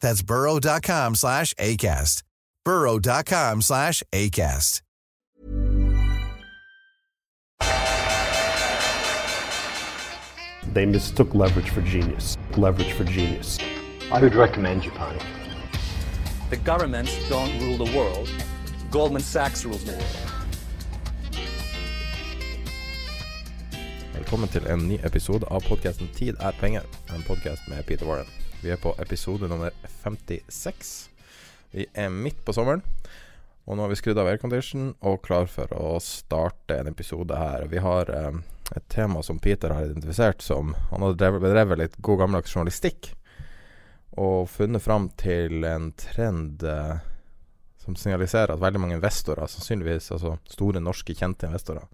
That's burrow.com slash ACAST. burrow.com slash ACAST. They mistook leverage for genius. Leverage for genius. I would recommend you, Japan. The governments don't rule the world. Goldman Sachs rules the world. Velkommen til en ny episode av podkasten 'Tid er penger', en podkast med Peter Warren. Vi er på episode nummer 56. Vi er midt på sommeren, og nå har vi skrudd av aircondition og klar for å starte en episode her. Vi har eh, et tema som Peter har identifisert som Han har bedrevet litt god gammeldags journalistikk og funnet fram til en trend eh, som signaliserer at veldig mange investorer, sannsynligvis altså store norske, kjente investorer,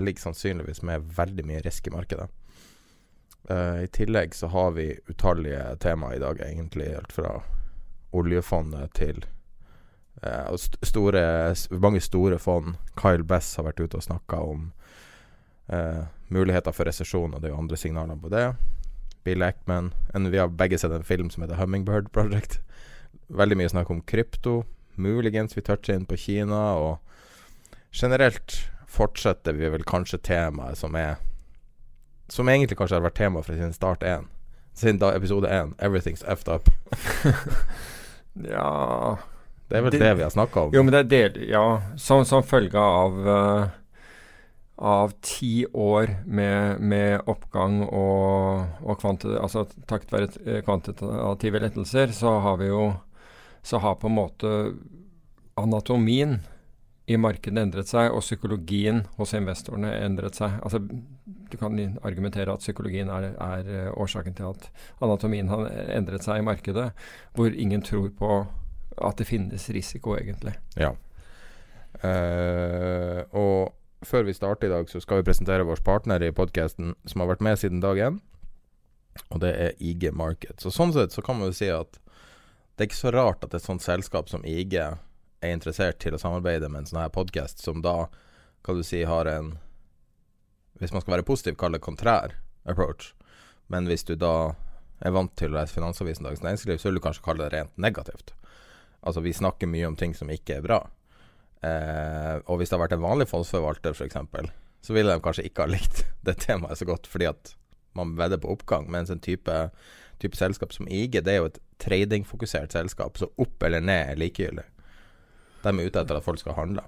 ligger sannsynligvis med veldig mye risk i markedet. Uh, I tillegg så har vi utallige temaer i dag, egentlig. Helt fra oljefondet til uh, st store, mange store fond. Kyle Bess har vært ute og snakka om uh, muligheter for resesjon, og det er jo andre signaler på det. Bill Ackman. En, vi har begge sett en film som heter Hummingbird Project. Veldig mye snakk om krypto. Muligens vi toucher inn på Kina, og generelt fortsetter vi vel kanskje temaet som er Som egentlig kanskje har vært tema fra sin start 1. Siden da episode 1. 'Everything's effed up'. Ja Det er vel det, Det- vi har snakka om. Jo, men det er del... Ja, som, som følge av uh, av ti år med, med oppgang og, og kvanti, altså takket være eh, kvantitative lettelser, så har vi jo Så har på en måte anatomien i markedet endret seg, og psykologien hos investorene endret seg. Altså, du kan argumentere at psykologien er, er eh, årsaken til at anatomien har endret seg i markedet, hvor ingen tror på at det finnes risiko, egentlig. Ja. Uh, og før vi starter i dag, så skal vi presentere vår partner i podkasten som har vært med siden dag én, og det er IG Market. Så sånn sett så kan man jo si at det er ikke så rart at et sånt selskap som IG er interessert til å samarbeide med en sånn her podkast, som da, kan du si, har en Hvis man skal være positiv, kalle det kontrær approach. Men hvis du da er vant til å lese Finansavisen Dagens Næringsliv, så vil du kanskje kalle det rent negativt. Altså, vi snakker mye om ting som ikke er bra. Eh, og hvis det har vært en vanlig fondsforvalter, f.eks., så ville de kanskje ikke ha likt det temaet så godt, fordi at man vedder på oppgang. Mens en type, type selskap som IG, det er jo et tradingfokusert selskap, så opp eller ned er likegyldig. De er ute etter at folk skal handle.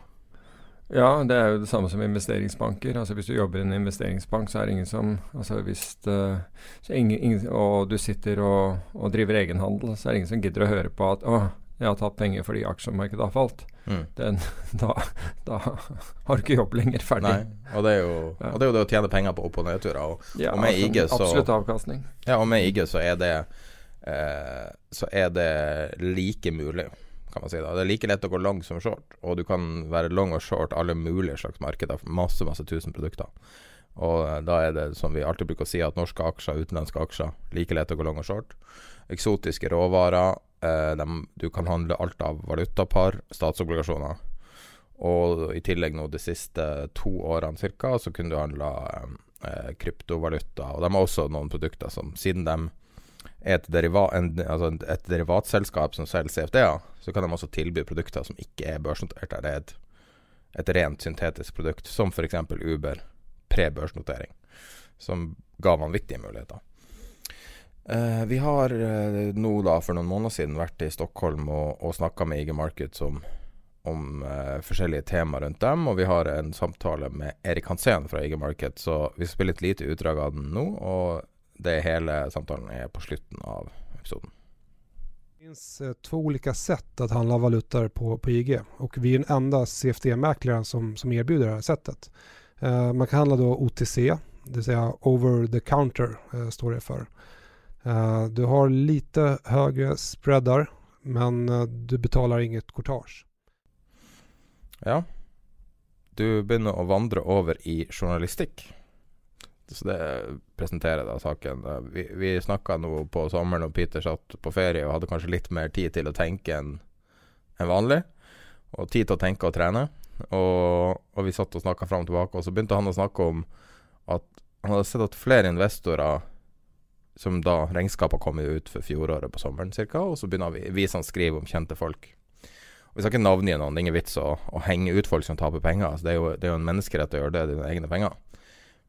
Ja, det er jo det samme som investeringsbanker. Altså Hvis du jobber i en investeringsbank, så er det ingen som altså hvis det, så ingen, ingen, Og du sitter og, og driver egenhandel, så er det ingen som gidder å høre på at 'Å, jeg har tatt penger fordi aksjemarkedet har falt'. Mm. Den, da, da har du ikke jobb lenger. Ferdig. Nei, og det, jo, og det er jo det å tjene penger på opp- og nedturer. Og, Ja, og med altså, IG så Absolutt avkastning. Ja, og med IG så er det eh, Så er det like mulig, kan man si. da Det er like lett å gå long som short, og du kan være long og short alle mulige slags markeder. Masse, masse tusen produkter. Og eh, da er det som vi alltid bruker å si, at norske aksjer, utenlandske aksjer, like lett å gå long og short. Eksotiske råvarer. Eh, dem- du kan handle alt av valutapar, statsobligasjoner. Og i tillegg nå de siste to årene cirka, så kunne du handla eh, kryptovaluta. Og de har også noen produkter som, siden de er et, deriva, en, altså et derivatselskap som selger CFD-er, så kan de også tilby produkter som ikke er børsnotert. Det er et, et rent syntetisk produkt, som f.eks. Uber pre-børsnotering, som ga vanvittige muligheter. Uh, vi har uh, nå da for noen måneder siden vært i Stockholm og, og snakka med IG Markets om, om uh, forskjellige temaer rundt dem. Og vi har en samtale med Erik Hansen fra IG Markets, så vi spiller spille et lite utdrag av den nå. Og det hele samtalen er på slutten av episoden. Det finns eh, två olika sätt att handla valutor på, på IG och vi är den enda CFD-mäklaren som, som erbjuder det här sättet. Eh, man kan handla då OTC, det vill säga over the counter eh, står det för. Eh, du har lite högre spreadar men eh, du betalar inget courtage. Ja. Du begynner å vandre over i journalistikk. Så det presenterer da saken. Vi, vi snakka nå på sommeren, og Peter satt på ferie og hadde kanskje litt mer tid til å tenke enn en vanlig. Og tid til å tenke og trene. Og, og vi satt og snakka fram og tilbake, og så begynte han å snakke om at han hadde sett at flere investorer som da regnskapene kom ut for fjoråret på sommeren ca., og så begynner vi, å skrive om kjente folk. Og Vi skal ikke navngi noen, det er ingen vits å, å henge ut folk som taper penger. Altså, det, er jo, det er jo en menneskerett å gjøre det, dine egne penger.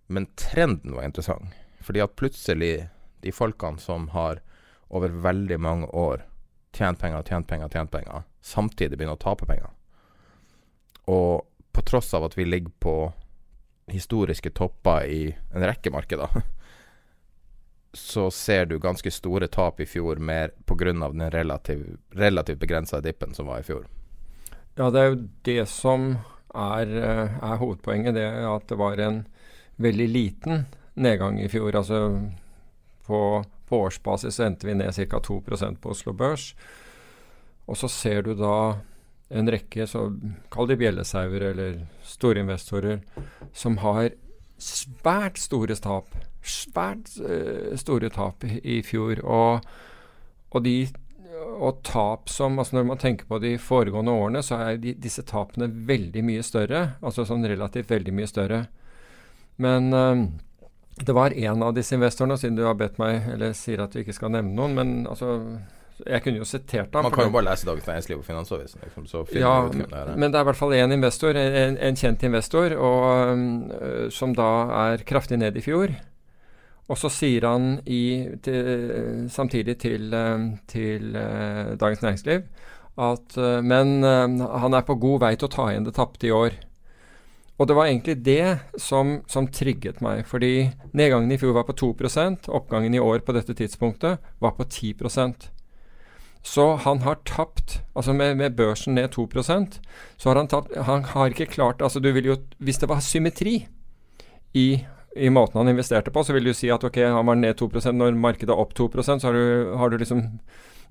Men trenden var interessant. Fordi at plutselig, de folkene som har over veldig mange år tjent penger, tjent penger, tjent penger, samtidig begynner å tape penger. Og på tross av at vi ligger på historiske topper i en rekke markeder, så ser du ganske store tap i fjor mer pga. den relativ, relativt begrensa dippen som var i fjor. Ja, det er jo det som er, eh, er hovedpoenget. Det at det var en veldig liten nedgang i fjor. Altså på, på årsbasis endte vi ned ca. 2% på Oslo Børs. Og så ser du da en rekke, så kall de bjellesauer eller store investorer, som har svært store tap. Svært uh, store tap i, i fjor. Og, og de og tap som altså Når man tenker på de foregående årene, så er de, disse tapene veldig mye større. Altså sånn relativt veldig mye større. Men eh, det var en av disse investorene, siden du har bedt meg, eller sier at du ikke skal nevne noen, men altså Jeg kunne jo sitert ham. Man kan jo bare lese Dagens Næringsliv og Finansavisen, liksom, så ja, det men det er i hvert fall én investor, en, en kjent investor, og, som da er kraftig ned i fjor. Og så sier han i, til, samtidig til, til øh, Dagens Næringsliv at Men han er på god vei til å ta igjen det tapte i år. Og det var egentlig det som, som trigget meg. Fordi nedgangen i fjor var på 2% oppgangen i år på dette tidspunktet var på 10% så han har tapt Altså med, med børsen ned 2% så har han tapt Han har ikke klart Altså du vil jo Hvis det var symmetri i, i måten han investerte på, så vil du si at ok, han var ned 2% når markedet er opp 2% så har du, har du liksom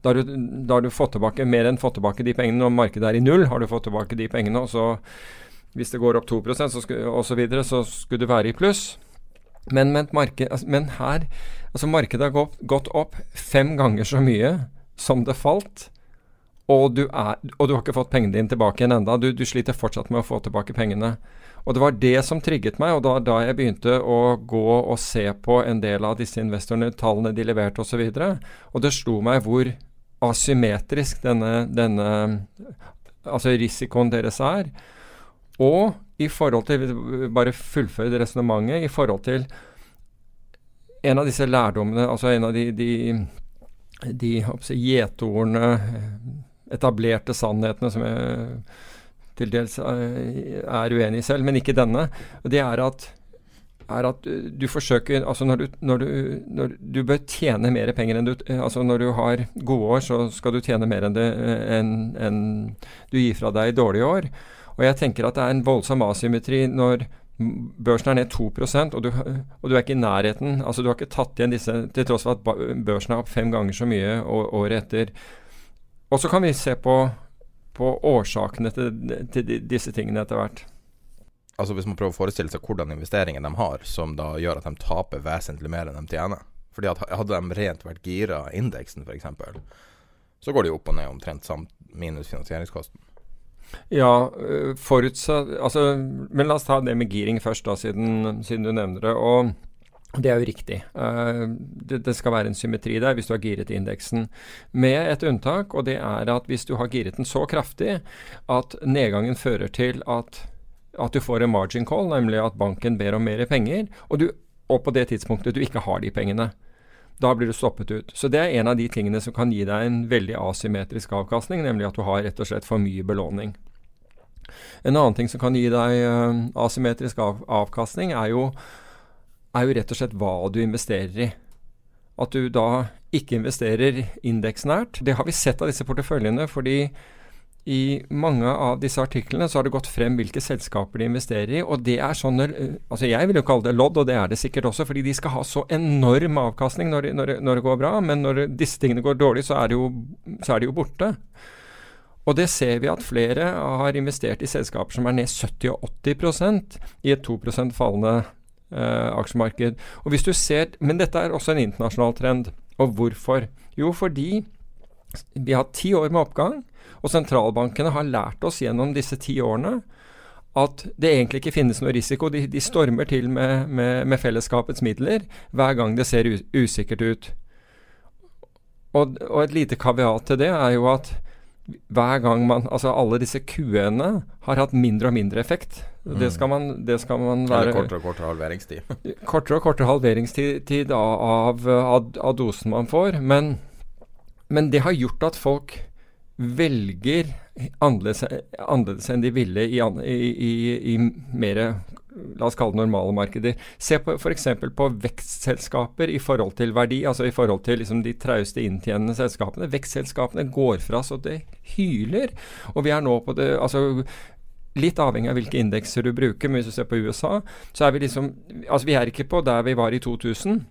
da har, du, da har du fått tilbake mer enn fått tilbake de pengene. Når markedet er i null, har du fått tilbake de pengene. Og så hvis det går opp 2 så sku, og så så skulle du være i pluss. Men, men, marked, altså, men her Altså markedet har gått, gått opp fem ganger så mye som det falt. Og du, er, og du har ikke fått pengene dine tilbake igjen enda. Du, du sliter fortsatt med å få tilbake pengene. Og det var det som trigget meg, og da, da jeg begynte å gå og se på en del av disse investorene, tallene de leverte osv. Og, så og det slo meg hvor asymmetrisk denne, denne altså risikoen deres er. Og i forhold til Bare fullføre det resonnementet. I forhold til en av disse lærdommene, altså en av de, de, de gjetordene, etablerte sannhetene som jeg til dels er uenig i selv, men ikke denne. Det er at, er at du forsøker Altså når du, når, du, når du, bør tjene mer penger enn du Altså når du har gode år, så skal du tjene mer enn, det, enn, enn du gir fra deg i dårlige år. Og jeg tenker at det er en voldsom asymmetri når børsen er ned 2% og du, og du er ikke i nærheten altså Du har ikke tatt igjen disse, til tross for at børsen er opp fem ganger så mye året etter. Og så kan vi se på, på årsakene til, til, disse tingene etter hvert. Altså Hvis man prøver å forestille seg hvordan investeringen de har, som da gjør at de taper vesentlig mer enn de tjener. Fordi at Hadde de rent vært gira indeksen f.eks., så går de opp og ned omtrent samt minus finansieringskosten. Ja, forutsatt altså, Men la oss ta det med giring først, da, siden, siden du nevner det. og det er jo riktig. Det, det, skal være en symmetri der hvis du har giret indeksen. Med et unntak, og det er at hvis du har giret den så kraftig at nedgangen fører til at, at du får en margin call, nemlig at banken ber om mer penger, og, du, og på det tidspunktet du ikke har de pengene. Da blir du stoppet ut. Så det er en av de tingene som kan gi deg en veldig asymmetrisk avkastning, nemlig at du har rett og slett for mye belåning. En annen ting som kan gi deg uh, asymmetrisk av avkastning, er jo, er jo rett og slett hva du investerer i. At du da ikke investerer indeksnært. Det har vi sett av disse porteføljene, fordi i mange av disse artiklene så har det gått frem hvilke selskaper de investerer i. og det er sånne, altså Jeg vil jo kalle det lodd, og det er det sikkert også, fordi de skal ha så enorm avkastning når, når, når det går bra. Men når disse tingene går dårlig, så er jo, er de jo borte. Og det ser vi at flere har investert i selskaper som er ned 70-80% i et 2 fallende eh, aksjemarked. Og hvis du ser, Men dette er også en internasjonal trend. Og hvorfor? Jo, fordi vi har ti år med oppgang, og sentralbankene har lært oss gjennom disse ti årene at det egentlig ikke finnes noe risiko. De, de stormer til med, med, med, fellesskapets midler hver gang det ser usikkert ut. Og, og et lite kaviat til det er jo at hver gang man Altså alle disse QE-ene har hatt mindre og mindre effekt. Mm. Det, skal man, det skal man være Eller kortere og kortere halveringstid. kortere og kortere halveringstid av, av, av dosen man får. Men, men, det har gjort at folk velger annerledes, annerledes enn de ville i, i, i, i mer la oss kalle det normale markeder. Se f.eks. på vekstselskaper i forhold til verdi, altså i forhold til liksom de trauste inntjenende selskapene. Vekstselskapene går fra så det hyler. Og vi er nå på det altså Litt avhengig av hvilke indekser du bruker, men hvis du ser på USA, så er vi liksom Altså vi er ikke på der vi var i 2000.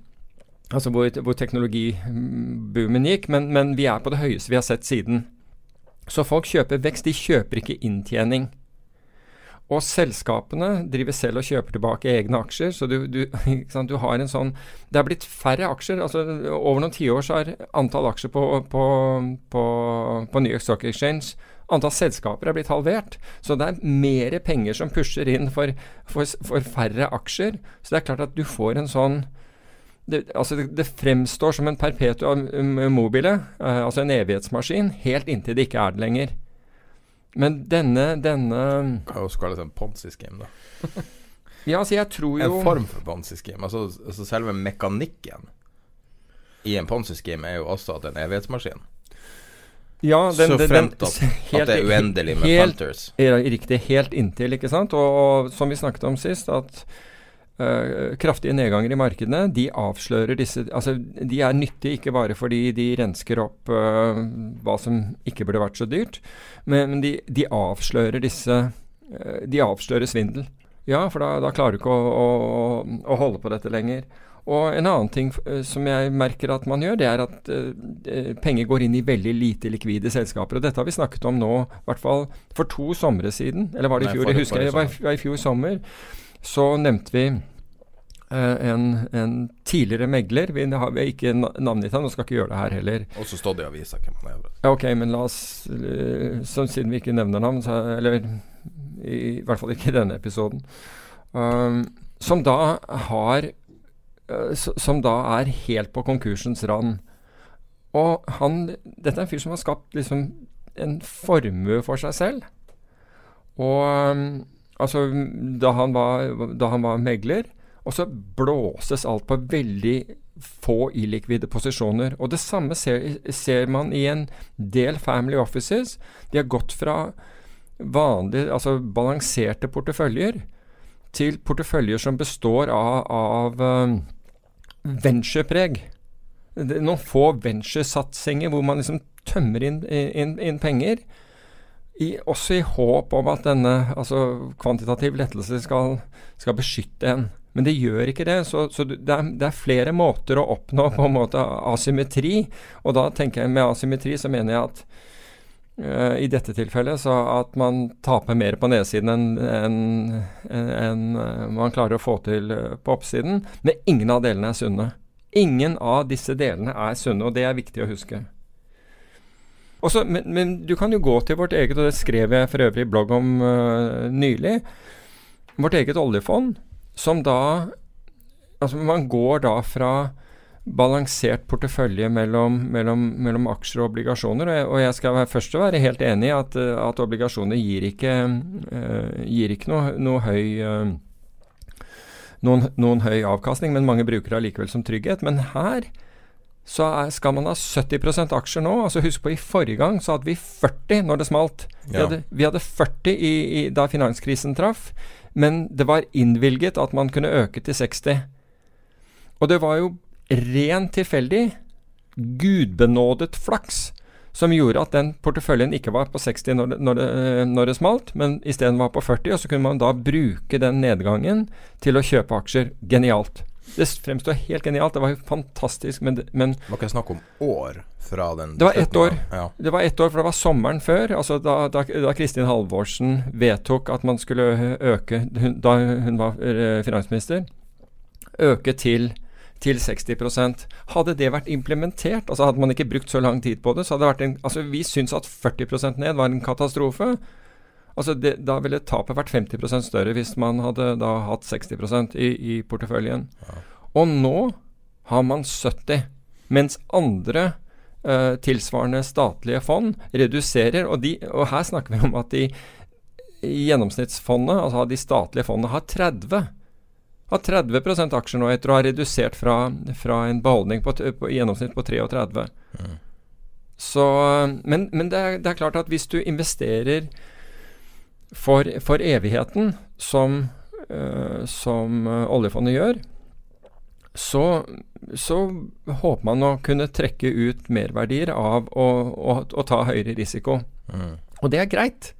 Altså hvor, hvor teknologiboomen gikk, men, men vi er på det høyeste vi har sett siden. Så folk kjøper vekst, de kjøper ikke inntjening. Og selskapene driver selv og kjøper tilbake egne aksjer. Så du, du, du, har en sånn Det er blitt færre aksjer. altså Over noen tiår så har antall aksjer på, på, på, på New York Stock Exchange Antall selskaper er blitt halvert. Så det er mer penger som pusher inn for, for, for færre aksjer. Så det er klart at du får en sånn det, altså det, det, fremstår som en perpetua mobile, uh, altså en evighetsmaskin, helt inntil det ikke er det lenger. Men denne, denne Kan også kalles en ponzi-scheme, da. ja, altså jeg tror jo En form for ponzi-scheme. Altså, altså, selve mekanikken i en ponzi-scheme er jo også at det er en evighetsmaskin. Ja, den, så fremt at, at det er uendelig med helt, filters. Riktig. Helt inntil, ikke sant. Og, og som vi snakket om sist, at Uh, kraftige nedganger i markedene de avslører disse altså De er nyttige ikke bare fordi de rensker opp uh, hva som ikke burde vært så dyrt, men, men de, de, avslører disse uh, De avslører svindel. Ja, for da, da klarer du ikke å, å, å, holde på dette lenger. Og en annen ting som jeg merker at man gjør, det er at penger går inn i veldig lite likvide selskaper. Og dette har vi snakket om nå, i hvert fall for to somre siden. Eller var det i fjor? Nei, det, jeg husker det var, var i fjor sommer så nevnte vi uh, en, en, tidligere megler. Vi har ikke navngitt ham, og skal ikke gjøre det her heller. Også stått i avisa hvem han er. Ok, men la oss uh, så, Siden vi ikke nevner navn, så, eller i, i, hvert fall ikke i denne episoden, um, som da har uh, Som da er helt på konkursens rand. Og han Dette er en fyr som har skapt liksom en formue for seg selv. Og um, Altså, da han var, da han var megler. Og så blåses alt på veldig få illikvide posisjoner. Og det samme ser, ser, man i en del family offices. De har gått fra vanlige, altså balanserte porteføljer til porteføljer som består av, av um, venturepreg. Noen få venturesatsinger hvor man liksom tømmer inn, inn, inn penger. I, også i håp om at denne altså kvantitativ lettelse skal, skal beskytte en. Men det gjør ikke det. Så, så det, er, det, er, flere måter å oppnå på en måte asymmetri. Og da tenker jeg med asymmetri så mener jeg at uh, i dette tilfellet så at man taper mer på nedsiden enn en, en, en, uh, man klarer å få til uh, på oppsiden. Men ingen av delene er sunne. Ingen av disse delene er sunne, og det er viktig å huske. Også, men, men, du kan jo gå til vårt eget, og det skrev jeg for øvrig i blogg om uh, nylig, vårt eget oljefond, som da Altså man går da fra balansert portefølje mellom, mellom, mellom aksjer og obligasjoner. Og jeg, og jeg skal være først være helt enig i at, at obligasjoner gir ikke, uh, gir ikke noe, noe høy uh, noen, noen, høy avkastning, men mange bruker det allikevel som trygghet. Men her så skal man ha 70% aksjer nå. Altså Husk på i forrige gang så hadde vi 40 når det smalt. Vi, Ja. hadde, vi hadde 40 i, i, da finanskrisen traff, men det var innvilget at man kunne øke til 60. Og det var jo rent tilfeldig, gudbenådet flaks, som gjorde at den porteføljen ikke var på 60 når det, når det, når det smalt, men isteden var på 40. Og så kunne man da bruke den nedgangen til å kjøpe aksjer. Genialt. Det fremstår helt genialt. Det var fantastisk, men, men Det var ikke snakk om år fra den Det var ett år. Ja. det var ett år, for det var sommeren før. Altså da, da, da Kristin Halvorsen vedtok at man skulle øke, da hun var finansminister, øke til, til 60% Hadde det vært implementert, altså hadde man ikke brukt så lang tid på det, så hadde det vært en Altså vi syns at 40% ned var en katastrofe. Altså det, Da ville tapet vært 50% større hvis man hadde da hatt 60 i, i porteføljen. Og nå har man 70, mens andre eh, tilsvarende statlige fond reduserer. Og, de, og her snakker vi om at de i gjennomsnittsfondet, altså de statlige fondene, har 30 har 30 aksjer nå etter å ha redusert fra, fra en beholdning på, på, i gjennomsnitt på 33. Så, men men det, er, det er klart at hvis du investerer for, for evigheten, som, uh, som eh, oljefondet gjør, så, så håper man å kunne trekke ut merverdier av å, å, å ta høyere risiko. Mm. Og det er greit.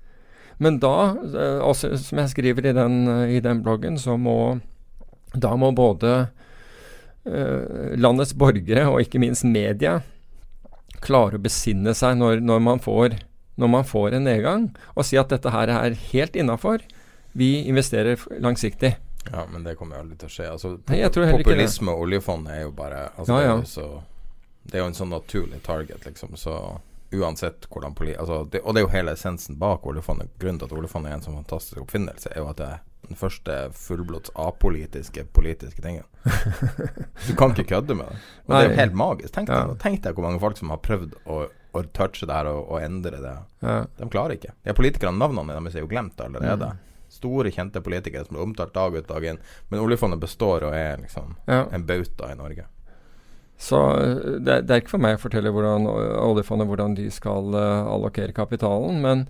Men da, eh, også, som jeg skriver i den, i den bloggen, så må da må både uh, landets borgere og ikke minst media klare å besinne seg når, når, man får, når man får en nedgang, og si at dette her er helt innafor. Vi investerer langsiktig. Ja, men det kommer jo aldri til å skje. Altså, Nei, jeg tror heller populisme og oljefond er jo bare altså, Ja, det, er jo så, det er jo en sånn naturlig target, liksom. Så uansett hvordan poli... Altså, det, og det er jo hele essensen bak oljefondet. Grunnen til at oljefondet er en sånn fantastisk oppfinnelse, er jo at det er den første fullblods apolitiske politiske tingen. Du kan ikke kødde med det. Og det er jo helt magisk. Tenk deg, Ja. tenk deg hvor mange folk som har prøvd å, å touche det her og, og endre det. Ja. De klarer ikke. De politikerne, navnene deres er jo glemt allerede. Mm. Store, kjente politikere som blir omtalt dag ut dag inn. Men oljefondet består og er liksom Ja. en bauta i Norge. Så eh, det, er- det er ikke for meg å fortelle hvordan oljefondet hvordan de skal uh, allokere kapitalen, men,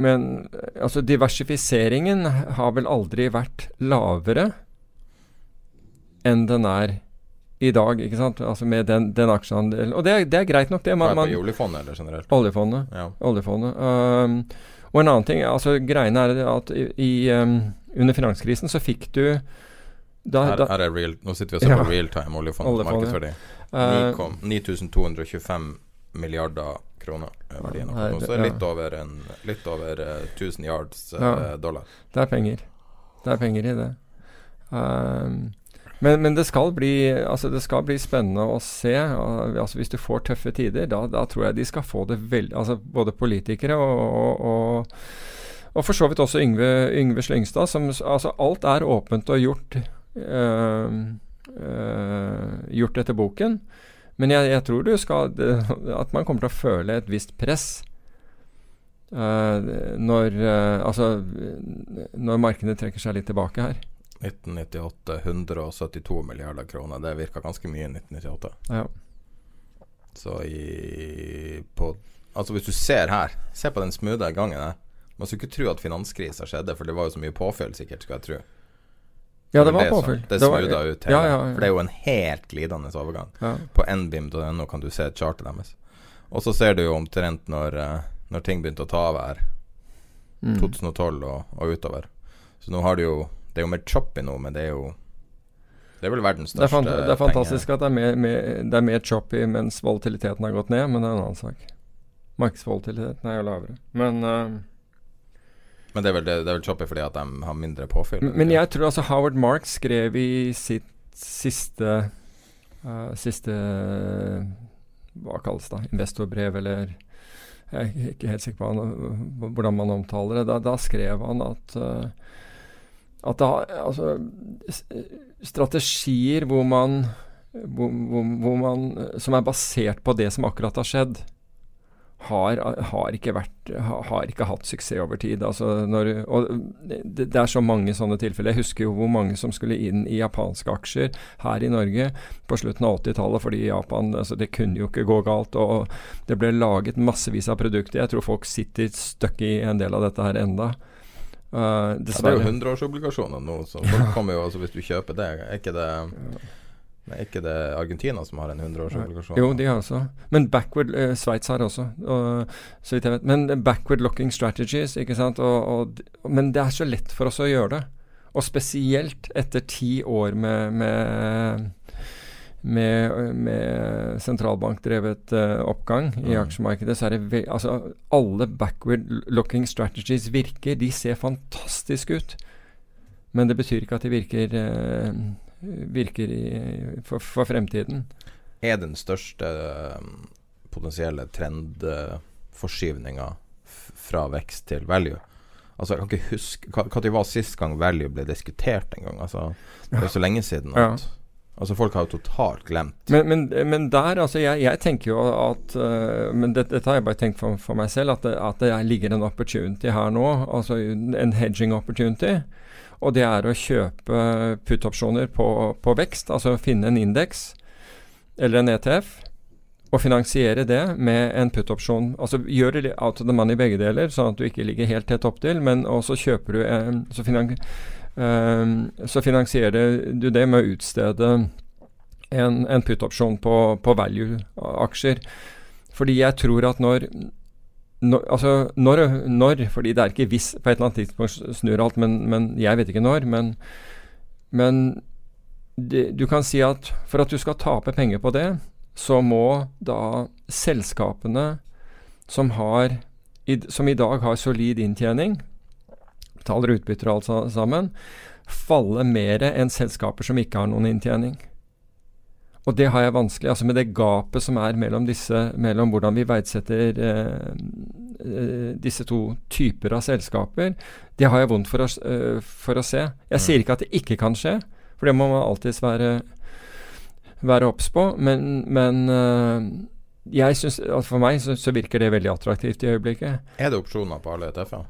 men eh, altså diversifiseringen har vel aldri vært lavere enn den er i dag, ikke sant? Altså med den, den aksjeandelen. Og det er, det er greit nok, det. Man, man, oljefondet eller generelt? oljefondet. Ja. oljefondet. Um, og en annen ting, altså greiene er at i, i, um, under finanskrisen så fikk du da, Her, her er real, nå sitter vi og ser Ja. på realtime oljefond, Oljefondet. Markedsverdi. uh, 9225 milliarder kroner er verdien. Nei, akkurat. Så ja. litt over, en, litt over eh, 1000 yards eh, Ja. dollar. Det er penger. Det er penger i det. Um, men, men det skal bli Altså det skal bli spennende å se. Altså Hvis du får tøffe tider, da, da tror jeg de skal få det veldig Altså både politikere og, og, og, og for så vidt også Yngve, Yngve Slyngstad. Som, altså alt er åpent og gjort øh, øh, Gjort etter boken. Men jeg, jeg tror skal at man kommer til å føle et visst press Øh, når, altså, når markedet trekker seg litt tilbake her. 1998 172 milliarder kroner. Det virka ganske mye i 1998. Ja. Så i på, Altså hvis du ser her, se på den smoothe gangen her. Man skulle ikke tro at finanskrisa skjedde, for det var jo så mye påfyll, sikkert, skal jeg tro. ja, det var var påfyll. Det, det smootha ut hele. Ja, ja, ja. For det er jo en helt glidende overgang. På nbim.no kan du se chartet deres. Og så ser du jo omtrent når, eh, når ting begynte å ta av her. Mm. 2012 og, og utover. Så nå har du jo Det er jo mer choppy nå, men det er jo Det er vel verdens er største penge. det er fantastisk at det er, mer, mer, det er mer choppy mens volatiliteten har gått ned, men det er en annen sak. Markedsvolatiliteten er jo lavere. Men, uh, Men det er vel, det, det er vel choppy fordi at de har mindre påfyll? men- men jeg tror altså Howard Marks skrev i sitt siste uh, Siste Hva kalles det? Investorbrev, eller Jeg er ikke helt sikker på han, hvordan man omtaler det. Da, da skrev han at eh, at det har altså, strategier hvor man, hvor, hvor, hvor man som er basert på det som akkurat har skjedd, har, har, ikke vært, har, ikke hatt suksess over tid. Altså når, og det, det, er så mange sånne tilfeller. Jeg husker jo hvor mange som skulle inn i japanske aksjer her i Norge på slutten av 80-tallet, fordi Japan altså Det kunne jo ikke gå galt. Og det ble laget massevis av produkter. Jeg tror folk sitter støkk i en del av dette her enda. Uh, ja, det er jo 100-årsobligasjoner nå, så folk kommer jo altså Hvis du kjøper det, er ikke det er ikke det Argentina som har en 100-årsobligasjon? Jo, de har også. Men backward eh, Sveits har også, og, så vidt jeg vet. Men backward locking strategies, ikke sant. Og, og, men det er så lett for oss å gjøre det. Og spesielt etter ti år med, med med, med sentralbankdrevet uh, oppgang i mm. aksjemarkedet, så er det altså, alle backward-looking strategies virker. De ser fantastisk ut. Men det betyr ikke at de virker, uh, virker i, for, for, fremtiden. Er den største um, potensielle trendforskyvninga fra vekst til value? Altså, jeg kan ikke huske Når var sist gang value ble diskutert en gang? Altså, det er så lenge siden at ja. Altså Folk har jo totalt glemt. Men, men, men der, altså jeg, jeg, tenker jo at uh, Men dette, dette har jeg bare tenkt for, for meg selv, at det, at det, ligger en opportunity her nå. Altså en hedging opportunity. Og det er å kjøpe put-opsjoner på, på, vekst. Altså finne en indeks eller en ETF. Og finansiere det med en put-opsjon. Altså det out of the money begge deler, sånn at du ikke ligger helt tett opptil. Men også kjøper du en, så Ehm, så finansierer du det med å utstede en, en put-opsjon på, på value-aksjer. Fordi jeg tror at når, når altså når, når, fordi det er ikke hvis på et eller annet tidspunkt snur alt, men, men jeg vet ikke når. Men, men det, du kan si at for at du skal tape penger på det, så må da selskapene som, har, som i dag har solid inntjening, betaler utbytter og alt sammen, falle mer enn selskaper som ikke har noen inntjening. Og det har jeg vanskelig altså Med det gapet som er mellom, disse, mellom hvordan vi verdsetter eh, eh, disse to typer av selskaper, det har jeg vondt for å, uh, for å se. Jeg sier ikke at det ikke kan skje, for det må man alltids være, være obs på. Men, men uh, jeg synes, altså for meg så, så, virker det veldig attraktivt i øyeblikket. Er det opsjoner på alle ETF-er?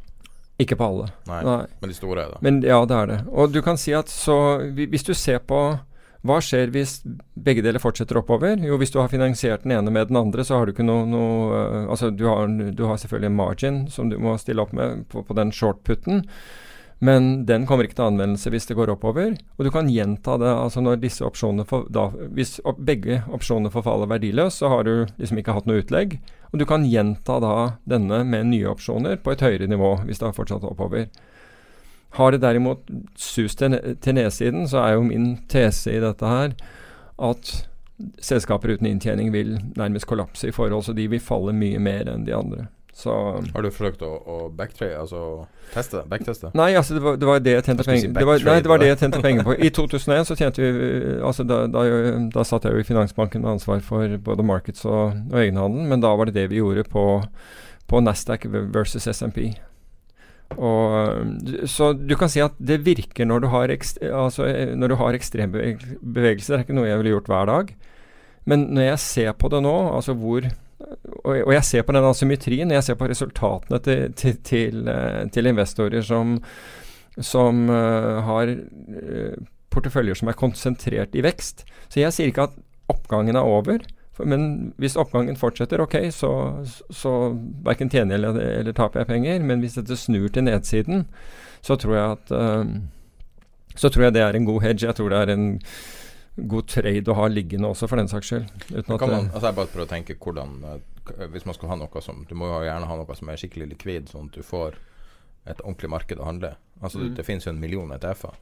Ikke på alle. Nei, Nei. Men de store er det. Men Ja, det er det. Og du kan si at så Hvis du ser på hva skjer hvis begge deler fortsetter oppover? Jo, hvis du har finansiert den ene med den andre, så har du ikke noe, noe uh, Altså, du har, du har, selvfølgelig en margin som du må stille opp med på, på den shortputten. Men den kommer ikke til anvendelse hvis det går oppover. Og du kan gjenta det altså når disse opsjonene for, da, Hvis begge opsjonene forfaller verdiløs, så har du liksom ikke hatt noe utlegg. Og du kan gjenta da denne med nye opsjoner på et høyere nivå hvis det har fortsatt oppover. Har det derimot sus til, til nedsiden, så er jo min tese i dette her at selskaper uten inntjening vil nærmest kollapse i forhold, så de vil falle mye mer enn de andre. Så, har du forsøkt å, å backtrade, altså teste backteste? Nei, altså det var, det var det jeg tjente penger si Nei, det var det jeg tjente penger på. I 2001 så tjente vi altså da, da, da, satt jeg jo i Finansbanken med ansvar for både markeds og, og egenhandel, men da var det det vi gjorde på, på Nasdaq versus SMP. Og, så du kan si at det virker når du har, ekstre, altså, når du har ekstreme bevegelser. Det er ikke noe jeg ville gjort hver dag. Men når jeg ser på det nå, altså hvor og, jeg ser på den asymmetrien, jeg ser på resultatene til, til, til, eh, til investorer som, som uh, har uh, porteføljer som er konsentrert i vekst. Så jeg sier ikke at oppgangen er over. Men hvis oppgangen fortsetter, ok, så, så verken tjener eller, eller, taper jeg penger. Men hvis dette snur til nedsiden, så tror jeg at uh, så tror jeg det er en god hedge. Jeg tror det er en god trade å ha liggende også, for den saks skyld. Uten kan man, altså jeg bare prøver å tenke hvordan eh, Hvis man skal ha noe som Du må jo gjerne ha noe som er skikkelig likvid, sånn at du får et ordentlig marked å handle. Altså mm. Det finnes jo en million ETF-er.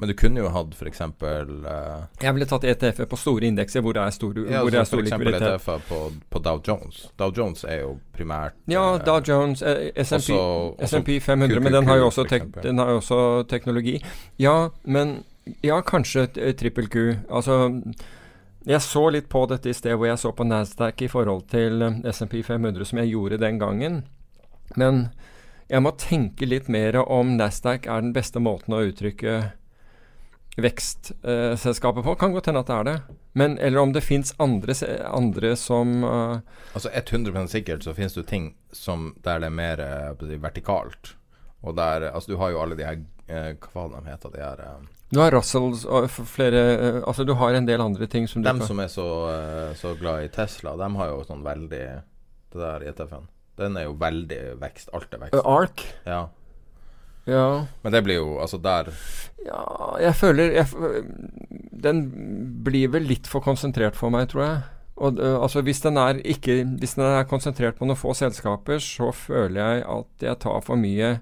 Men du kunne jo hatt f.eks. Uh, jeg ville tatt ETF-er på store indekser hvor det er stor, ja, hvor det er stor likviditet. ETF-er på, på, Dow Jones. Dow Jones er jo primært Ja, uh, Dow Jones, uh, SMP 500, men den har jo også, tek, den har jo også teknologi. Ja, men ja, kanskje eh, trippel Q. Altså jeg så litt på dette i sted hvor jeg så på Nasdaq i forhold til eh, SMP 500, som jeg gjorde den gangen. Men jeg må tenke litt mer om Nasdaq er den beste måten å uttrykke vekstselskaper på. Kan godt hende at det er det. Men, eller om det fins andre, andre som uh, Altså 100% sikkert så finnes det ting som der det er mer eh, si, vertikalt. Og der Altså, du har jo alle de her uh, Hva de heter, de her eh, Du har Russells og flere eh, Altså, du har en del andre ting som du Dem som er så, eh, så glad i Tesla, dem har jo sånn veldig Det der ETF-en. Den er jo veldig vekst. Alt er Eh, vekst. Ark. Ja. Ja. Men det blir jo Altså, der Ja, jeg føler jeg, Den blir vel litt for konsentrert for meg, tror jeg. Og, altså hvis den, er ikke, hvis den er konsentrert på noen få selskaper, så føler jeg at jeg tar for mye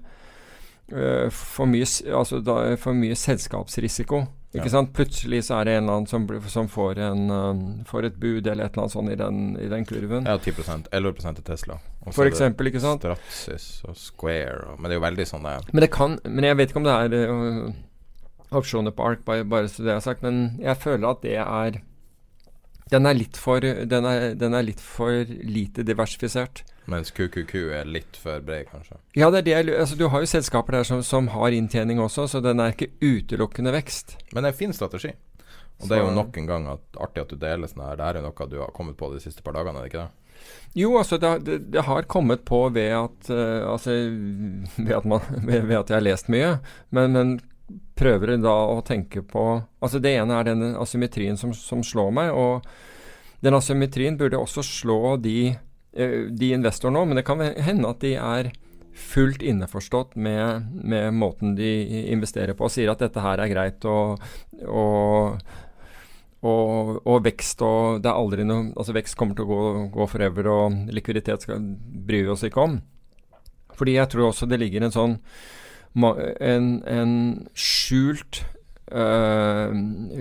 for, mye altså da, for mye selskapsrisiko. Ikke Ja. sant? Plutselig så er det en eller annen som, blir- som får, en, øh, får et bud eller et eller annet sånt i den, i den kurven. Ja, 10 11 til Tesla. Også For er eksempel, ikke sant? Stratsys og Square og Men det er jo veldig sånne Men det kan Men jeg vet ikke om det er uh, opsjoner på ARK, bare, bare så det er sagt. Men jeg føler at det er Den er litt for Den er, den er litt for lite diversifisert. Mens QQQ er litt for bred, kanskje. Ja, det er det altså, Du har jo selskaper der som, som har inntjening også, så den er ikke utelukkende vekst. Men det er en fin strategi. Og det er jo Så- nok en gang at, artig at du deler sånn her. Det er jo noe du har kommet på de siste par dagene, er det ikke det? Jo, altså det, det, det har kommet på ved at uh, Altså ved at, man, ved, ved at jeg har lest mye. Men, men prøver da å tenke på Altså det ene er den asymmetrien som, som slår meg. Og den asymmetrien burde også slå de, de investorene òg, men det kan hende at de er fullt innforstått med, med måten de investerer på, og sier at dette her er greit. og, og og, og vekst og Det er aldri noe Altså vekst kommer til å gå, gå forever, og likviditet skal, bryr vi oss ikke om. Fordi jeg tror også det ligger en sånn En, en skjult øh,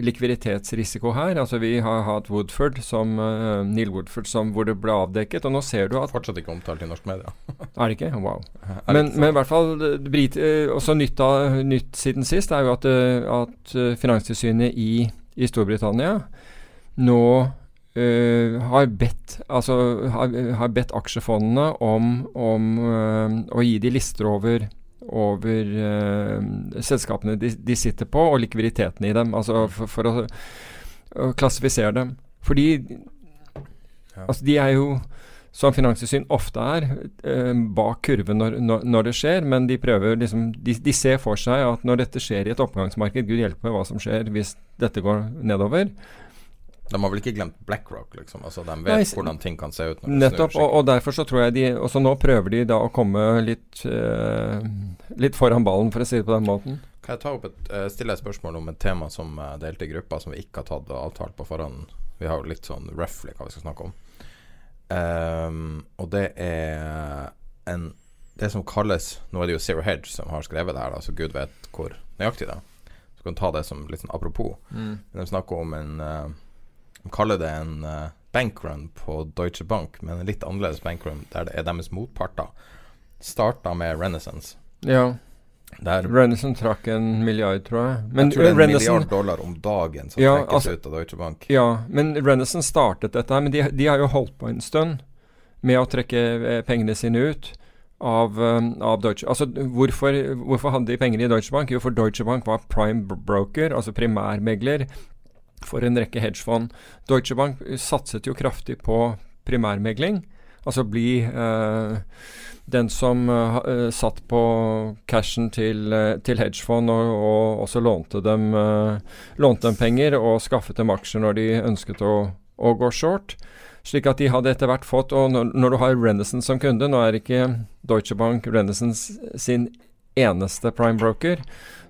likviditetsrisiko her. Altså Vi har hatt Woodford som uh, Neil Woodford som, hvor det ble avdekket, og nå ser du at Fortsatt ikke omtalt i norsk media. Er det ikke? Wow. Men, men i hvert fall Brit, uh, også nytt, av, nytt siden sist er jo at, eh, at eh, Finanstilsynet i, i Storbritannia nå eh, har bedt altså har, har bedt aksjefondene om, om eh, å gi de lister over over uh, selskapene de, de sitter på, og likviditeten i dem. Altså for, for å, å klassifisere dem. Fordi Ja. altså, de er jo som finanstilsyn ofte er, eh, bak kurven når, når, når det skjer, men de prøver liksom de, de ser for seg at når dette skjer i et oppgangsmarked, gud hjelpe hva som skjer hvis dette går nedover. De har vel ikke glemt BlackRock, liksom? Altså, de vet Nei, hvordan ting kan se ut. Nettopp, og, og derfor så tror jeg de Også nå prøver de da å komme litt uh, Litt foran ballen, for å si det på den måten. Kan jeg ta opp et, uh, stille et spørsmål om et tema som uh, delte i gruppa, som vi ikke har tatt og avtalt på forhånd? Vi har jo litt sånn roughly hva vi skal snakke om. Um, og det er en Det som kalles Nå er det jo Zero Hedge som har skrevet det her, da, så gud vet hvor nøyaktig det er. Så kan du ta det som litt sånn apropos. Men de snakker om en eh, De kaller det en eh, bankrun på Deutsche Bank, men en litt annerledes bankrun, der det er deres motparter. Starta med Renaissance. Ja. Der Renison trakk en milliard, tror jeg. Men jeg tror det er en Renison- milliard dollar om dagen som Ja, trekkes altså- ut av Deutsche Bank. Ja, men Renison startet dette her, men de, de har jo holdt på en stund med å trekke eh, pengene sine ut av, um, av Deutsche Altså, hvorfor, hvorfor hadde de penger i Deutsche Bank? Jo, for Deutsche Bank var prime broker, altså primærmegler, for en rekke hedgefond. Deutsche Bank satset jo kraftig på primærmegling, altså bli eh, den som eh, eh, satt på cashen til, eh, til hedgefond og, og også lånte dem, eh, lånte dem penger og skaffet dem aksjer når de ønsket å, å gå short. Slik at de hadde etter hvert fått Og når, når du har Renessance som kunde Nå er ikke Deutsche Bank Renessance sin eneste prime broker.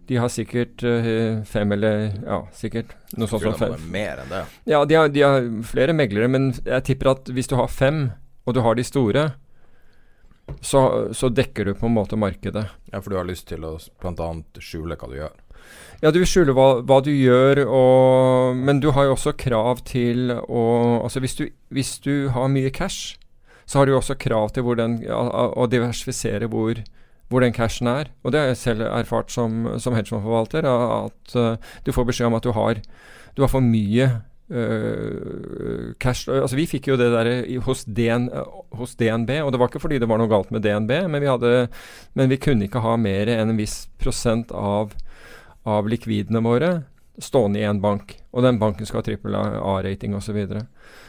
De har sikkert eh, fem eller Ja, sikkert noe sånt som fem. mer enn det. Ja, de har, de har flere meglere, men jeg tipper at hvis du har fem, og du har de store, så, så dekker du på en måte markedet. Ja, for du har lyst til å bl.a. skjule hva du gjør. Ja, du vil skjule hva, hva du gjør, og, men du har jo også krav til å Altså hvis du, hvis du har mye cash, så har du jo også krav til å diversifisere hvor, hvor den cashen er. Og det har jeg selv erfart som, som hedgefondforvalter, at uh, du får beskjed om at du har, du har for mye Uh, cash Altså Vi fikk jo det der i- hos, DN, hos DNB, og det var ikke fordi det var noe galt med DNB, men vi, hadde, men vi kunne ikke ha mer enn en viss prosent av av likvidene våre stående i en bank, og den banken skal ha trippel A-rating osv.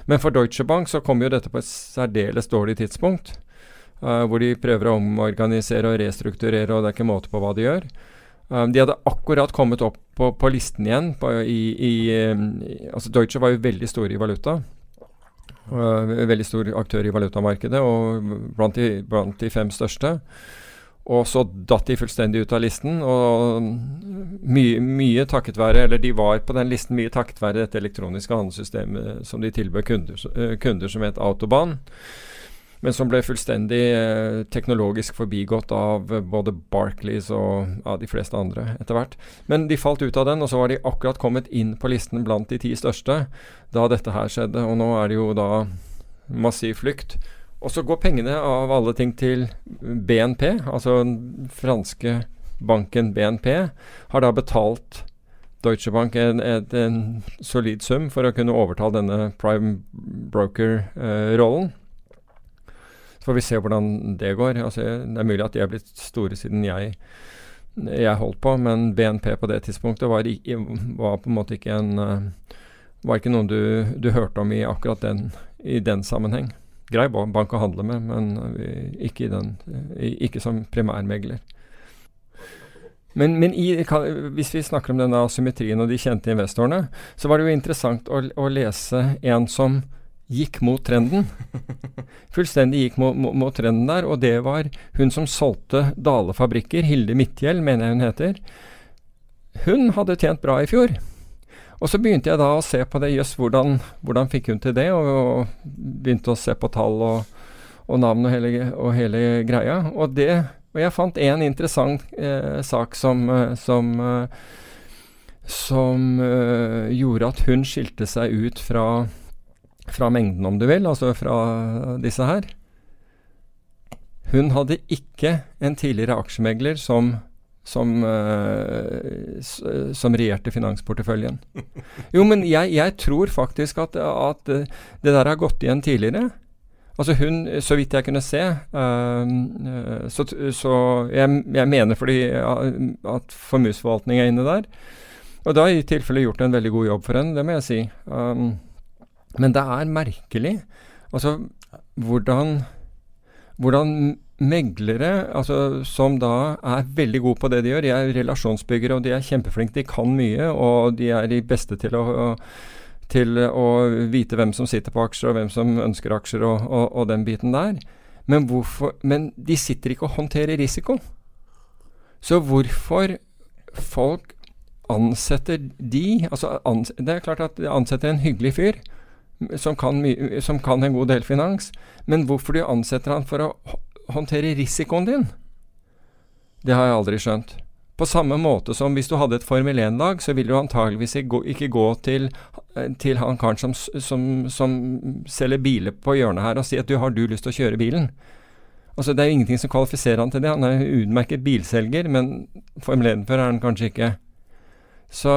Men for Deutsche Bank så kommer jo dette på et særdeles dårlig tidspunkt. Uh, hvor de prøver å omorganisere og restrukturere, og det er ikke måte på hva de gjør. Um, de hadde akkurat kommet opp på, på listen igjen. På, i, i, um, altså Deutsche var jo veldig store i valuta. Uh, veldig stor aktør i valutamarkedet, og blant de, blant de fem største. Og så datt de fullstendig ut av listen. Og mye, mye, takket være Eller de var på den listen mye takket være dette elektroniske handelssystemet som de tilbød kunder, eh, kunder, som het Autobahn. Men som ble fullstendig eh, teknologisk forbigått av både Barclays og ja, de fleste andre etter hvert. Men de falt ut av den, og så var de akkurat kommet inn på listen blant de ti største da dette her skjedde. Og nå er det jo da massiv flukt. Og så går pengene av alle ting til BNP, altså den franske banken BNP, har da betalt Deutsche Bank en, en, en solid sum for å kunne overta denne prime broker-rollen. Så får vi se hvordan det går. Altså, det er mulig at de er blitt store siden jeg, jeg holdt på, men BNP på det tidspunktet var, var på en måte ikke en uh, Var ikke noen du, du hørte om i akkurat den, i den sammenheng grei bank å handle med, men ikke, den, ikke som primærmegler. Men, men i, hvis vi snakker om denne asymmetrien og de kjente investorene, så var det jo interessant å, å lese en som gikk mot trenden. Fullstendig gikk mot, mot, mot, trenden der, og det var hun som solgte Dale Fabrikker, Hilde Midtgjeld, mener jeg hun heter. Hun hadde tjent bra i fjor. Og så begynte jeg da å se på det. Jøss, hvordan, hvordan, fikk hun til det? Og, og, begynte å se på tall og, og navn og hele, og hele, greia. Og, det, og jeg fant én interessant eh, sak som, eh, som, eh, som øh, gjorde at hun skilte seg ut fra, fra mengden, om du vil, altså fra disse her. Hun hadde ikke en tidligere aksjemegler som som, uh, som regjerte finansporteføljen. Jo, men jeg, jeg tror faktisk at, at, det der har gått igjen tidligere. Altså hun, så vidt jeg kunne se uh, Så, så jeg, jeg, mener fordi at formuesforvaltning er inne der. Og da har i tilfelle gjort en veldig god jobb for henne, det må jeg si. Um, men det er merkelig. Altså hvordan, hvordan meglere altså, som da er veldig gode på det de gjør. De er relasjonsbyggere, og de er kjempeflinke. De kan mye, og de er de beste til å, til å vite hvem som sitter på aksjer, og hvem som ønsker aksjer, og, og, og den biten der. Men, hvorfor, men de sitter ikke og håndterer risiko. Så hvorfor folk ansetter de altså ans Det er klart at de ansetter en hyggelig fyr som kan, som kan en god del finans, men hvorfor de ansetter han for å håndtere risikoen din? Det har jeg aldri skjønt. På samme måte som hvis du hadde et Formel 1-lag, så ville du antageligvis ikke gå til, til han karen som, som, som, selger biler på hjørnet her og si at du har du lyst til å kjøre bilen. Altså Det er jo ingenting som kvalifiserer han til det. Han er jo utmerket bilselger, men Formel 1-fører er han kanskje ikke. Så,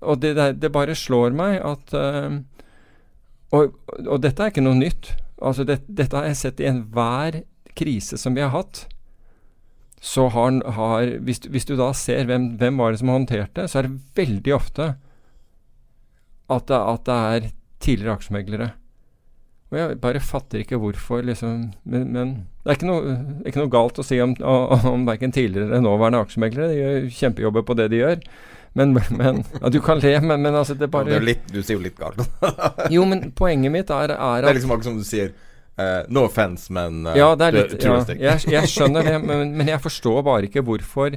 og det, det, bare slår meg at uh, og, og, dette er ikke noe nytt. Altså det, Dette har jeg sett i enhver krise som vi har hatt, så har, har hvis, hvis, du da ser hvem, hvem var det som håndterte, så er det veldig ofte at det, at det er tidligere aksjemeglere. Og jeg bare fatter ikke hvorfor, liksom. Men, men det er ikke noe, ikke noe, galt å si om, om, verken tidligere eller nåværende aksjemeglere. De gjør kjempejobber på det de gjør. Men, men ja, Du kan le, men, men altså det bare det litt, Du sier jo litt galt. jo, men poenget mitt er, er at Det er liksom akkurat som du sier Uh, no offense, men uh, Ja, det er litt ja, jeg, jeg, skjønner det, men, men, jeg forstår bare ikke hvorfor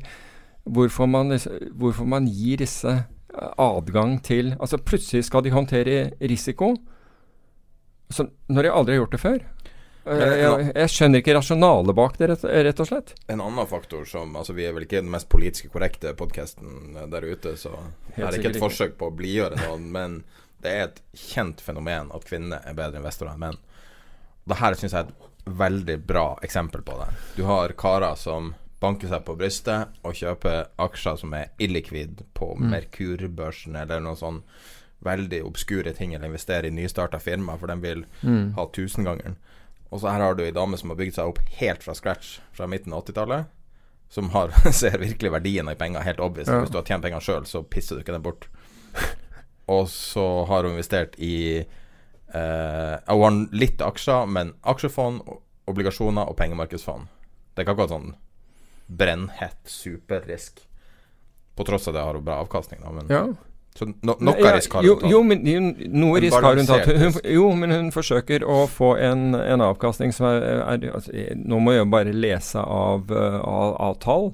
Hvorfor man, hvorfor man gir disse eh, adgang til Altså, plutselig skal de håndtere risiko så, når de aldri har gjort det før. Jeg, jeg, skjønner ikke rasjonalet bak det, rett, og slett. En annen faktor som Altså, vi er vel ikke den mest politisk korrekte podkasten der ute, så det er ikke et forsøk på å blidgjøre noen, men det er et kjent fenomen at kvinner er bedre investorer enn menn. Det her syns jeg er et veldig bra eksempel på det. Du har karer som banker seg på brystet og kjøper aksjer som er illikvid på mm. Merkur-børsen eller noe sånn veldig obskure ting, eller investere i nystarta firma, for den vil mm. ha tusengangeren. Og så her har du ei dame som har bygd seg opp helt fra scratch fra midten av 80-tallet. Som har, ser virkelig verdien av penger, helt obvious. Ja. Hvis du har tjent penger sjøl, så pisser du ikke den bort. og så har hun investert i eh, Hun har litt aksjer, men aksjefond, obligasjoner og pengemarkedsfond. Det er ikke akkurat sånn brennhett superrisk. På tross av det har hun bra avkastning, da. Men, Ja. Så no, noe Ja, risk har jo, hun tatt. jo, men jo, noe risk har hun tatt. Hun, jo, men hun forsøker å få en, en avkastning som er, er altså, Nå må jeg bare lese av, eh, av, av tall.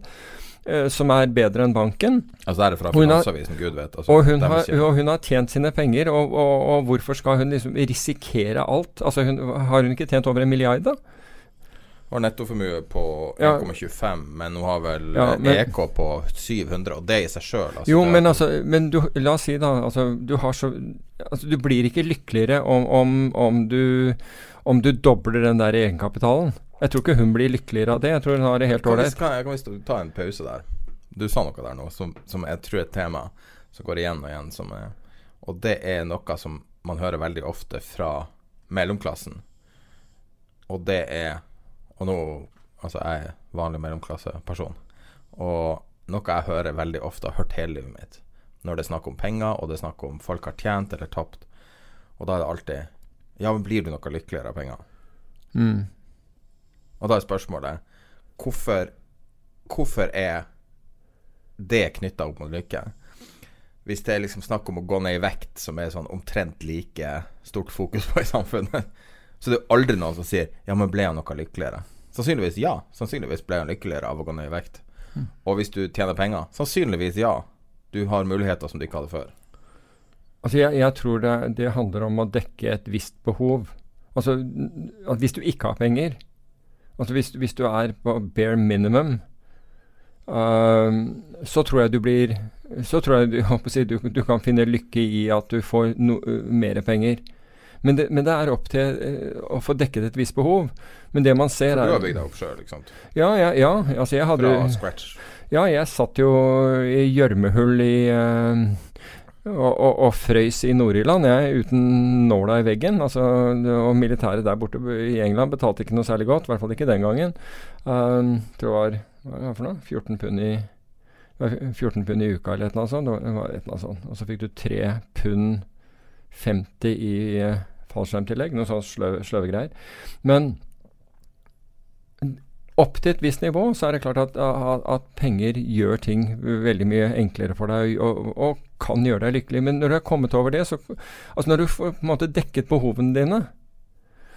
eh, som er bedre enn banken. Altså, det er fra har- Finansavisen, gud vet. Altså, Og hun, har, og hun har tjent sine penger, og, og, og hvorfor skal hun liksom risikere alt? Altså hun, Har hun ikke tjent over en milliard, da? Har nettoformue på Ja. 1,25, men hun har vel Ja, eh, men- EK på 700, og det i seg sjøl altså, Jo, men altså Men du, la oss si, da altså, Du har så Altså, du blir ikke lykkeligere om, om, om du Om du dobler den der egenkapitalen. Jeg tror ikke hun blir lykkeligere av det. Jeg tror hun har det helt ålreit. jeg- kan vi ta en pause der? Du sa noe der nå som, som jeg tror er et tema som går igjen og igjen. Som og det er noe som man hører veldig ofte fra mellomklassen. Og det er Og nå Altså, jeg er vanlig mellomklasseperson. Og noe jeg hører veldig ofte, har hørt hele livet mitt, når det er snakk om penger, og det er snakk om folk har tjent eller tapt, og da er det alltid Ja, men blir du noe lykkeligere av penger? Mm. Og da er spørsmålet hvorfor, hvorfor er det knytta opp mot lykke? Hvis det er liksom snakk om å gå ned i vekt, som er sånn omtrent like stort fokus på i samfunnet, så det er jo aldri noen som sier 'ja, men ble han noe lykkeligere'? Sannsynligvis ja. Sannsynligvis ble han lykkeligere av å gå ned i vekt. Og hvis du tjener penger, sannsynligvis ja. Du har muligheter som du ikke hadde før. Altså, jeg, jeg tror det, det handler om å dekke et visst behov. Altså, at hvis du ikke har penger Altså hvis, hvis du er på bare minimum, uh, så tror jeg du blir Så tror jeg du, jeg si, du, du kan finne lykke i at du får no, uh, mer penger. Men det, men det er opp til øh, å få dekket et visst behov. Men det man ser For du er har bygd deg opp sjøl, ikke sant? Ja, ja, ja. Altså, jeg hadde Fra scratch. ja, jeg satt jo i gjørmehull i eh, og, og, og frøys i Nord-Irland, jeg, uten nåla i veggen. Altså, og militæret der borte i England betalte ikke noe særlig godt, i hvert fall ikke den gangen. Um, tror det var hva for noe? 14 pund i 14 pund i uka eller et eller annet sånt. Og så fikk du 3 pund 50 i eh, fallskjermtillegg, noen sånne sløv, sløve greier. Men opp til et visst nivå så er det klart at, at, at penger gjør ting veldig mye enklere for deg og, og kan gjøre deg lykkelig. Men når du har kommet over det, så Altså når du får på en måte dekket behovene dine,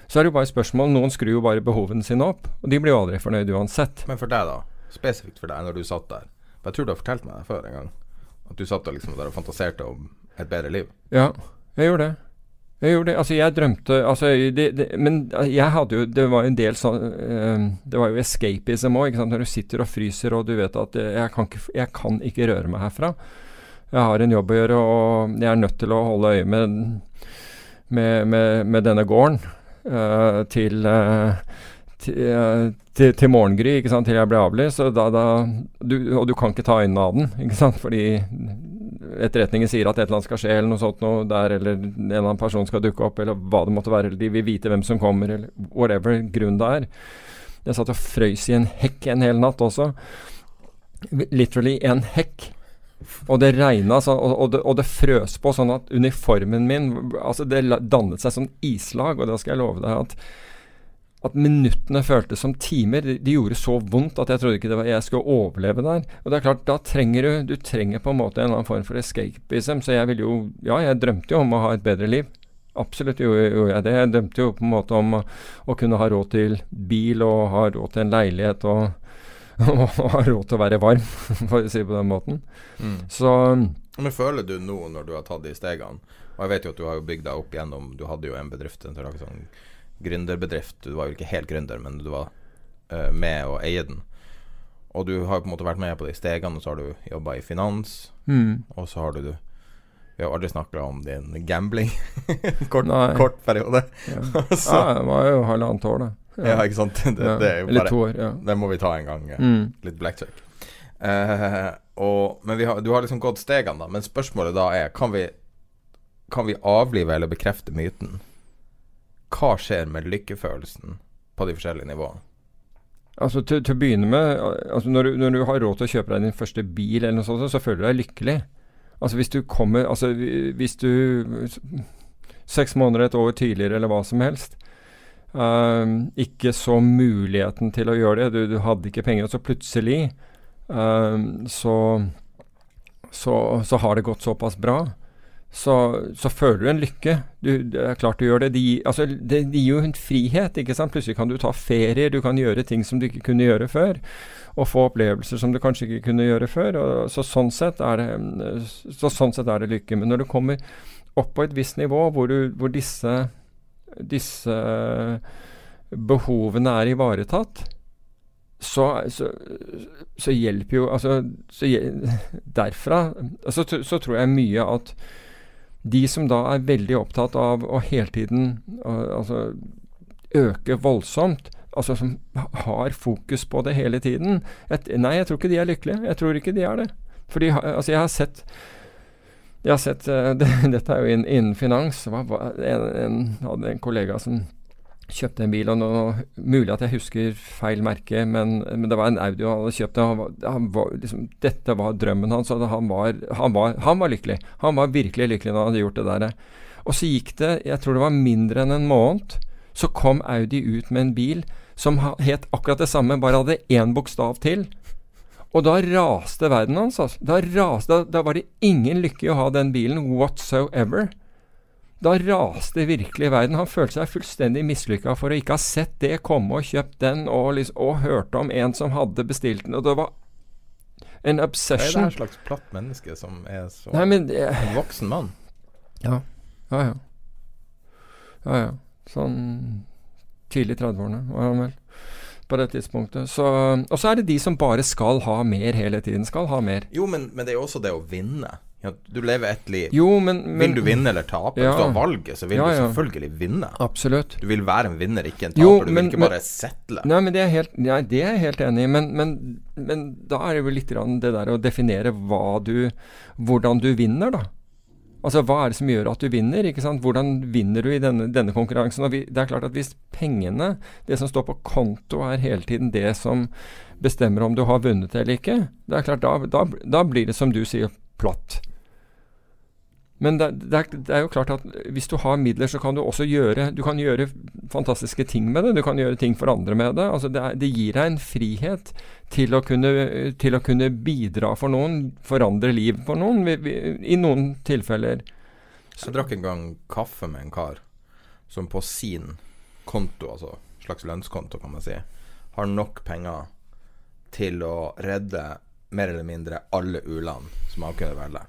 så er det jo bare spørsmål Noen skrur jo bare behovene sine opp, og de blir jo aldri fornøyd uansett. Men for deg, da? Spesifikt for deg, når du satt der. For jeg tror du har fortalt meg det før en gang. At du satt der, liksom der og fantaserte om et bedre liv. Ja, jeg gjorde det. Jeg gjorde det. Altså, jeg drømte altså, det, det, Men jeg hadde jo Det var en del sånn uh, Det var jo escapism òg, når du sitter og fryser og du vet at eh, jeg kan, ikke, jeg kan ikke røre meg herfra. Jeg har en jobb å gjøre, og jeg er nødt til å holde øye med, med, med, med denne gården uh, til, uh, til, til, morgengry, ikke sant, til jeg blir avlyst. Og, da, da, du, og du kan ikke ta øynene av den, ikke sant, fordi etterretningen sier at et eller annet skal skje, eller noe sånt noe der, eller en eller annen person skal dukke opp, eller hva det måtte være, eller de vil vite hvem som kommer, eller whatever grunn det er. Jeg satt og frøys i en hekk en hel natt også. Literally en hekk. Og det regna sånn, og, og, det, og det frøs på sånn at uniformen min Altså, det dannet seg sånn islag, og da skal jeg love deg at at minuttene føltes som timer. De, de gjorde så vondt at jeg trodde ikke det var, jeg skulle overleve der. Og det er klart, da trenger du Du trenger på en måte en eller annen form for escapism. Så jeg ville jo Ja, jeg drømte jo om å ha et bedre liv. Absolutt gjorde jeg det. Jeg drømte jo på en måte om å, å kunne ha råd til bil og ha råd til en leilighet og, og ha råd til å være varm, for å si det på den måten. Så Men føler du nå, når du har tatt de stegene Og jeg vet jo at du har bygd deg opp gjennom Du hadde jo en bedrift, en sånn gründerbedrift. Du var jo ikke helt gründer, men du var uh, med å eie den. Og du har på en måte vært med på de stegene, og så har du jobba i finans, mm, og så har du Vi har aldri snakka om din gambling. kort, kort periode. ja. så, ja, det var jo halvannet år, da. ja, ikke sant? Det, Ja. det er jo Eller bare to år. Ja. Det må vi ta en gang. eh, Mm. litt blackjack. Uh, og, men vi har, du har liksom gått stegene, da. Men spørsmålet da er Kan vi, kan vi avlive eller bekrefte myten? Hva skjer med lykkefølelsen på de forskjellige nivåene? Altså til, til å begynne med, altså når, du, når du har råd til å kjøpe deg din første bil, eller noe sånt, så føler du deg lykkelig. Altså hvis du kommer Altså hvis du Seks måneder, et år tidligere, eller hva som helst. Uh, ikke så muligheten til å gjøre det. Du, du hadde ikke penger, og så plutselig uh, så, så, så har det gått såpass bra så, så, føler du en lykke. Du, det er klart du gjør det. Det, altså, det, gir jo en frihet. ikke sant? Plutselig kan du ta ferier, du kan gjøre ting som du ikke kunne gjøre før. Og få opplevelser som du kanskje ikke kunne gjøre før. Og, så, sånn sett er det, så sånn sett er det lykke. Men når du kommer opp på et visst nivå hvor, du, hvor disse, disse behovene er ivaretatt, så, så, så, hjelper jo altså, Derfra altså, så, tror jeg mye at de som da er veldig opptatt av å hele tiden altså, øke voldsomt, altså som har fokus på det hele tiden et, Nei, jeg tror ikke de er lykkelige. Jeg tror ikke de er det. Fordi altså, jeg har sett jeg har sett, det, Dette er jo innen, finans. Hva, en, en, hadde en kollega som kjøpte en bil, og nå, mulig at jeg husker feil merke, men, men det var en Audi han hadde kjøpt. Han var, han var, liksom, dette var drømmen hans, og han var, han, han var, lykkelig. Han var virkelig lykkelig når han hadde gjort det der. Og så gikk det, jeg tror det var mindre enn en måned, så kom Audi ut med en bil som het akkurat det samme, bare hadde én bokstav til. Og da raste verden hans. Altså. Da, raste, da, da var det ingen lykke i å ha den bilen whatsoever. Da raste virkelig verden. Han følte seg fullstendig mislykka for å ikke ha sett det komme og kjøpt den, og, liksom, og hørte om en som hadde bestilt den. Og det var en obsession. Er det et slags platt menneske som er så Nei, men, det, En voksen mann? Ja. Ja, ja. Ja, ja. Sånn tidlig 30-årene var han vel på det tidspunktet. Så, og så er det de som bare skal ha mer hele tiden. Skal ha mer. Jo, men, men det er jo også det å vinne. Ja, du lever ett liv. Jo, men, men, vil du vinne eller tape? Ja. Hvis du har valget, så vil ja, du selvfølgelig vinne. Absolutt. Du vil være en vinner, ikke en taper. Jo, du vil ikke bare settle. Nei, men det er, helt, nei, det er jeg helt enig i. Men, men, da er det jo litt det der å definere du Hvordan du vinner, da. Altså, Hva er det som gjør at du vinner? ikke sant? Hvordan vinner du i denne, denne konkurransen? Og vi, det er klart at Hvis pengene, det som står på konto, er hele tiden det som bestemmer om du har vunnet eller ikke, det er klart da, da, da blir det som du sier, platt. Men det, det, er, det, er, jo klart at hvis du har midler, så kan du også gjøre Du kan gjøre fantastiske ting med det. Du kan gjøre ting for andre med det. Altså det, er, det gir deg en frihet til å, kunne, til å, kunne, bidra for noen, forandre livet for noen, vi, vi, i noen tilfeller. Så jeg drakk en gang kaffe med en kar som på sin konto, altså slags lønnskonto, kan man si, har nok penger til å redde mer eller mindre alle u-land som han kunne velge.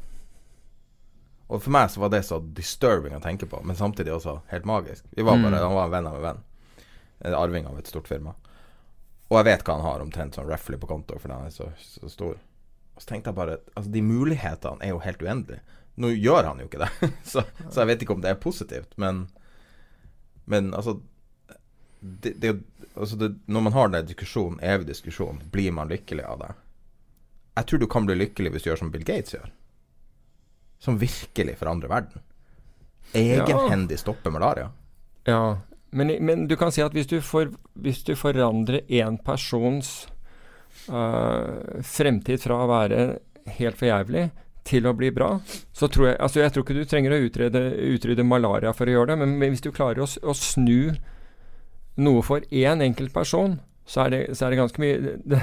Og for meg så var det så disturbing å tenke på, men samtidig også helt magisk. Vi var bare, mm. Han var en venn av en venn. En arving av et stort firma. Og jeg vet hva han har omtrent sånn roughly på konto, fordi han er så, så, stor. Og så tenkte jeg bare Altså, de mulighetene er jo helt uendelige. Nå gjør han jo ikke det, så, så, jeg vet ikke om det er positivt, men Men altså det, det, altså det, Når man har den diskusjonen, evig diskusjon, blir man lykkelig av det? Jeg tror du kan bli lykkelig hvis du gjør som Bill Gates gjør som virkelig forandrer verden. Egenhendig stopper malaria. Ja, men, men, du kan si at hvis du, for, hvis du forandrer én persons uh, fremtid fra å være helt for jævlig til å bli bra, så tror jeg altså Jeg tror ikke du trenger å utrede, utrydde malaria for å gjøre det, men, hvis du klarer å, å, snu noe for én enkelt person, så er, det, så er det, ganske mye det,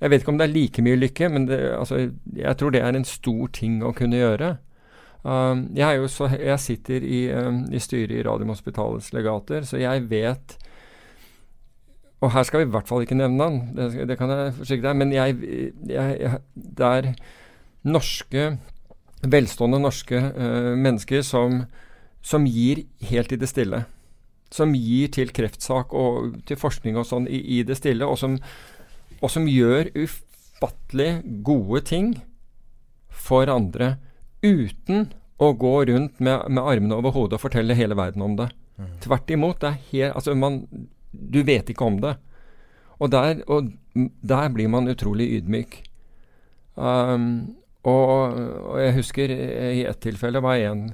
Jeg vet ikke om det er like mye lykke, men det, altså, jeg tror det er en stor ting å kunne gjøre. Um, jeg, så, jeg, sitter i, um, i styret i Radiumhospitalets legater, så jeg vet Og her skal vi i hvert fall ikke nevne han, det, det kan jeg forsikre deg, men jeg, jeg, det er norske, velstående norske uh, mennesker som, som gir helt i det stille som gir til kreftsak og til forskning og sånn i, i, det stille, og som, og som gjør ufattelig gode ting for andre uten å gå rundt med, med armene over hodet og fortelle hele verden om det. Mm. Tvert imot. Det er helt, altså man, du vet ikke om det. Og der, og der blir man utrolig ydmyk. Um, og, og, jeg husker i ett tilfelle var en,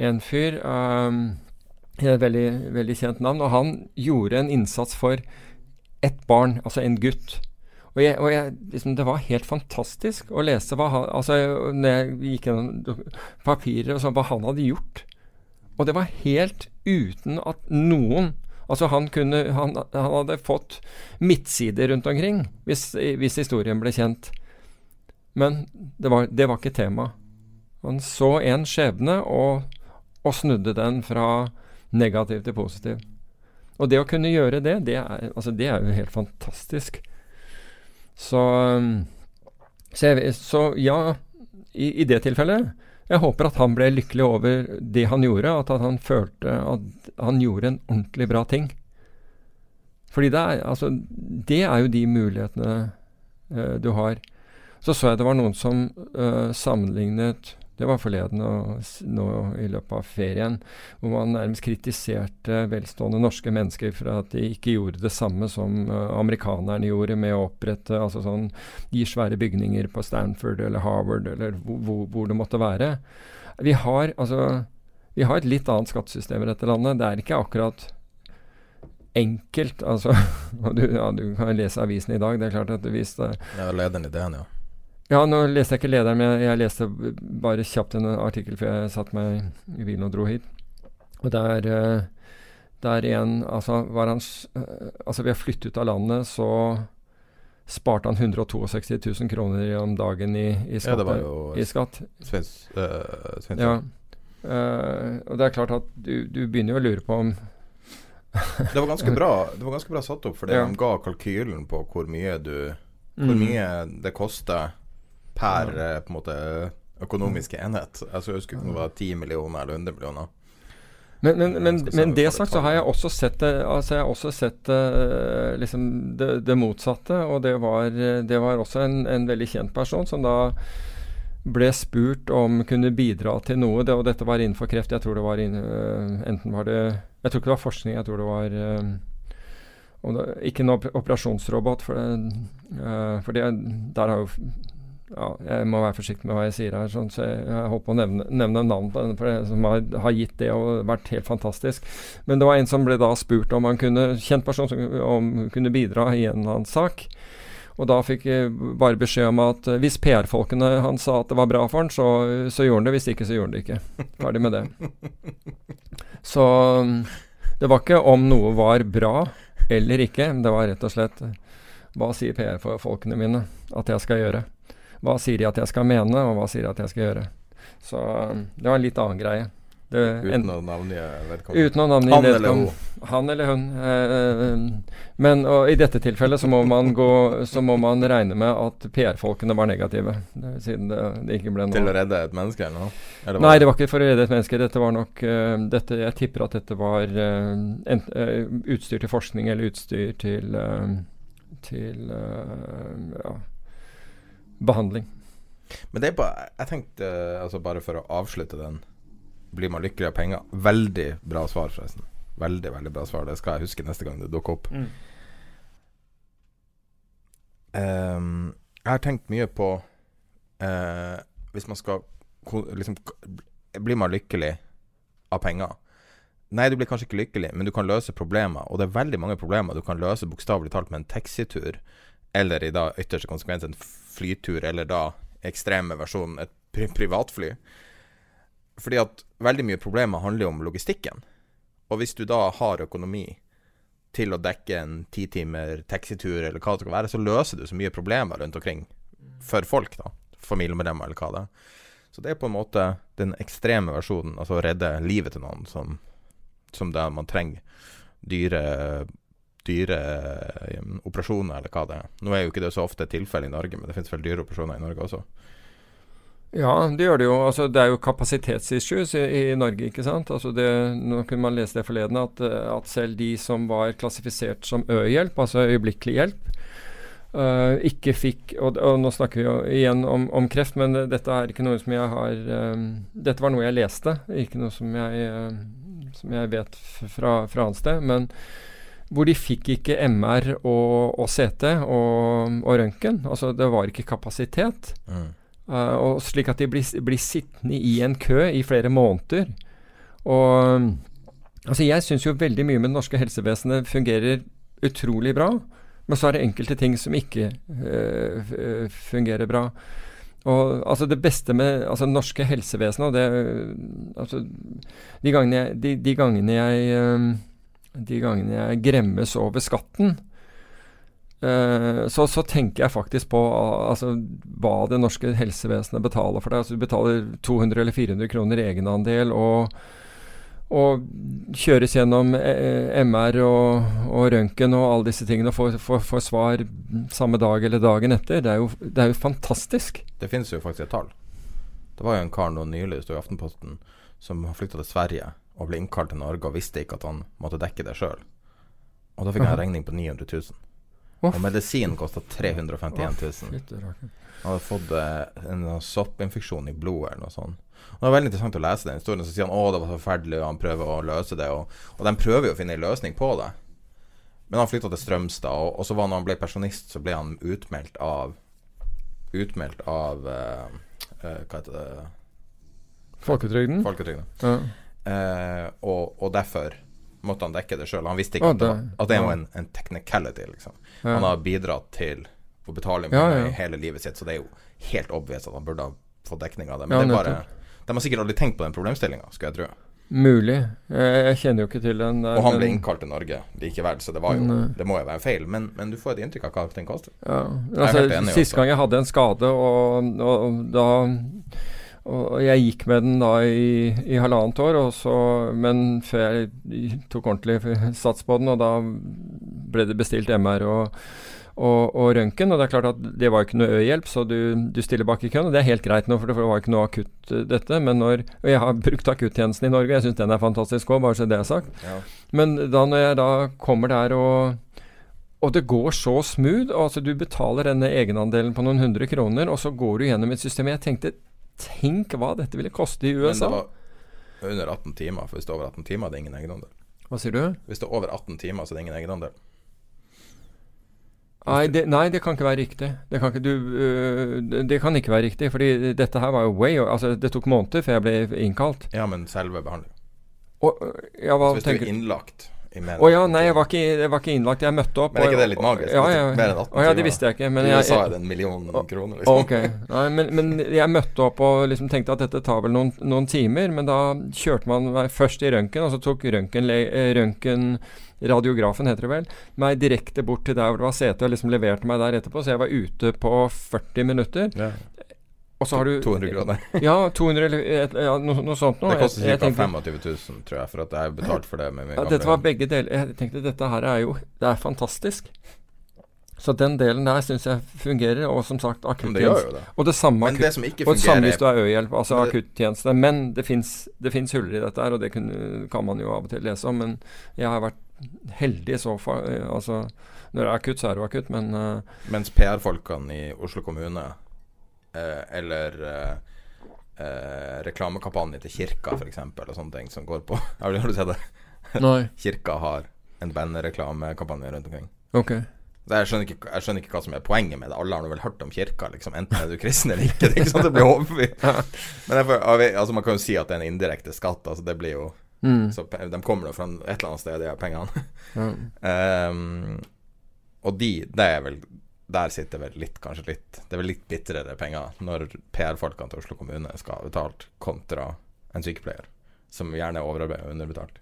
en fyr um, et veldig, veldig kjent navn. Og han gjorde en innsats for ett barn, altså en gutt. Og, jeg, og jeg, liksom, det var helt fantastisk å lese hva han, altså, når jeg gikk gjennom papirer og sånn, hva han hadde gjort. Og det var helt uten at noen Altså han, kunne, han, han hadde fått midtsider rundt omkring hvis, hvis, historien ble kjent. Men det var, det var ikke tema. Han så en skjebne og, og, snudde den fra negativ til positiv. Og det å kunne gjøre det, det er, altså det er jo helt fantastisk. Så, så, jeg, så ja, i, i det tilfellet jeg håper at han ble lykkelig over det han gjorde, at han følte at han gjorde en ordentlig bra ting. Fordi det er, altså, det er jo de mulighetene uh, du har. Så så jeg det var noen som uh, sammenlignet det var forleden og nå i løpet av ferien, hvor man nærmest kritiserte velstående norske mennesker for at de ikke gjorde det samme som amerikanerne gjorde med å opprette altså sånn, gi svære bygninger på Stanford eller Harvard eller hvor, hvor det måtte være. Vi har, altså, vi har et litt annet skattesystem i dette landet. Det er ikke akkurat enkelt. Altså, du, ja, du kan lese avisen i dag. Det er klart at hvis det, Ja, lederen i DN, ja. Ja, nå leste jeg ikke lederen, men jeg leste bare kjapt en artikkel før jeg satte meg i bilen og dro hit. Og der, uh, der en Altså, var han uh, Altså, ved å flytte ut av landet, så sparte han 162 000 kroner om dagen i, i skatt. Ja, det var jo i skatt. Svens, øh, svensk. ja. og det er klart at du, du begynner jo å lure på om det var ganske bra Det var ganske bra satt opp, fordi ja. de ga kalkylen på hvor mye du Hvor mm. mye det koster per. Eh, på en måte økonomiske enhet. Altså, jeg husker ikke om det var 10 millioner eller 100 millioner. Men, men, men, men det sagt så har jeg også sett altså jeg har også sett uh, liksom det, det, motsatte. Og det var, det var også en, en, veldig kjent person som da ble spurt om kunne bidra til noe. Det, og dette var innenfor kreft. Jeg tror det var inn, uh, enten var det Jeg tror ikke det var forskning, jeg tror det var uh, det, Ikke en operasjonsrobot, for, det, for det, der har jo ja, jeg må være forsiktig med hva jeg sier her, sånn, så jeg, jeg håper å nevne, nevne navn på denne som har, har, gitt det og vært helt fantastisk. Men det var en som ble da spurt om han kunne, kjent person som om kunne bidra i en eller annen sak. Og da fikk jeg bare beskjed om at hvis PR-folkene han sa at det var bra for han, så, så, gjorde han det. Hvis ikke, så gjorde han det ikke. Ferdig med det. Så det var ikke om noe var bra eller ikke. Det var rett og slett hva sier PR-folkene mine at jeg skal gjøre. Hva sier de at jeg skal mene, og hva sier de at jeg skal gjøre. Så um, det var en litt annen greie. Det, uten å navngi vedkommende? Uten å navngi han eller hun? Han eller hun. Eh, eh, men i dette tilfellet så må man gå Så må man regne med at PR-folkene var negative. Siden det, det, ikke ble noe Til å redde et menneske, eller noe? Eller Nei, det var ikke for å redde et menneske. Dette var nok uh, dette, Jeg tipper at dette var uh, en, uh, utstyr til forskning eller utstyr til Til ja behandling. Men det er bare Jeg tenkte, altså bare for å avslutte den Blir man lykkelig av penger? Veldig bra svar, forresten. Veldig, veldig bra svar. Det skal jeg huske neste gang det dukker opp. Mm. Um, jeg har tenkt mye på uh, Hvis man skal liksom Blir man lykkelig av penger? Nei, du blir kanskje ikke lykkelig, men du kan løse problemer. Og det er veldig mange problemer du kan løse bokstavelig talt med en taxitur, eller i da ytterste konsekvens en flytur, eller da ekstreme versjonen et pri privatfly. Fordi at veldig mye problemer handler om logistikken. Og hvis du da har økonomi til å dekke en ti timer taxitur eller hva det skal være, så løser du så mye problemer rundt omkring for folk, da. Familiemedlemmer eller hva det er. Så det er på en måte den ekstreme versjonen, altså å redde livet til noen som, som det man trenger dyre dyre um, operasjoner, eller hva det er. Nå er jo ikke det så ofte tilfelle i Norge, men det finnes vel dyre operasjoner i Norge også. Ja, det gjør det jo. Altså, det er jo kapasitetsissues i, i, Norge, ikke sant. Altså det, nå kunne man lese det forleden, at, at selv de som var klassifisert som Ø-hjelp, altså øyeblikkelig hjelp, uh, ikke fikk og, og, nå snakker vi jo igjen om, om, kreft, men dette er ikke noe som jeg har um, Dette var noe jeg leste, ikke noe som jeg, uh, som jeg vet fra, fra annet sted. men hvor de fikk ikke MR og, og CT og, og røntgen. Altså det var ikke kapasitet. Mm. Uh, og slik at de blir, blir, sittende i en kø i flere måneder. Og altså jeg syns jo veldig mye med det norske helsevesenet fungerer utrolig bra. Men så er det enkelte ting som ikke uh, fungerer bra. Og altså Det beste med altså norske helsevesenet og det, altså, de, gangene jeg, de, de gangene jeg øh, De gangene jeg gremmes over skatten, øh, så, så tenker jeg faktisk på altså, hva det norske helsevesenet betaler for deg. Altså Du betaler 200 eller 400 kroner egenandel. og og kjøres gjennom eh, MR og, og røntgen og alle disse tingene og får, får, får svar samme dag eller dagen etter. Det er jo, det er jo fantastisk. Det finnes jo faktisk et tall. Det var jo en kar nå nylig, det sto i Aftenposten, som har flytta til Sverige og ble innkalt til Norge og visste ikke at han måtte dekke det sjøl. Og da fikk han en regning på 900 000. Å, Og medisinen kosta 351 000. Han hadde fått eh, en sånn soppinfeksjon i blodet eller noe sånt. Og Det var veldig interessant å lese den historien. Så sier han å det var forferdelig, og han prøver å løse det. Og, og de prøver jo å finne en løsning på det. Men han flytta til Strømstad, og, og så var når han ble pensjonist, så ble han utmeldt av Utmeldt av uh, uh, Hva heter det Folketrygden? Folketrygden. Ja. Eh, og, og derfor måtte han dekke det sjøl. Han visste ikke oh, at, det, det- var- at det var en, en technicality, liksom. Ja. Han har bidratt til å betale Ja, ja. hele livet sitt, så det er jo helt obvious at han burde ha fått dekning av det. Men det er bare. De har sikkert aldri tenkt på den problemstillinga, skulle jeg tro. Mulig. Jeg, jeg kjenner jo ikke til den. der, Og han ble innkalt til Norge likevel, så det var jo. Det må jo være feil. Men, men du får et inntrykk av hva den koster. Ja. Altså, Sist gang jeg hadde en skade, og, og da og jeg gikk med den da i, i halvannet år, så, men før jeg tok ordentlig sats på den, og da ble det bestilt MR og, og, og røntgen. Og det er klart at det var ikke noe ø-hjelp, så du, du stiller bak i køen. Og det er helt greit nå, for det var ikke noe akutt eh, dette. Men når, og jeg har brukt akuttjenesten i Norge, jeg syns den er fantastisk òg, bare så det er sagt. Ja. Men da når jeg da kommer der og og det går så smooth. Altså du betaler denne egenandelen på noen hundre kroner, og så går du gjennom et system. Jeg tenkte Tenk hva dette ville koste i USA. Men det var under 18 timer, for hvis det er over 18 timer, er det ingen egenandel. Hva sier du? Hvis det er over 18 timer, så er det ingen egenandel. Nei det, nei, det kan ikke være riktig. Det kan ikke, du, øh, det- kan ikke være riktig. Fordi dette her var jo way Altså, det tok måneder før jeg ble innkalt. Ja, men selve behandlingen. Øh, ja, hvis du er innlagt i Å ja, nei, jeg var, ikke, jeg var ikke innlagt. Jeg møtte opp. Men er ikke det litt magisk? Ja, ja, er mer enn 18 Å ja, det visste jeg ikke. Men jeg, USA er det en million kroner, liksom. Okay. Nei, men, men jeg møtte opp og liksom tenkte at dette tar vel noen, noen timer. Men da kjørte man meg først i røntgen, og så tok røntgen radiografen heter det vel, meg direkte bort til der hvor det var sete, og liksom leverte meg der etterpå. Så jeg var ute på 40 minutter. Ja. Og så har du 200 kroner. Ja, 200 eller et- ja, noe, noe sånt noe. Det koster ca. 25 000, tror jeg, for at jeg har betalt for det med min Ja, dette var begge deler. Jeg tenkte dette her er jo Det er fantastisk. Så den delen der syns jeg fungerer, og som sagt det akuttjeneste. det. Og det samme Men akutt- det som ikke og det samme hvis du fungerer er ø-hjelp, altså Men det- akuttjeneste. Men det fins huller i dette her, og det kunne, kan man jo av og til lese om. Men jeg har vært heldig i så fall. eh, Altså, når det er akutt, så er det jo akutt, men uh, Mens PR-folkene i Oslo kommune, eller eh, eh, reklamekampanje til kirka, f.eks., og sånne ting som går på Har du, sett det? Nei. Kirka har en bandreklamekampanje rundt omkring. Ok. Jeg skjønner, ikke, jeg skjønner ikke hva som er poenget med det. Alle har vel hørt om kirka, liksom. Enten er du kristen eller ikke. Det ikke sånn det blir overbevist. Men vet- altså, man kan jo si at det er en indirekte skatt. Altså, det blir jo Mm. så De kommer jo fra et eller annet sted, de pengene. Mm. um, og de, det er vel Der sitter vel litt, kanskje litt Det er vel litt bitrere penger når PR-folkene til Oslo kommune skal ha betalt, kontra en sykepleier, som gjerne er overarbeidet og underbetalt.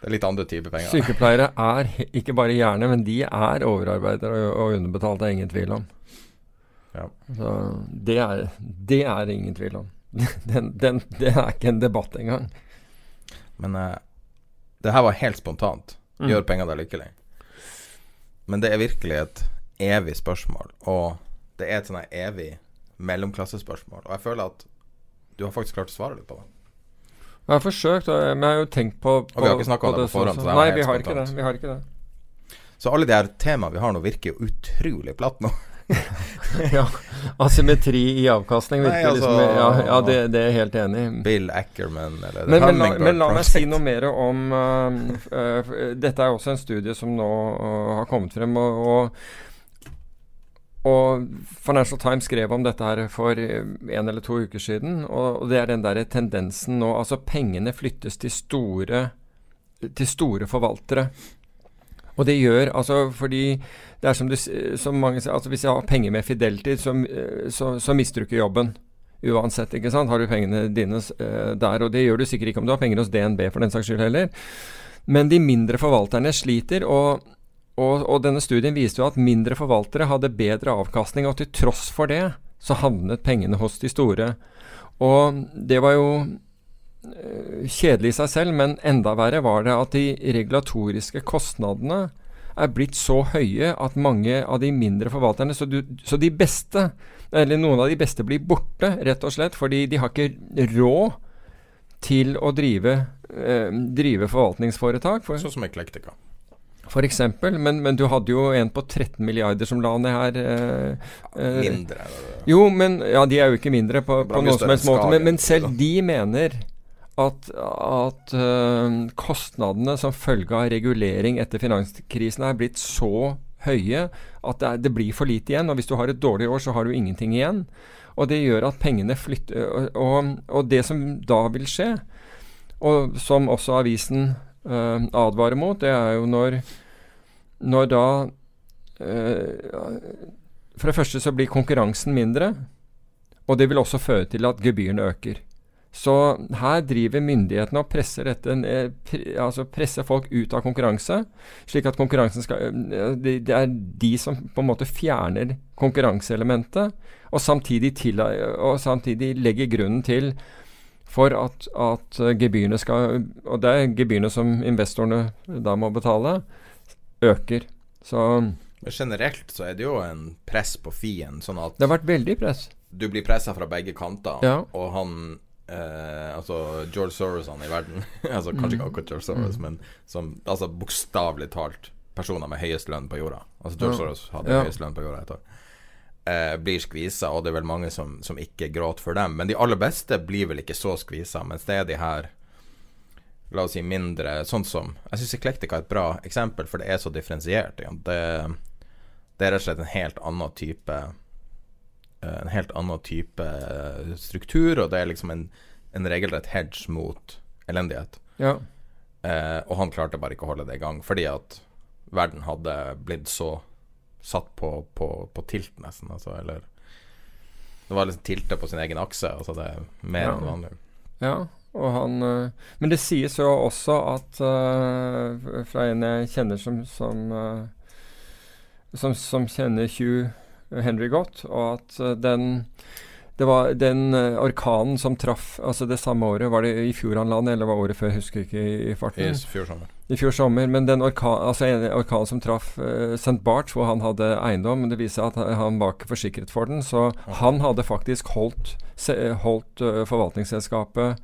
Det er litt andre typer penger. Sykepleiere er ikke bare gjerne, men de er overarbeidere og, underbetalt, det er ingen tvil om. Ja. Så det er, det er ingen tvil om. Den, den, det er ikke en debatt engang. Men uh, det her var helt spontant. Mm. Gjør penger deg lykkelig? Men det er virkelig et evig spørsmål. Og det er et sånn evig mellomklassespørsmål. Og jeg føler at du har faktisk klart å svare litt på det. Jeg har forsøkt, men jeg har jo tenkt på, på Og vi har ikke snakket om det på forhånd, så så- det Nei, vi har, det, vi har ikke det. Så alle de her temaene vi har nå, virker jo utrolig platt nå. ja, Asymmetri i avkastning virker Nei, altså- liksom Ja, ja det, det er jeg helt enig i. Bill Ackerman eller Men, men, la, men la meg si noe mer om uh, uh, Dette er også en studie som nå uh, har kommet frem. Og, og, og Financial Times skrev om dette her for uh, en eller to uker siden. Og det er den der tendensen nå Altså pengene flyttes til store, til store forvaltere. Og det gjør altså fordi det er som, du, som mange sier, altså hvis jeg har penger med Fidelity, så, eh, så, så mister du ikke jobben. Uansett, ikke sant. Har du pengene dine eh, der, og det gjør du sikkert ikke om du har penger hos DNB for den saks skyld heller. Men de mindre forvalterne sliter, og, og, og denne studien viste jo at mindre forvaltere hadde bedre avkastning, og til tross for det så havnet pengene hos de store. Og det var jo eh, kjedelig i seg selv, men enda verre var det at de regulatoriske kostnadene er blitt så høye at mange av de mindre forvalterne Så, du, så de beste, eller noen av de beste, blir borte, rett og slett, fordi de har ikke råd til å drive, eh, drive forvaltningsforetak. For, Sånn som Eklektika. For eksempel, men, men du hadde jo en på 13 milliarder som la ned her. Eh, eh, Mindre. jo, men Ja, de er jo ikke mindre på, på noen som helst måte, men, men selv de mener at, at uh, kostnadene som følge av regulering etter finanskrisen er blitt så høye at det, er, det blir for lite igjen. Og hvis du har et dårlig år, så har du ingenting igjen. Og det gjør at pengene flytter Og, og, og det som da vil skje, og som også avisen uh, advarer mot, det er jo når, når da øh, For det første så blir konkurransen mindre, og det vil også føre til at gebyrene øker. Så her driver myndighetene og presser dette altså presser folk ut av konkurranse, slik at konkurransen skal øh, det, er de som på en måte fjerner konkurranseelementet, og samtidig, og samtidig legger grunnen til for at, at gebyrene skal Og det er gebyrene som investorene da må betale, øker. Så Men generelt så er det jo en press på Fien, sånn at det har vært veldig press. du blir pressa fra begge kanter, Ja. og han eh, Altså George Soros han i verden Altså Kanskje ikke akkurat George Soros, men som altså bokstavelig talt personer med høyest lønn på jorda. Altså George Ja. Soros hadde Ja. høyest lønn på jorda et år. Eh, blir skvisa, og det er vel mange som, som ikke gråter for dem. Men de aller beste blir vel ikke så skvisa, mens det er de her La oss si mindre Sånn som Jeg syns Eklektika er et bra eksempel, for det er så differensiert. Det, det er rett og slett en helt annen type eh, En helt annen type eh, struktur, og det er liksom en, en regelrett hedge mot elendighet. Ja. Eh, og han klarte bare ikke å holde det i gang, fordi at verden hadde blitt så satt på, på, på tilt, nesten. Altså, eller Det var liksom tiltet på sin egen akse. Altså det er mer Ja. enn vanlig. Ja, han øh, Men det sies jo også at uh, Fra en jeg kjenner som som, uh, som, som kjenner Hugh Henry godt, og at uh, den det var den orkanen som traff altså det samme året, var det i fjor han la eller var året før, jeg husker ikke i, i farten. I fjor sommer. I fjor sommer, men den orkan, altså en orkan som traff uh, St. Barts, hvor han hadde eiendom, det viser at han var ikke forsikret for den. Så han hadde faktisk holdt, holdt uh, forvaltningsselskapet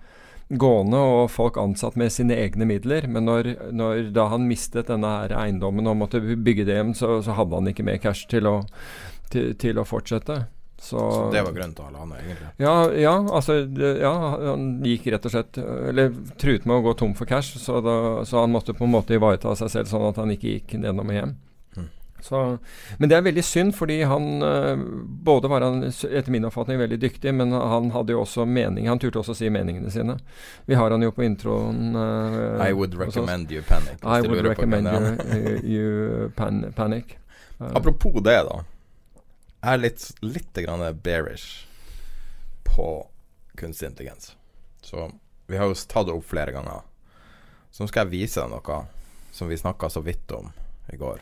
gående og folk ansatt med sine egne midler. Men når, når da han mistet denne her eiendommen og måtte bygge det hjem, så, så hadde han ikke mer cash til å, til, til å fortsette. Så, Så det var grønt til holde han, egentlig. ja, ja, altså ja, han gikk rett og slett Eller truet med å gå tom for cash, så, da, så han måtte på en måte ivareta seg selv, sånn at han ikke gikk nedom og hjem. Så, men det er veldig synd, fordi han øh, Både var han etter min oppfatning veldig dyktig, men han hadde jo også mening. Han turte også å si meningene sine. Vi har han jo på introen. Uh, I would recommend you panic. I would recommend you, you, you pan, panic. Uh, Apropos det, da. Jeg er litt, litt grann bearish på kunstig intelligens. Så vi har jo tatt det opp flere ganger. Så nå skal jeg vise deg noe som vi snakka så vidt om i går.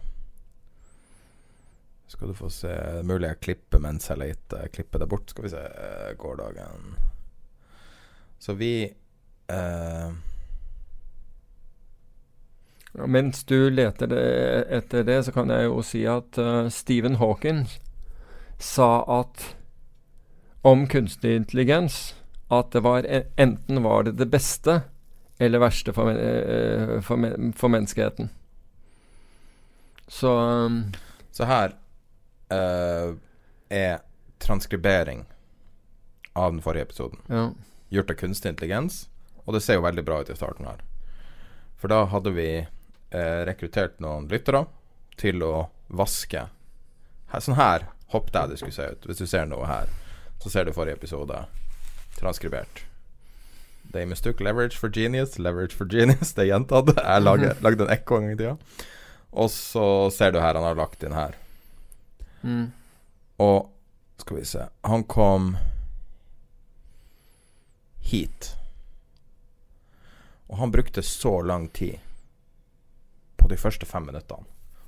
Skal du få se Mulig jeg klipper mens jeg leter. Klipper det bort. Skal vi se eh, gårsdagen. Så vi eh, Ja, Mens du leter etter det, så kan jeg jo si at uh, Stephen Hawking sa at om kunstig intelligens at det var enten var det det beste eller verste for, eh, for, for menneskeheten. Så um, Så her eh, er transkribering av den forrige episoden. ja. gjort av kunstig intelligens. Og det ser jo veldig bra ut i starten her. For da hadde vi eh, rekruttert noen lyttere til å vaske her, Sånn her hoppet jeg det skulle se ut. Hvis du ser noe her, så ser du forrige episode transkribert. They mistook leverage for genius, leverage for genius. Det er gjentatt. Jeg lagde, lagde en ekko en gang i tida. Og så ser du her, han har lagt inn her. Mm. Og skal vi se Han kom hit. Og han brukte så lang tid på de første fem minuttene.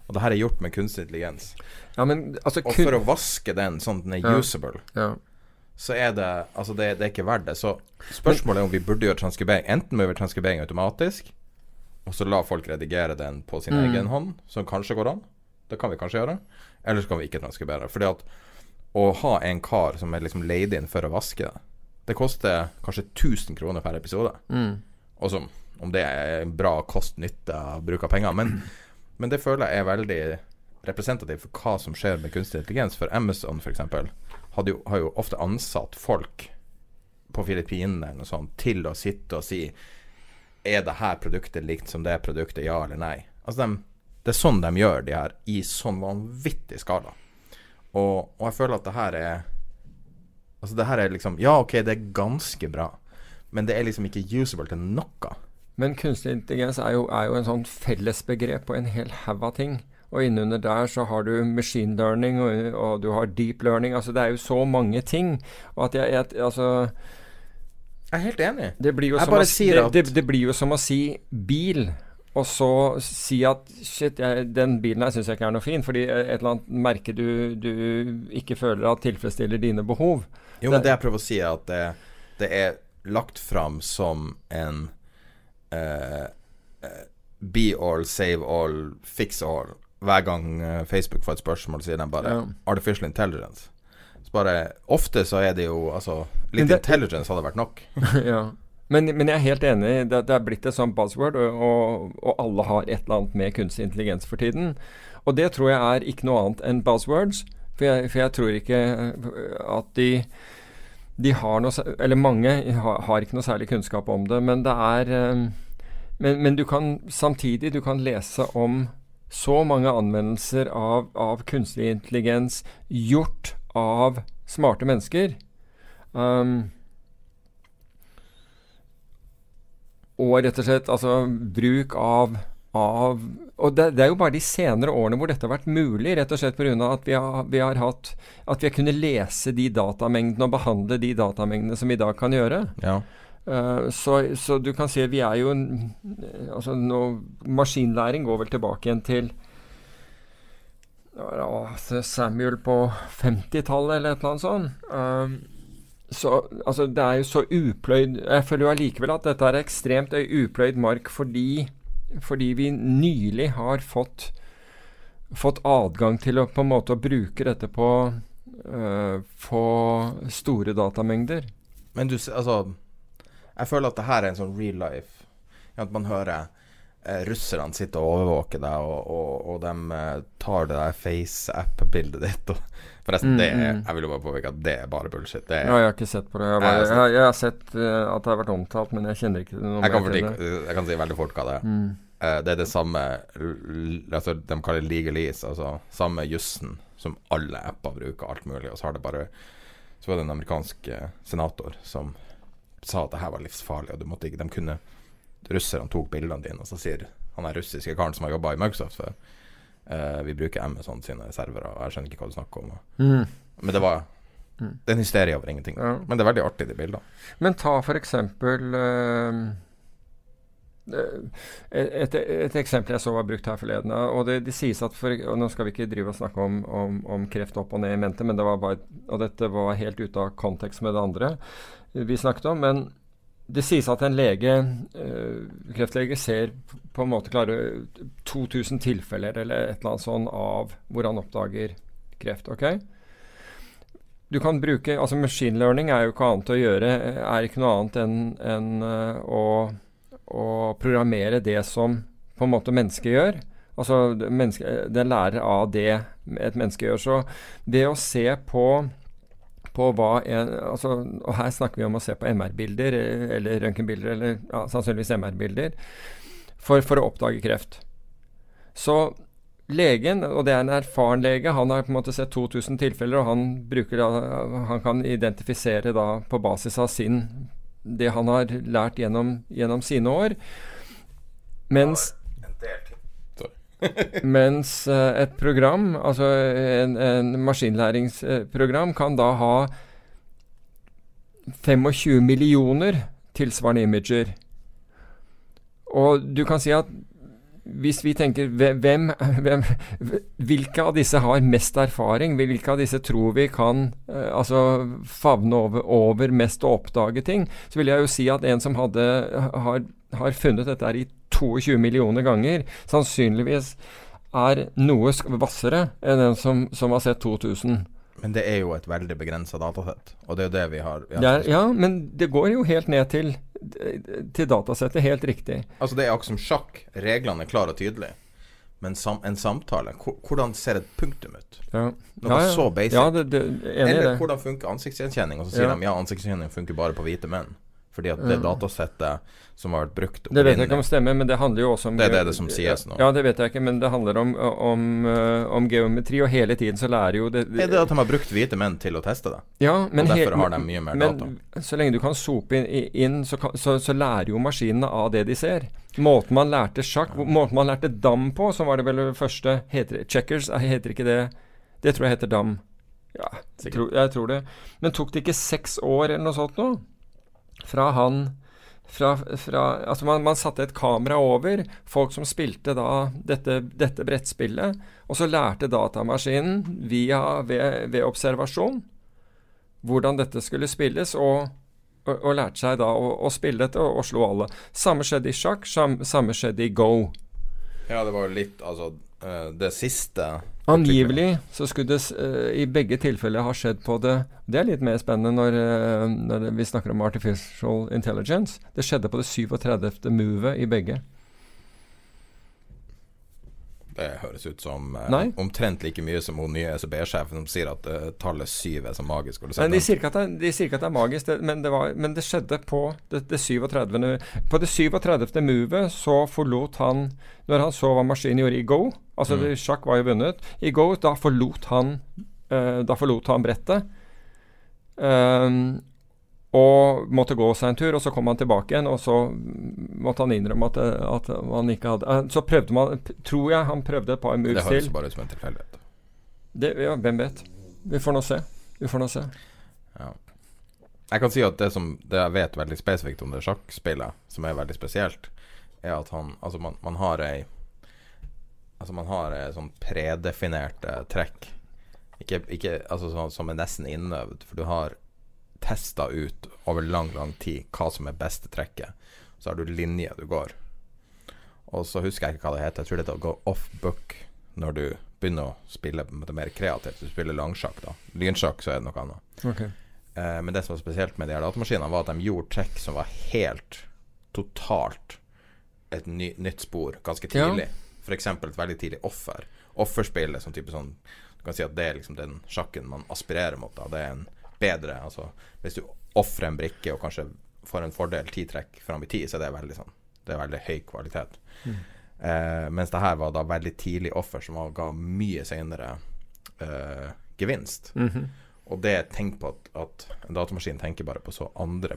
Og det her er gjort med kunstig intelligens. Ja, men altså Og kun- for å vaske den sånn at den er Ja. usable, ja. så er det Altså, det, det er ikke verdt det. Så spørsmålet er om vi burde gjøre transkribering. Enten må vi gjøre transkribering automatisk, og så la folk redigere den på sin Mm. egen hånd, som kanskje går an. Det kan vi kanskje gjøre. Eller så kan vi ikke transkribere. Fordi at å ha en kar som er liksom leid inn for å vaske det, det koster kanskje 1000 kroner per episode. Mm. Og som om det er bra kost-nytte av bruk av penger. Men, men det føler jeg er veldig representativt for hva som skjer med kunstig intelligens. For Amazon f.eks. Har jo ofte ansatt folk på Filippinene eller noe sånt til å sitte og si Er det her produktet likt som det produktet, ja eller nei? Altså dem, Det er sånn de gjør de her, i sånn vanvittig skala. Og, og jeg føler at det her er Altså det her er liksom Ja, ok, det er ganske bra, men det er liksom ikke usable til noe. Men kunstig intelligens er jo, er jo en sånn fellesbegrep på en hel haug av ting. Og innunder der så har du machine learning, og, og du har deep learning. Altså det er jo så mange ting. Og at jeg, jeg Altså Jeg er helt enig. Det blir jo, som å, det, det, det blir jo som å si bil, og så si at shit, jeg, den bilen her syns jeg ikke er noe fin, fordi et eller annet merke du, du ikke føler at tilfredsstiller dine behov. Jo, men det jeg prøver å si, er at det, det er lagt fram som en eh, eh, be all, save all, fix all. Hver gang eh, Facebook får et spørsmål, sier de bare Ja. 'artificial intelligence'. Så bare Ofte så er det jo Altså, litt det- intelligence hadde vært nok. ja. Men, men jeg er helt enig. Det, det er blitt et sånt buzzword, og, og, alle har et eller annet med kunstig intelligens for tiden. Og det tror jeg er ikke noe annet enn buzzwords. For jeg, for jeg tror ikke eh, at de de har noe, eller mange har, har ikke noe særlig kunnskap om det, men det er eh, men, men du kan samtidig du kan lese om så mange anvendelser av, av kunstig intelligens gjort av smarte mennesker. Um, og rett og slett altså bruk av, av Og det, det er jo bare de senere årene hvor dette har vært mulig, rett og slett pga. at vi har, vi har hatt At vi har kunnet lese de datamengdene og behandle de datamengdene som vi i dag kan gjøre. Ja. Uh, så, så du kan si vi er jo en, altså nå, Maskinlæring går vel tilbake igjen til Samuel på 50-tallet eller et eller annet sånt. Um, så altså, det er jo så upløyd Jeg føler jo allikevel at dette er ekstremt upløyd mark fordi, fordi vi nylig har fått fått adgang til å på en måte å bruke dette på øh, på store datamengder. Men du Altså, jeg føler at det her er en sånn real life. At man hører eh, russerne sitte og overvåke deg, og, og, og de eh, tar det der face-app-bildet ditt. Og, forresten, Mm, det mm. jeg ville bare påpeke at det er bare bullshit. Det Ja, jeg har ikke sett på det. Jeg, bare, altså- jeg, jeg har sett øh, at det har vært omtalt, men jeg kjenner ikke noe jeg, kan det. jeg kan si veldig fort hva det er. Mm. Uh, det er det samme Altså, de kaller det legalese, altså samme jussen som alle apper bruker, alt mulig. Og så har det bare Så var det en amerikansk eh, senator som sa at det her var livsfarlig, og du måtte ikke De kunne Russerne tok bildene dine, og så sier han er russiske karen som har jobba i Microsoft før eh, Vi bruker Amazon sine servere, og jeg skjønner ikke hva du snakker om. Mm. Men det var Mm. Det er en hysterie over ingenting. Ja. Men det er veldig artig, de bildene. Men ta for eksempel uh, et, et eksempel jeg så var brukt her forleden. og det, det sies at for, og Nå skal vi ikke drive og snakke om, om, om kreft opp og ned i mente, men det var bare, og dette var helt ute av kontekst med det andre vi snakket om. Men det sies at en lege, øh, kreftlege ser på en måte klare 2000 tilfeller eller et eller annet sånn av hvor han oppdager kreft. ok? du kan bruke altså Machine learning er jo ikke annet å gjøre er ikke noe annet enn enn, eh, å, å programmere det som på en måte mennesket gjør. Altså menneske, Den lærer av det et menneske gjør. Så det å se på på hva en, altså, og Her snakker vi om å se på MR-bilder eh, eller røntgenbilder, eller ja, sannsynligvis MR-bilder, for, for å oppdage kreft. Så legen, og det er en erfaren lege, han har på en måte sett 2000 tilfeller, og han, bruker han kan identifisere da på basis av sin det han har lært gjennom, gjennom sine år. Mens Mens eh, et program, altså en, en maskinlæringsprogram, kan da ha 25 millioner tilsvarende imager. Og du kan si at hvis vi tenker hvem, hvem, Hvilke av disse har mest erfaring? Hvilke av disse tror vi kan eh, altså favne over, over, mest og oppdage ting? Så vil jeg jo si at en som hadde, har, har funnet dette i 22 millioner ganger, sannsynligvis er noe hvassere enn den som, som har sett 2000. Men det er jo et veldig begrensa datasett, og det er jo det vi har, vi har er, Ja, men det går jo helt ned til, til datasettet. Helt riktig. Altså Det er akkurat som sjakk. Reglene er klare og tydelige. Men sam, en samtale, hvordan ser et punktum ut? Ja. Noe ja, ja. så basic. Ja, det, det, Eller hvordan funker ansiktsgjenkjenning? Og så sier de ja, ansiktsgjenkjenning funker bare på hvite menn. Fordi at det datasettet som har vært brukt Det vet jeg ikke om stemmer, men det handler jo også om Det er det, det som sies nå. Ja, det vet jeg ikke, men det handler om, om, eh, om geometri, og hele tiden så lærer jo det Det er det at de har brukt hvite menn til å teste det. Ja, men og derfor har de mye mer men, data. Så lenge du kan sope inn, inn så, så, så, lærer jo maskinene av det de ser. Måten man lærte sjakk, måten man lærte dam på, som var det vel det første heter, Checkers, heter ikke det Det tror jeg heter dam. Ja, jeg tror, jeg tror det. Men tok det ikke seks år eller noe sånt nå? Fra han fra, fra, altså man, man, satte et kamera over folk som spilte da dette, dette brettspillet, og så lærte datamaskinen via, ved, ved observasjon hvordan dette skulle spilles, og, og, og lærte seg da å, å spille dette og, og, slå alle. Samme skjedde i sjakk, samme skjedde i go. Ja, det var jo litt Altså, eh, det siste Angivelig så skulle det uh, i begge tilfeller ha skjedd på det Det er litt mer spennende når, uh, når vi snakker om artificial intelligence. Det skjedde på det 37. movet i begge. Det høres ut som eh, omtrent like mye som hun nye ECB-sjefen som sier at eh, tallet syv er så magisk. Nei, de, sier ikke at det, de at det er magisk, det, men, det var, men, det skjedde på det, det 37. På det 37. movet så forlot han Når han så hva maskinen gjorde i go Altså, mm. sjakk var jo vunnet. I Go da forlot han, eh, da forlot han brettet. Um, og måtte gå seg en tur, og så kom han tilbake igjen, og så måtte han innrømme at, at han ikke hadde uh, Så prøvde man Tror jeg han prøvde et par moves til. Det høres bare ut som en tilfeldighet. Ja, hvem vet. Vi får nå se. Vi får nå se. Ja. Jeg kan si at det som det jeg vet veldig spesifikt om det sjakkspillet, som er veldig spesielt, er at han Altså, man, man har ei Altså man har ei sånn predefinerte trekk. Ikke, ikke, altså sånn, som er nesten innøvd, for du har testa ut over lang, lang tid hva som er beste trekket. Så har du linje du går. Og så husker jeg ikke hva det heter. Jeg tror det er å gå off book når du begynner å spille det mer kreativt. Du spiller langsjakk, da. Lynsjakk, så er det noe annet. Okay. Eh, men det som var spesielt med de her datamaskinene, var at de gjorde trekk som var helt totalt et ny, nytt spor ganske tidlig. Ja f.eks. et veldig tidlig offer. Offerspillet som type sånn Du kan si at det er liksom den sjakken man aspirerer mot. Da. Det er en bedre Altså hvis du ofrer en brikke og kanskje får en fordel ti trekk fram i tid, så er det veldig sånn Det er veldig høy kvalitet. Mm. Eh, mens det her var da veldig tidlig offer som ga mye senere eh, gevinst. Mm -hmm. Og det er tenkt på at, at en datamaskin tenker bare på så andre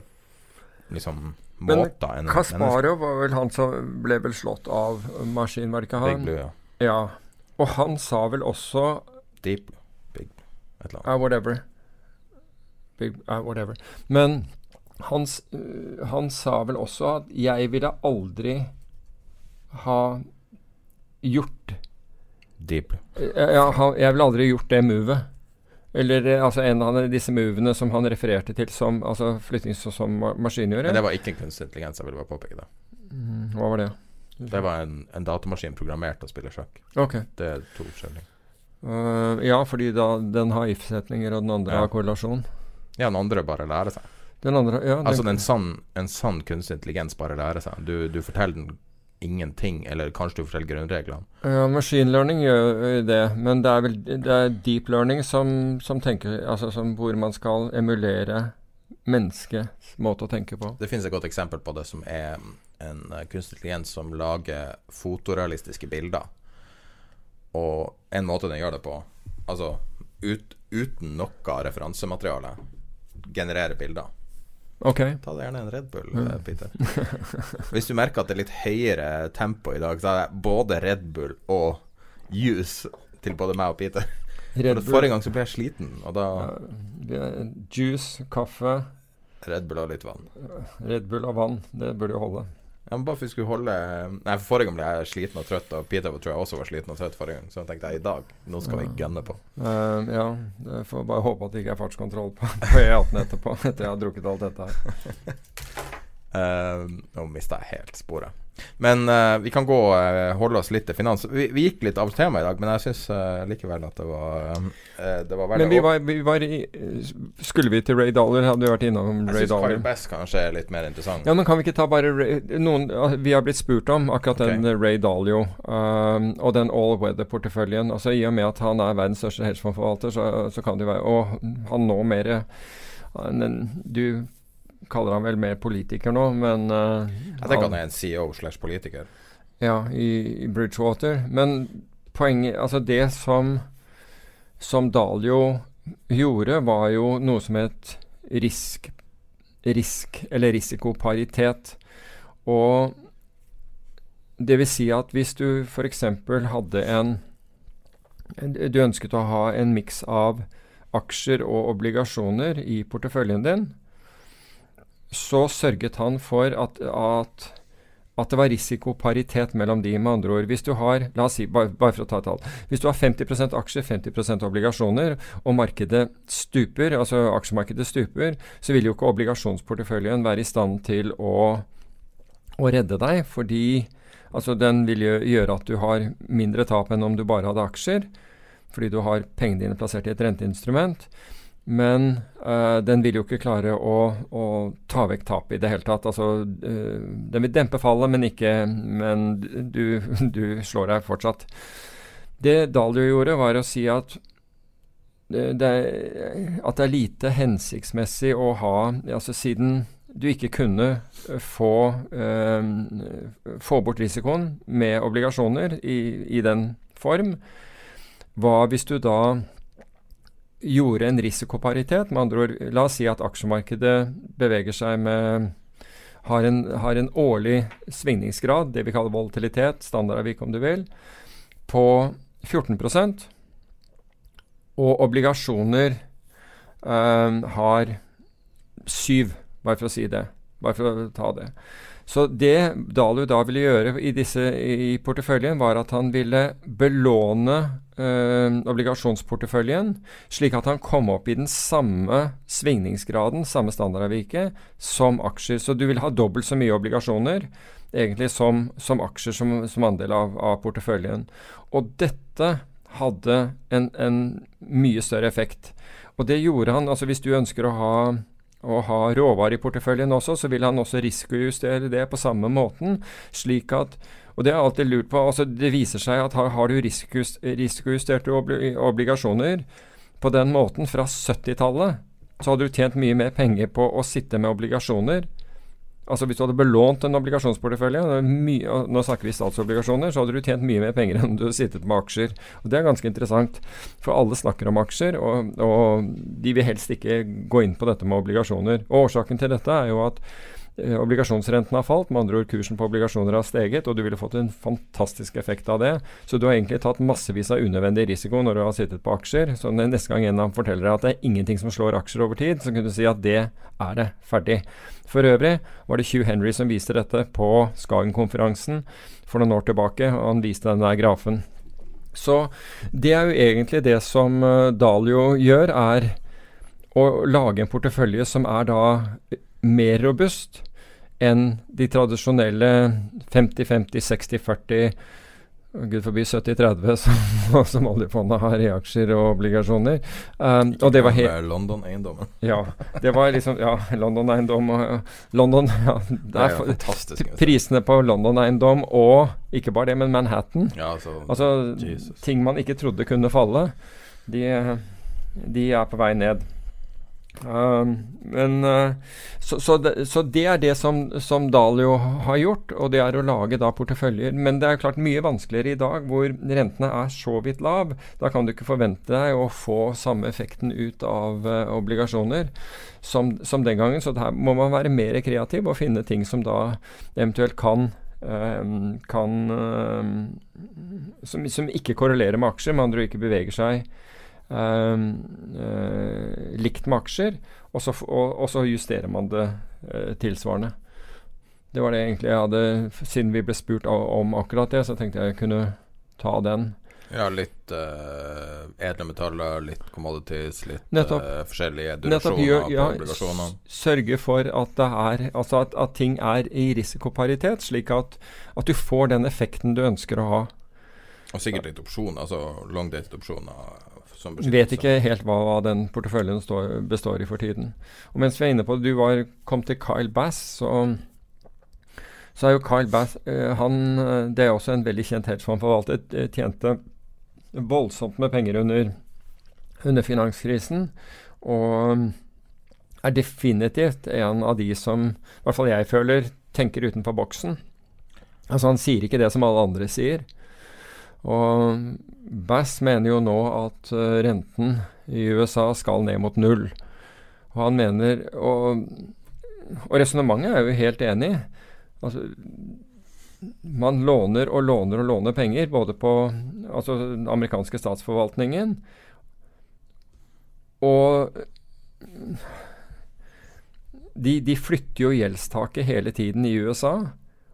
liksom måter enn Kasparov var vel han som ble vel slått av maskin, var det ikke han? Blue, ja. ja. Og han sa vel også Deep. Big. Et eller annet. Uh, whatever. Big, uh, whatever. Men han, uh, han sa vel også at 'jeg ville aldri ha gjort' Deep Blue. Ja, jeg ville aldri gjort det movet. Eller eh, altså en av disse movene som han refererte til som altså flytting som maskin gjør. Men det var ikke en kunstig intelligens, jeg vil bare påpeke det. Mm, hva var det? Det var en, en datamaskin programmert til å spille sjakk. Okay. Det er to forskjellige. Uh, ja, fordi da den har if-setninger, og den andre ja. har korrelasjon. Ja, den andre bare lærer seg. Den andre, ja, altså den sann, en sann kunstig intelligens bare lærer seg. Du, du forteller den ingenting, eller kanskje du forteller grunnreglene. Ja, machine learning gjør det, men det er vel det er deep learning som, som tenker Altså som, hvor man skal emulere menneskets måte å tenke på. Det finnes et godt eksempel på det, som er en kunstig intelligens som lager fotorealistiske bilder. Og en måte den gjør det på, altså ut, uten noe referansemateriale, genererer bilder. Ok. Ta deg gjerne en Red Bull, Mm. eh, Peter. Hvis du merker at det er litt høyere tempo i dag, så er det både Red Bull og juice til både meg og Peter. Forrige gang så ble jeg sliten, og da ja, juice, kaffe, Red Bull og litt vann. Red Bull og vann. Det burde jo holde. Ja, bare for vi skulle holde Nei, for forrige gang ble jeg sliten og trøtt, og Peter tror jeg også var sliten og trøtt forrige gang, så jeg tenkte jeg i dag, nå skal vi gønne på. Uh, ja, jeg får bare håpe at det ikke er fartskontroll på, på E18 etterpå, etter jeg har drukket alt dette her. Eh, nå mista jeg helt sporet. Men uh, vi kan gå uh, holde oss litt til finans. Vi, vi gikk litt av temaet i dag, men jeg syns likevel at det var Det var verdt Men vi var, vi var i Skulle vi til Ray Dollar? Hadde vi vært innom Jeg Ray syns Kyle Dollar? Bass kanskje er litt mer interessant. Ja, men kan vi ikke ta bare Ray, noen, ah, Vi har blitt spurt om akkurat den eh, Ray Dalio um, og den all weather-porteføljen. Altså I og med at han er verdens største helsefondforvalter, så, så kan det jo være Og han nå mer Du kaller han vel mer politiker nå, men uh, Jeg tenker han er en CEO slash politiker. Ja, i, i Bridgewater. Men poenget Altså, det som Som Dalio gjorde, var jo noe som het risk Risk, eller risikoparitet. Og det vil si at hvis du f.eks. hadde en Du ønsket å ha en miks av aksjer og obligasjoner i porteføljen din, så sørget han for at, at at det var risikoparitet mellom de. Med andre ord, hvis du har la oss si, bare, bare for å ta et tall, hvis du har 50% aksjer, 50% obligasjoner, og markedet stuper, altså aksjemarkedet stuper, så vil jo ikke obligasjonsporteføljen være i stand til å, å redde deg, fordi altså den vil gjøre at du har mindre tap enn om du bare hadde aksjer, fordi du har pengene dine plassert i et renteinstrument. Men øh, den vil jo ikke klare å, å ta vekk tapet i det hele tatt. Altså, øh, den vil dempe fallet, men ikke Men du, du slår deg fortsatt. Det Dalio gjorde, var å si at det, det at det er lite hensiktsmessig å ha altså Siden du ikke kunne få, øh, få bort risikoen med obligasjoner i, i den form, hva hvis du da gjorde en risikoparitet. Med andre ord, la oss si at aksjemarkedet beveger seg med har en, har en årlig svingningsgrad, det vi kaller volatilitet, standardavvik om du vil, på 14 og obligasjoner eh, har 7, bare for å si det. Bare for å ta det. Så det Dalu da ville gjøre i, disse, i porteføljen, var at han ville belåne øh, obligasjonsporteføljen, slik at han kom opp i den samme svingningsgraden, samme standardavviket, som aksjer. Så du vil ha dobbelt så mye obligasjoner egentlig som, som aksjer som, som andel av, av porteføljen. Og dette hadde en, en mye større effekt. Og det gjorde han. altså Hvis du ønsker å ha å ha råvarer i porteføljen også, så vil han også risikojustere det på samme måten. slik at og det jeg alltid lurt på. altså Det viser seg at har, har du risikojusterte obli, obligasjoner på den måten fra 70-tallet, så hadde du tjent mye mer penger på å sitte med obligasjoner. Altså Hvis du hadde belånt en obligasjonsportefølje, mye, nå snakker vi statsobligasjoner, så hadde du tjent mye mer penger enn du sittet med aksjer. Og Det er ganske interessant, for alle snakker om aksjer, og, og de vil helst ikke gå inn på dette med obligasjoner. Og Årsaken til dette er jo at eh, obligasjonsrenten har falt, med andre ord kursen på obligasjoner har steget, og du ville fått en fantastisk effekt av det. Så du har egentlig tatt massevis av unødvendig risiko når du har sittet på aksjer. Så neste gang en forteller deg at det er ingenting som slår aksjer over tid, så kunne du si at det er det. Ferdig. For øvrig var det Hugh Henry som viste dette på Skagen-konferansen for noen år tilbake, og han viste den der grafen. Så det er jo egentlig det som uh, Dalio gjør, er å lage en portefølje som er da mer robust enn de tradisjonelle 50-50, 60-40 Gud forby 70-30 som, som oljefondet har i aksjer og obligasjoner. Um, og det var helt London-eiendommen. Ja. Det var liksom Ja, London-eiendom London ja, det Det er er jo fa- fantastisk. Prisene på London-eiendom og ikke bare det, men Manhattan. Ja, altså, Altså Jesus. ting man ikke trodde kunne falle, de, de er på vei ned. Um, men uh, så, så, det, så, det, er det som, som, Dalio har gjort, og det er å lage da porteføljer. Men det er klart mye vanskeligere i dag hvor rentene er så vidt lav. Da kan du ikke forvente deg å få samme effekten ut av uh, obligasjoner som, som, den gangen. Så her må man være mer kreativ og finne ting som da eventuelt kan uh, kan som, som, ikke korrelerer med aksjer, med andre ord ikke beveger seg likt med aksjer, og så, og, og så, justerer man det eh, tilsvarende. Det var det egentlig jeg hadde Siden vi ble spurt om akkurat det, så tenkte jeg jeg kunne ta den. Ja, litt uh, edle metaller, litt commodities, litt nettopp, uh, forskjellige durasjoner ja, på obligasjoner. Sørge for at, det er, altså at, at, ting er i risikoparitet, slik at, at du får den effekten du ønsker å ha. Og sikkert litt opsjon, altså long dated opsjoner Vet ikke helt hva, den porteføljen står, består i for tiden. Og mens vi er inne på det, du var, kom til Kyle Bass, så, så er jo Kyle Bass uh, han, eh, Det er også en veldig kjent hedgefondforvalter. Eh, tjente voldsomt med penger under, under finanskrisen. Og er definitivt en av de som, i hvert fall jeg føler, tenker utenfor boksen. Altså Han sier ikke det som alle andre sier. Og Bass mener jo nå at uh, renten i USA skal ned mot null. Og han mener Og, og resonnementet er jo helt enig. Altså, man låner og låner og låner penger, både på altså, den amerikanske statsforvaltningen og de, de flytter jo gjeldstaket hele tiden i USA.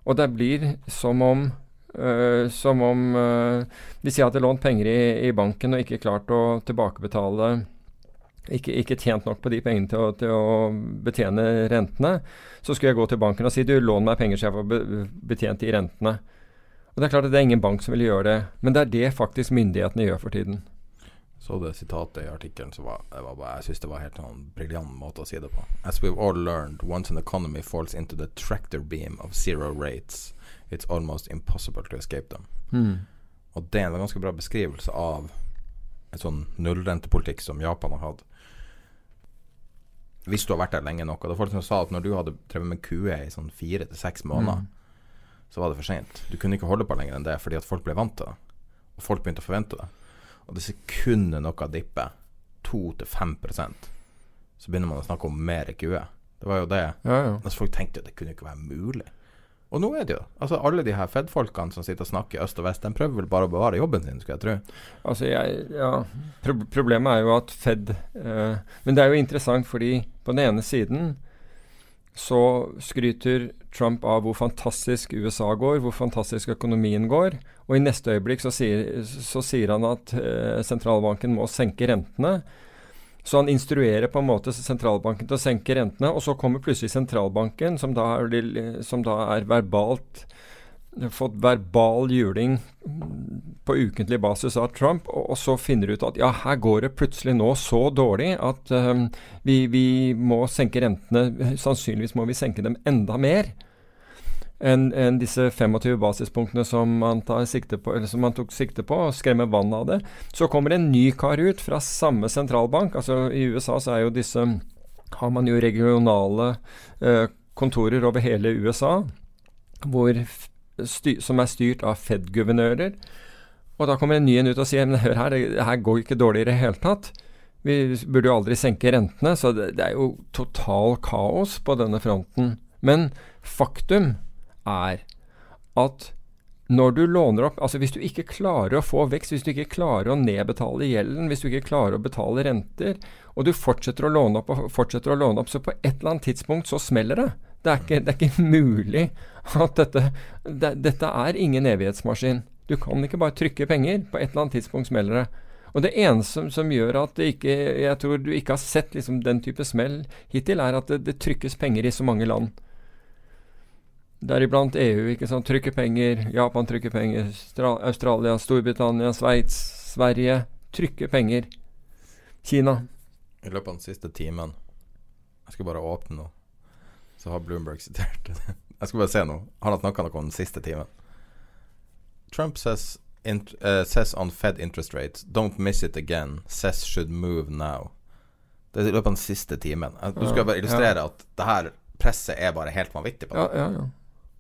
Og det blir som om Uh, som om uh, Hvis jeg hadde lånt penger i, i, banken og ikke klart å tilbakebetale ikke, ikke tjent nok på de pengene til å, til å, betjene rentene, så skulle jeg gå til banken og si du, lån meg penger så jeg får betjent de rentene. Og Det er klart at det er ingen bank som vil gjøre det, men det er det faktisk myndighetene gjør for tiden. Så det sitatet i artikkelen som var, var jeg syns det var helt en briljant måte å si det på. As we've all learned, once an economy falls into the tractor beam of zero rates It's almost impossible to escape them. Mm. Og det er en ganske bra beskrivelse av en sånn nullrentepolitikk som Japan har hatt. Hvis du har vært der lenge nok. Og det var folk som sa at når du hadde drevet med QE i sånn fire til seks måneder, mm. så var det for seint. Du kunne ikke holde på lenger enn det fordi at folk ble vant til det. Og folk begynte å forvente det. Og det sekundet noe dipper 2-5% så begynner man å snakke om mer QE. Det var jo det. Ja, ja. Altså, folk tenkte at det kunne ikke være mulig. Og nå er det jo Altså Alle de her Fed-folkene som sitter og snakker øst og vest, de prøver vel bare å bevare jobben sin, skulle jeg tro. Altså jeg, ja, pro Problemet er jo at Fed eh, Men det er jo interessant fordi på den ene siden så skryter Trump av hvor fantastisk USA går, hvor fantastisk økonomien går. Og i neste øyeblikk så sier, så sier han at eh, sentralbanken må senke rentene. Så han instruerer på en måte sentralbanken til å senke rentene, og så kommer plutselig sentralbanken, som da er, som da er verbalt fått verbal juling på ukentlig basis av Trump, og, og, så finner ut at ja, her går det plutselig nå så dårlig at um, vi, vi, må senke rentene. Sannsynligvis må vi senke dem enda mer enn en disse 25 basispunktene som man, på, som man, tok sikte på, og skremme vann av det. Så kommer en ny kar ut fra samme sentralbank. altså I USA så er jo disse har man jo regionale eh, kontorer over hele USA hvor, som er styrt av Fed-guvernører. Og da kommer en ny en ut og sier men hør her, det her går ikke dårlig i det hele tatt. Vi burde jo aldri senke rentene. Så det, det er jo total kaos på denne fronten. Men faktum er at når du låner opp Altså hvis du ikke klarer å få vekst, hvis du ikke klarer å nedbetale gjelden, hvis du ikke klarer å betale renter, og du fortsetter å låne opp og fortsetter å låne opp, så på et eller annet tidspunkt så smeller det. Det er ikke, det er ikke mulig at dette det, Dette er ingen evighetsmaskin. Du kan ikke bare trykke penger. På et eller annet tidspunkt smeller det. Og det eneste som, gjør at ikke, jeg tror du ikke har sett liksom den type smell hittil, er at det, det trykkes penger i så mange land. Deriblant EU. ikke sant? Trykker penger. Japan trykker penger. Australia, Storbritannia, Sveits, Sverige trykker penger. Kina. I løpet av den siste timen Jeg skal bare åpne nå, så har Bloomberg sitert Jeg skal bare se nå. Han har snakka noe om den siste timen. Trump says, uh, says on Fed interest rates Don't miss it again. Says should move now. Det er i løpet av den siste timen. Du skal bare illustrere at det her presset er bare helt vanvittig på det. Ja, ja, ja.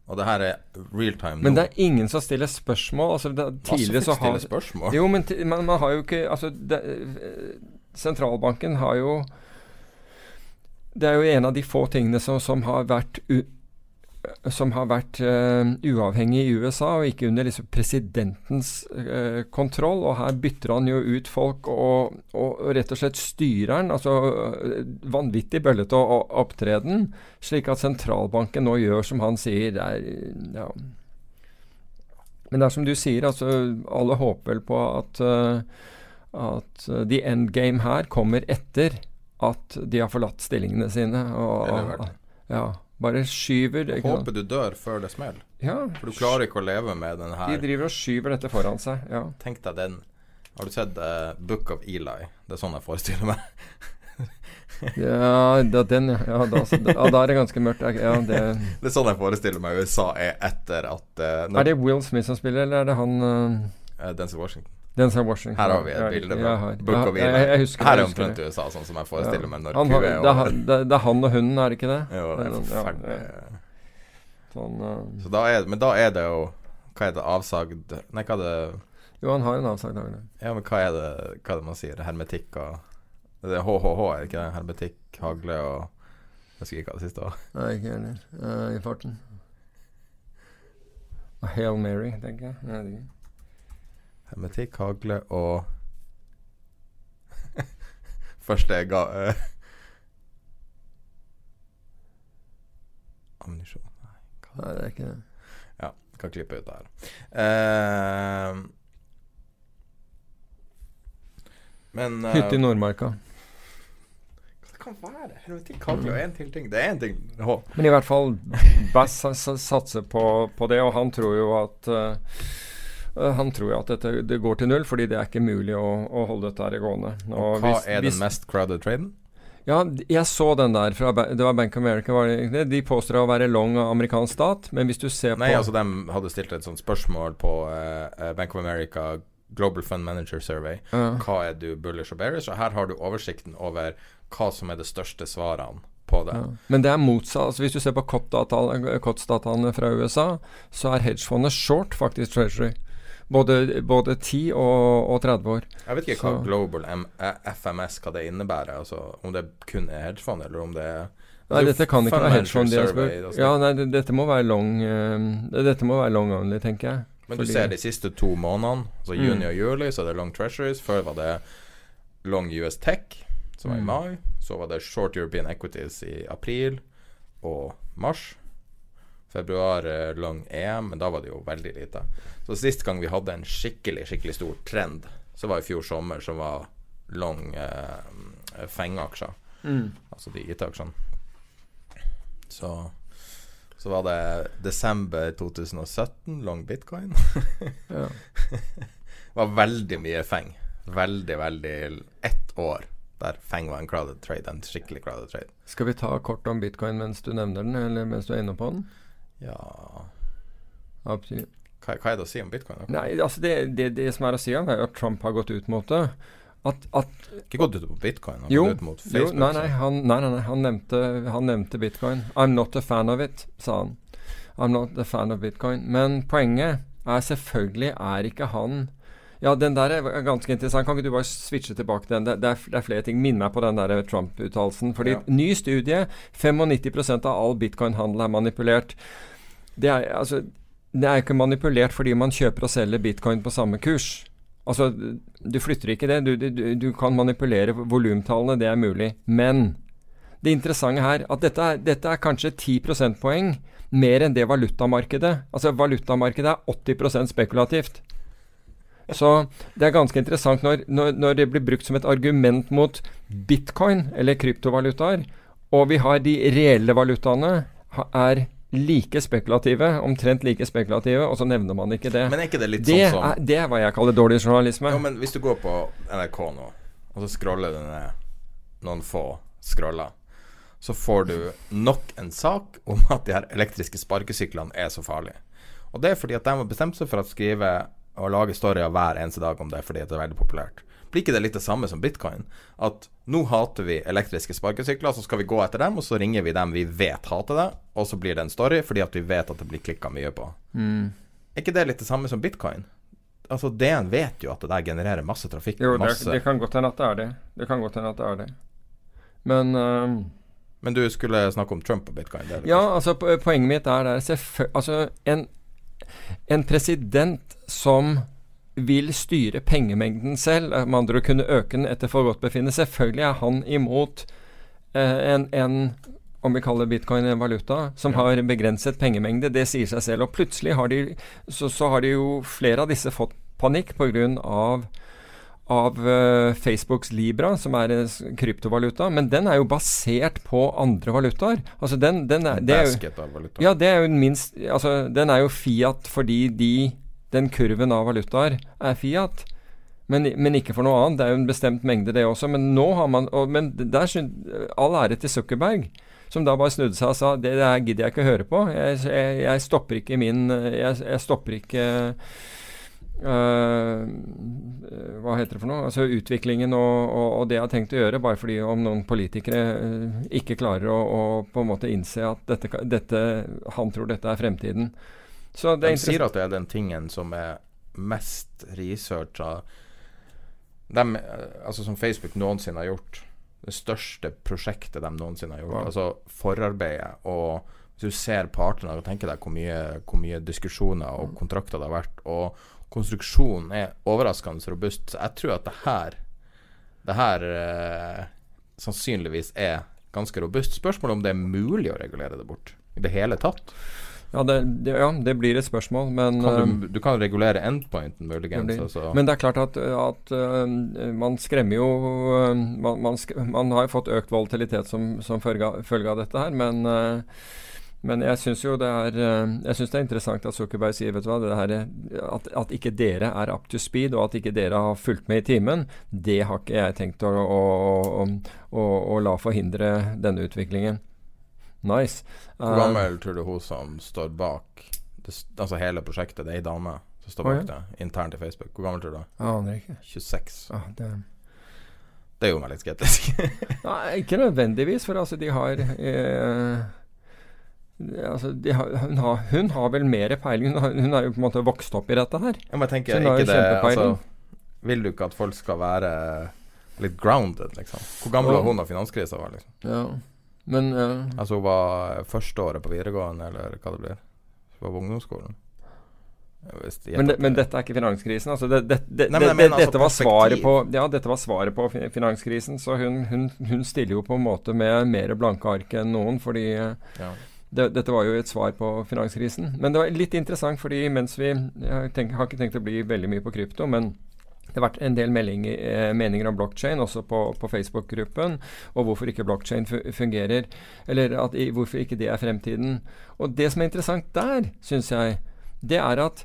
Og det her er real time Men det er ingen som stiller spørsmål. Altså, det, tidligere så har spørsmål. Jo, men men, man, har jo ikke Altså, det, sentralbanken har jo Det er jo en av de få tingene som, som har vært som har vært uh, uavhengig i USA, og ikke under liksom presidentens uh, kontroll. Og her bytter han jo ut folk og, og, og rett og slett styrer han. Altså eh, vanvittig bøllete opptreden, slik at sentralbanken nå gjør som han sier. Det er ja. Men det er som du sier, altså alle håper vel på at uh, at the the endgame her kommer etter at de har forlatt stillingene sine. Og, Eller vært. ja, bare skyver det. Håper du dør før det smeller. Ja, For du klarer ikke å leve med den her. de driver og skyver dette foran seg. Ja. Tenk deg den Har du sett uh, Book of Eli? Det er sånn jeg forestiller meg. Ja, da, den, ja. Ja, da, ja, da er det ganske mørkt. Ja, det, Det er sånn jeg forestiller meg USA er etter at uh, er det Will Smith som spiller, eller er det han uh, Denzel Washington. Denzel Washington? Her har vi et Ja, bilde fra Book of Eli. Her er omtrent. USA, sånn som jeg forestiller meg når Han har- det, er, han- det, det er han og hunden, er det ikke det? Jo, det er forferdelig. ja. Sånn, uh, Så da er, men da er det jo Hva er det avsagd Nei, hva er det jo, han har en avsagt dag. Ja, men hva er det Hva er det man sier? Hermetikk og Det er HHH, er det ikke det? Hermetikk, hagle og Jeg husker ikke hva det siste var. Nei, ikke heller. Uh, I farten. Hail Mary, tenker jeg. Nei, det er ikke. Hermetikk, hagle og Første jeg ga... uh, Ammunisjon Nei, hva er det ikke det. Ja, kan klippe ut det her. Uh, men uh, Hytte i Nordmarka. Hva det kan være? Hermetikk, hagle og en til ting. Det er én ting. H. Men i hvert fall Bass sa- sa- satser på, på det, og han tror jo at eh, han tror jo at dette det går til null, fordi det er ikke mulig å, å holde dette her gående. Og hva er den mest crowded traden? Ja, jeg så den der fra Det var Bank of America. Var det, de påstår å være long amerikansk stat, men hvis du ser på Nei, altså de hadde stilt et sånt spørsmål på eh, eh, Bank of America Global Fund Manager Survey. Ja. Hva er du bullish og bearish? Og her har du oversikten over hva som er de største svarene på det. Ja. Men det er motsatt. Altså hvis du ser på COTS-dataene fra USA, så er hedgefondet short faktisk Treasury. Både, både 10 og, og 30 år. Jeg vet ikke hva Global M eh, FMS hva det innebærer. Altså Om det kun er hedgefond, eller om det er Nei, dette kan ikke være hedgefond. spurt. altså. Ja, nei, dette må være long uh, Dette må være long only, tenker jeg. Men du Fordi- ser de siste to månedene, altså Mm. juni og juli, så er det long treasuries. Før var det long US Tech, som var i Mm. mai. Så var det short European Equities i april og mars. Februar lang long EM, men da var det jo veldig lite. Så sist gang vi hadde en skikkelig, skikkelig stor trend, så var i fjor sommer, som var long eh, FENG-aksjer. Mm. Altså de IT-aksjene. Så så var det desember 2017, long bitcoin. Ja. Det var veldig mye feng. Veldig, veldig Ett år der feng var en crowded trade. En skikkelig crowded trade. Skal vi ta kort om bitcoin mens du nevner den, eller mens du er inne på den? Ja Absolutt. Hva, hva er det å si om bitcoin? da? Nei, altså det, det, det som er å si om er at Trump har gått ut mot det. At, at Ikke gått ut på bitcoin, han Jo, gått ut mot jo nei, nei, han, nei, nei han, nevnte, han nevnte bitcoin. I'm not a fan of it, sa han. I'm not a fan of bitcoin. Men poenget er selvfølgelig er ikke han Ja, den der er ganske interessant. Kan ikke du bare switche tilbake til den? Det, det, er, er flere ting. Minn meg på den der Trump-uttalelsen. Fordi Ja. ny studie 95% av all bitcoin-handel er manipulert. Det er altså Det er ikke manipulert fordi man kjøper og selger bitcoin på samme kurs. Altså, du flytter ikke det. Du, du, du kan manipulere volumtallene, det er mulig. Men det interessante her at dette er, dette er kanskje 10 prosentpoeng mer enn det valutamarkedet. Altså valutamarkedet er 80% spekulativt. Så det er ganske interessant når, når, når det blir brukt som et argument mot bitcoin eller kryptovalutaer, og vi har de reelle valutaene er like spekulative, omtrent like spekulative, og så nevner man ikke det. Men er ikke det litt det, sånn som er, det er hva jeg kaller dårlig journalisme. Jo, men hvis du går på NRK nå, og så scroller du ned noen få scroller, så får du nok en sak om at de her elektriske sparkesyklene er så farlige. Og det er fordi at de har bestemt seg for å skrive og lage storyer hver eneste dag om det, fordi det er veldig populært. Blir ikke det litt det samme som bitcoin? At nå hater vi elektriske sparkesykler, så skal vi gå etter dem, og så ringer vi dem vi vet hater det, og så blir det en story fordi at vi vet at det blir klikka mye på. Mm. Er ikke det litt det samme som bitcoin? Altså DN vet jo at det der genererer masse trafikk. Jo, det, masse. det kan godt hende at det er det. Det kan godt hende at det er det. Men ehm, Men du skulle snakke om Trump og bitcoin? Det det Ja, altså poenget mitt er der Altså, en, en president som vil styre pengemengden selv, eh, med andre å kunne øke den etter forgodtbefinnende Selvfølgelig er han imot eh, en, en om vi kaller bitcoin en valuta, som har begrenset pengemengde. Det sier seg selv. Og plutselig har de så, så har de jo flere av disse fått panikk pga. Av, av uh, Facebooks Libra, som er en kryptovaluta. Men den er jo basert på andre valutaer. Altså den, den er, det er jo, ja, det er jo minst Altså, den er jo Fiat fordi de Den kurven av valutaer er Fiat. Men, men ikke for noe annet. Det er jo en bestemt mengde, det også. Men nå har man og, Men der All ære til Zuckerberg. Som da bare snudde seg og sa det der gidder jeg ikke å høre på. Jeg, jeg, jeg stopper ikke min Jeg, jeg stopper ikke øh, hva heter det for noe? Altså utviklingen og, og, og det jeg har tenkt å gjøre, bare fordi om noen politikere øh, ikke klarer å, å på en måte innse at dette, dette, han tror dette er fremtiden. Så det De er sier at det er den tingen som er mest researcha eh, Altså som Facebook noensinne har gjort. Det største prosjektet de noensinne har gjort. Ja. Altså forarbeidet. Og hvis du ser partene og tenker deg hvor mye, hvor mye diskusjoner Mm. og kontrakter det har vært, og konstruksjonen er overraskende robust, så jeg tror at det her Det her eh, sannsynligvis er ganske robust. Spørsmålet om det er mulig å regulere det bort i det hele tatt. Ja det, det, ja, det blir et spørsmål, men Kan du, du kan regulere endpointen, muligens. Altså. Men det er klart at, at uh, man skremmer jo uh, man, man, sk man har jo fått økt volatilitet som, som følge, av, dette her, men uh, men jeg syns jo det er Jeg synes det er interessant at Zuckerberg sier vet du hva, det her, er- at, at ikke dere er up to speed, og at ikke dere har fulgt med i timen, det har ikke jeg tenkt å, å, å, å la forhindre denne utviklingen. Nice. Hvor Uh, gammel tror du hun som står bak det, Altså hele prosjektet? Det er ei dame som står bak det, internt i Facebook. Hvor gammel tror du? aner ikke. 26. Ah, det Det gjorde meg litt skeptisk. Nei, ikke nødvendigvis, for altså de har eh, altså de har, hun, har, hun har vel mer peiling. Hun har, hun er jo på en måte vokst opp i dette her. Jeg tenker tenke, Så hun har jo det kjempepeiling. altså, Vil du ikke at folk skal være litt grounded, liksom? Hvor gammel Ja. var hun da finanskrisa var? liksom? Ja. Men uh, Altså hun var førsteåret på videregående, eller hva det blir? Hun var på ungdomsskolen? Men, det, men dette er ikke finanskrisen. Altså det, det, det, Nei, mener altså dette var svaret på Ja, dette var svaret på finanskrisen. Så hun, hun, hun stiller jo på en måte med mer blanke ark enn noen, fordi eh, ja. det, dette var jo et svar på finanskrisen. Men det var litt interessant, fordi mens vi Jeg har har ikke tenkt å bli veldig mye på krypto, men det har vært en del eh, meninger om blockchain også på, på Facebook-gruppen, og hvorfor ikke blockchain fungerer. Eller at, hvorfor ikke det er fremtiden. Og det som er interessant der, syns jeg, det er at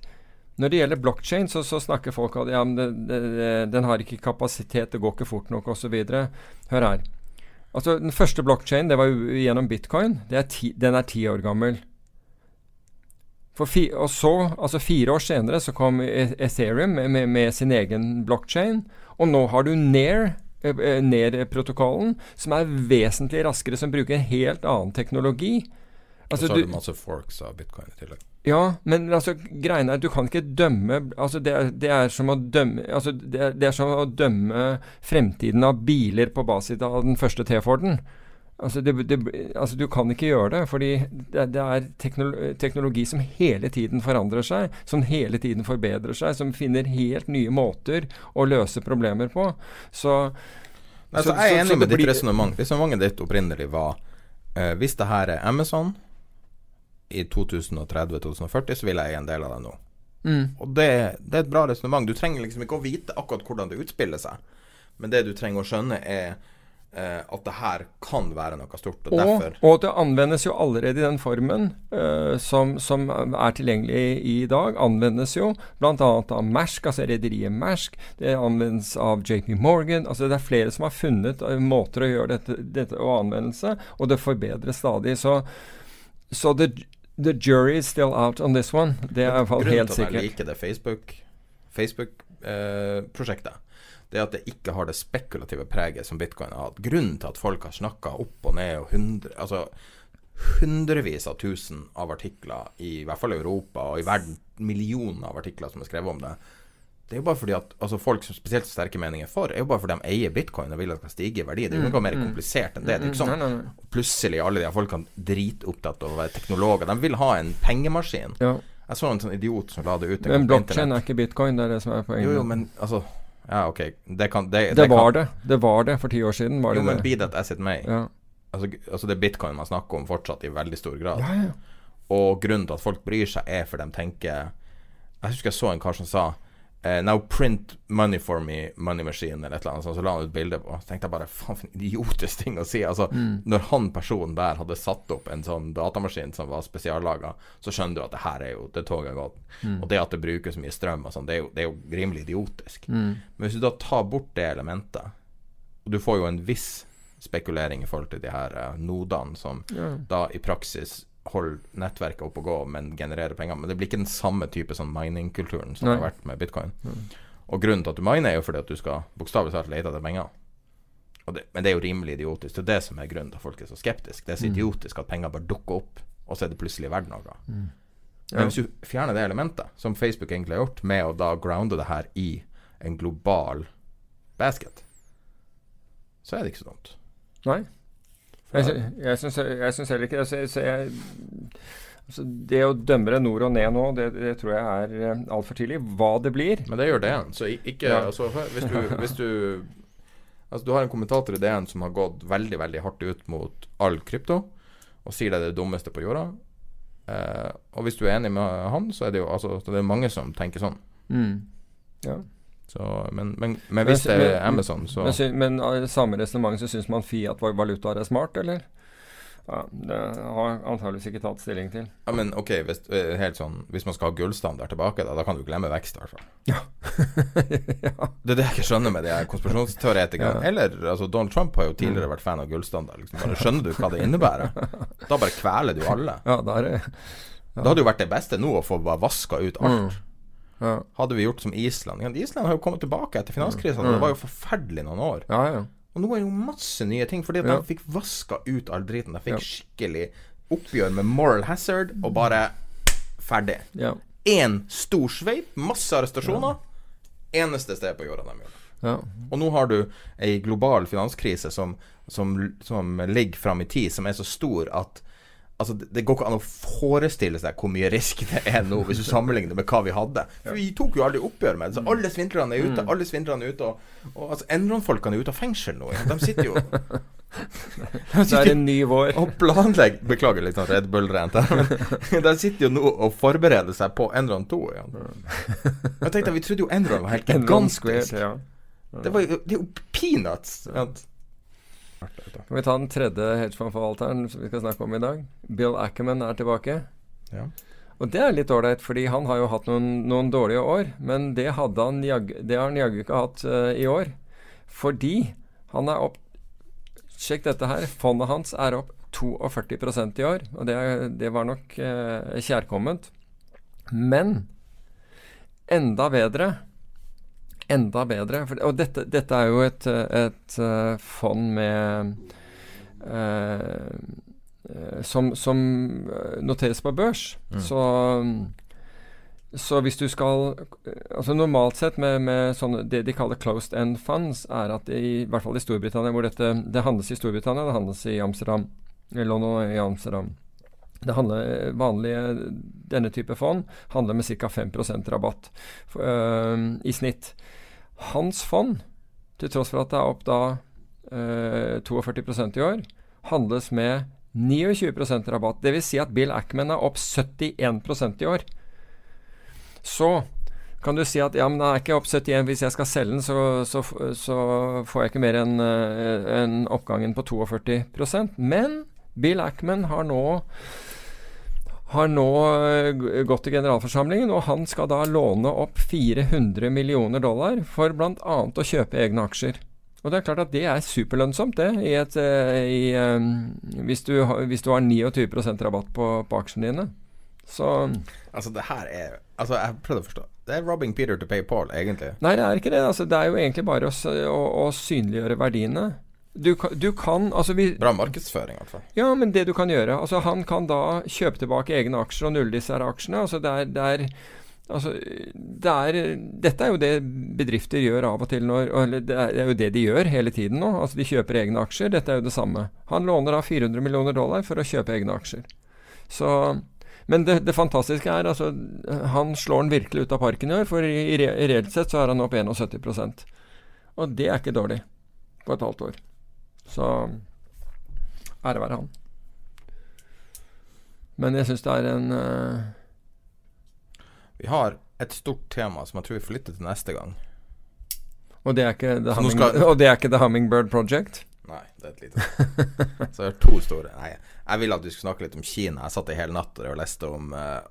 når det gjelder blockchain, så, så snakker folk om at ja, det, det, den har ikke kapasitet, det går ikke fort nok osv. Hør her. Altså Den første blockchain, det var gjennom bitcoin. Er ti, den er ti år gammel. Fi, og så, altså Fire år senere så kom E- Ethereum med, med, sin egen blockchain. Og nå har du Nair, eh, eh, Nair-protokollen, som er vesentlig raskere, som bruker en helt annen teknologi. Og Altså, så har du, du masse forks av bitcoin i tillegg. ja, men altså, greiene er Du kan ikke dømme altså det, er, det er som å dømme altså det, er, det er som å dømme fremtiden av biler på basis av den første T-Forden. Altså, det, det, altså Du kan ikke gjøre det, fordi det, det er teknologi, teknologi som hele tiden forandrer seg, som hele tiden forbedrer seg, som finner helt nye måter å løse problemer på. Så Nei, Så- så jeg er enig så med ditt resonnement. Resonnementet ditt opprinnelig var uh, Hvis det her er Amazon i 2030-2040, så vil jeg eie en del av det nå. mm, Og det, det er et bra resonnement. Du trenger liksom ikke å vite akkurat hvordan det utspiller seg, men det du trenger å skjønne, er at det her kan være noe stort. Og, Og, og det anvendes jo allerede i den formen eh, som, som er tilgjengelig i dag. Anvendes jo bl.a. av Mersk, altså rederiet Mersk. Det anvendes av JP Morgan. altså Det er flere som har funnet eh, måter å gjøre dette, dette og anvendelse, og det forbedres stadig. Så, så the, the jury is still out on this one. Det er i hvert fall helt sikkert. Grunnen til at jeg liker det Facebook- Facebook-prosjektet, det er at det ikke har det spekulative preget som bitcoin har hatt. Grunnen til at folk har snakka opp og ned og hundre Altså hundrevis av tusen av artikler, i hvert fall i Europa og i verden, millioner av artikler som er skrevet om det. Det er jo bare fordi at altså folk som spesielt sterke meninger for, er jo bare fordi de eier bitcoin og vil at det skal stige i verdi. Det er jo noe mer komplisert enn det. Det er ikke sånn plutselig alle de her folkene dritopptatt av å være teknologer. De vil ha en pengemaskin. Ja. Jeg så en sånn idiot som la det ut en Men blokkjede er ikke bitcoin, det er det som er poenget. Jo, jo, men altså Ja, ok. Det kan Det, det, var kan, det. Det var det for ti år siden. Var Jo, det men be that as it may. Ja. Altså, altså, det er bitcoin man snakker om fortsatt i veldig stor grad. ja, ja. Og grunnen til at folk bryr seg, er for de tenker Jeg husker jeg så en kar som sa eh, Now print money for me, money machine, eller et eller annet sånt. Så la han ut bilde på. Så tenkte jeg bare faen for en idiotisk ting å si. Altså, Når han personen der hadde satt opp en sånn datamaskin som var spesiallaga, så skjønner du at det her er jo det toget har gått. Og det at det brukes mye strøm og sånn, det, det er jo rimelig idiotisk. Men hvis du da tar bort det elementet, og du får jo en viss spekulering i forhold til de her uh, nodene som yeah. da i praksis holder nettverket oppe og gå, men genererer penger. Men det blir ikke den samme type sånn mining-kulturen som Nei. har vært med bitcoin. Og grunnen til at du miner, er jo fordi at du skal bokstavelig talt lete etter penger. Det, men det er jo rimelig idiotisk. Det er det som er grunnen til at folk er så skeptiske. Det er så idiotisk at penger bare dukker opp, og så er det plutselig verdt noe. Men hvis du fjerner det elementet, som Facebook egentlig har gjort, med å da grounde det her i en global basket, så er det ikke så dumt. Nei. Jeg, jeg syns heller ikke det. Så jeg, så jeg, altså det å dømme det nord og ned nå, det, det tror jeg er eh, altfor tidlig. Hva det blir Men det gjør det. Så ikke Ja. altså, hvis, du, hvis du Altså, du har en kommentator i DN som har gått veldig, veldig hardt ut mot all krypto, og sier det er det dummeste på jorda. Eh, og hvis du er enig med han, så er det jo altså Det er mange som tenker sånn. mm. Ja. Så, men, men, men hvis det er Amazon, så Men, men samme resonnement så syns man fiat valutaer er smart, eller? Ja, det har antageligvis ikke tatt stilling til. Ja, men ok, hvis, eh, helt sånn, hvis man skal ha gullstandard tilbake, da, da kan du glemme vekst, i hvert fall. ja. Det er det jeg ikke skjønner med de konspirasjonsteoretikerne. Ja. Eller altså, Donald Trump har jo tidligere vært fan av gullstandard. Liksom. Bare skjønner du hva det innebærer? Da bare kveler du alle. Ja, er det Det hadde jo vært det beste nå å få vaska ut alt. Ja. Hadde vi gjort som Island. Island har jo kommet tilbake etter finanskrisen. Det var jo forferdelig noen år. ja, ja. Og nå er det jo masse nye ting, fordi de fikk vaska ut all driten. De fikk skikkelig oppgjør med moral hazard, og bare ferdig. ja. Én stor sveip, masse arrestasjoner. Eneste sted på jorda de gjør det. ja. Og nå har du ei global finanskrise som, som, som ligger fram i tid, som er så stor at Altså, det, går ikke an å forestille seg hvor mye risk det er nå, hvis du sammenligner med hva vi hadde. For vi tok jo aldri oppgjør med det. Så alle svindlerne er ute. Alle svindlerne er ute. Og, og altså, Enron-folkene er ute av fengsel nå. Ja. De sitter jo Det er en ny vår. og planlegger Beklager litt sånn Red Bull-rent her, men de sitter jo nå og forbereder seg på Enron 2 igjen. Jeg tenkte, Vi trodde jo Enron var helt gigantisk. Det, var jo, det er jo peanuts. sant? Kan vi ta den tredje hedgefondforvalteren som vi skal snakke om i dag? Bill Ackerman er tilbake. Ja. Og det er litt ålreit, fordi han har jo hatt noen, noen dårlige år. Men det, hadde han det har han jaggu ikke hatt uh, i år. Fordi han er opp Sjekk dette her. Fondet hans er opp 42% i år. Og det, det var nok uh, kjærkomment. Men enda bedre Enda bedre. For, og dette, dette er jo et, et eh, fond med eh, eh, som, som eh, noteres på børs. Så, så hvis du skal altså Normalt sett med, med sånne, det de kaller closed end funds, er at i, i hvert fall i Storbritannia, hvor dette det handles i Storbritannia, det handles i Amsterdam, London og i Amsterdam. Det handler vanlige, Denne type fond handler med ca. 5% rabatt øh, i snitt. Hans fond, til tross for at det er opp da eh, 42% i år, handles med 29% rabatt. Dvs. Si at Bill Ackman er opp 71% i år. Så kan du si at ja, men den er ikke opp 71. Hvis jeg skal selge den, så, så, så får jeg ikke mer enn en oppgangen på 42% Men Bill Ackman har nå har nå eh, gått til generalforsamlingen, og han skal da låne opp 400 millioner dollar for bl.a. å kjøpe egne aksjer. Og det er klart at det er superlønnsomt, det, i et, eh, i, eh, hvis, du, har- hvis du har 29 rabatt på, på aksjene dine. Så Altså, det her er Altså, jeg prøvde å forstå. Det er robbing Peter to pay Paul, egentlig. Nei, det er ikke det. Altså, det er jo egentlig bare å, å, å synliggjøre verdiene. Du, du kan altså vi, Bra markedsføring, i hvert fall. Ja, men det du kan gjøre Altså, han kan da kjøpe tilbake egne aksjer og nulle disse aksjene. Altså, det er, det er Altså, det er Dette er jo det bedrifter gjør av og til når Eller det er, jo det de gjør hele tiden nå. Altså, de kjøper egne aksjer. Dette er jo det samme. Han låner da 400 millioner dollar for å kjøpe egne aksjer. Så men det, det fantastiske er altså Han slår den virkelig ut av parken i år, for i, i, i reelt sett så er han opp 71% Og det er ikke dårlig på et halvt år. Så ære være han. Men jeg syns det er en uh... Vi har et stort tema som jeg tror vi flytter til neste gang. og, det er ikke The Humming, skal- det er ikke The Hummingbird Project. Nei, det er et lite Så jeg har to store. Nei, jeg ville at du skulle snakke litt om Kina. Jeg satt i hele natt og leste om, eh,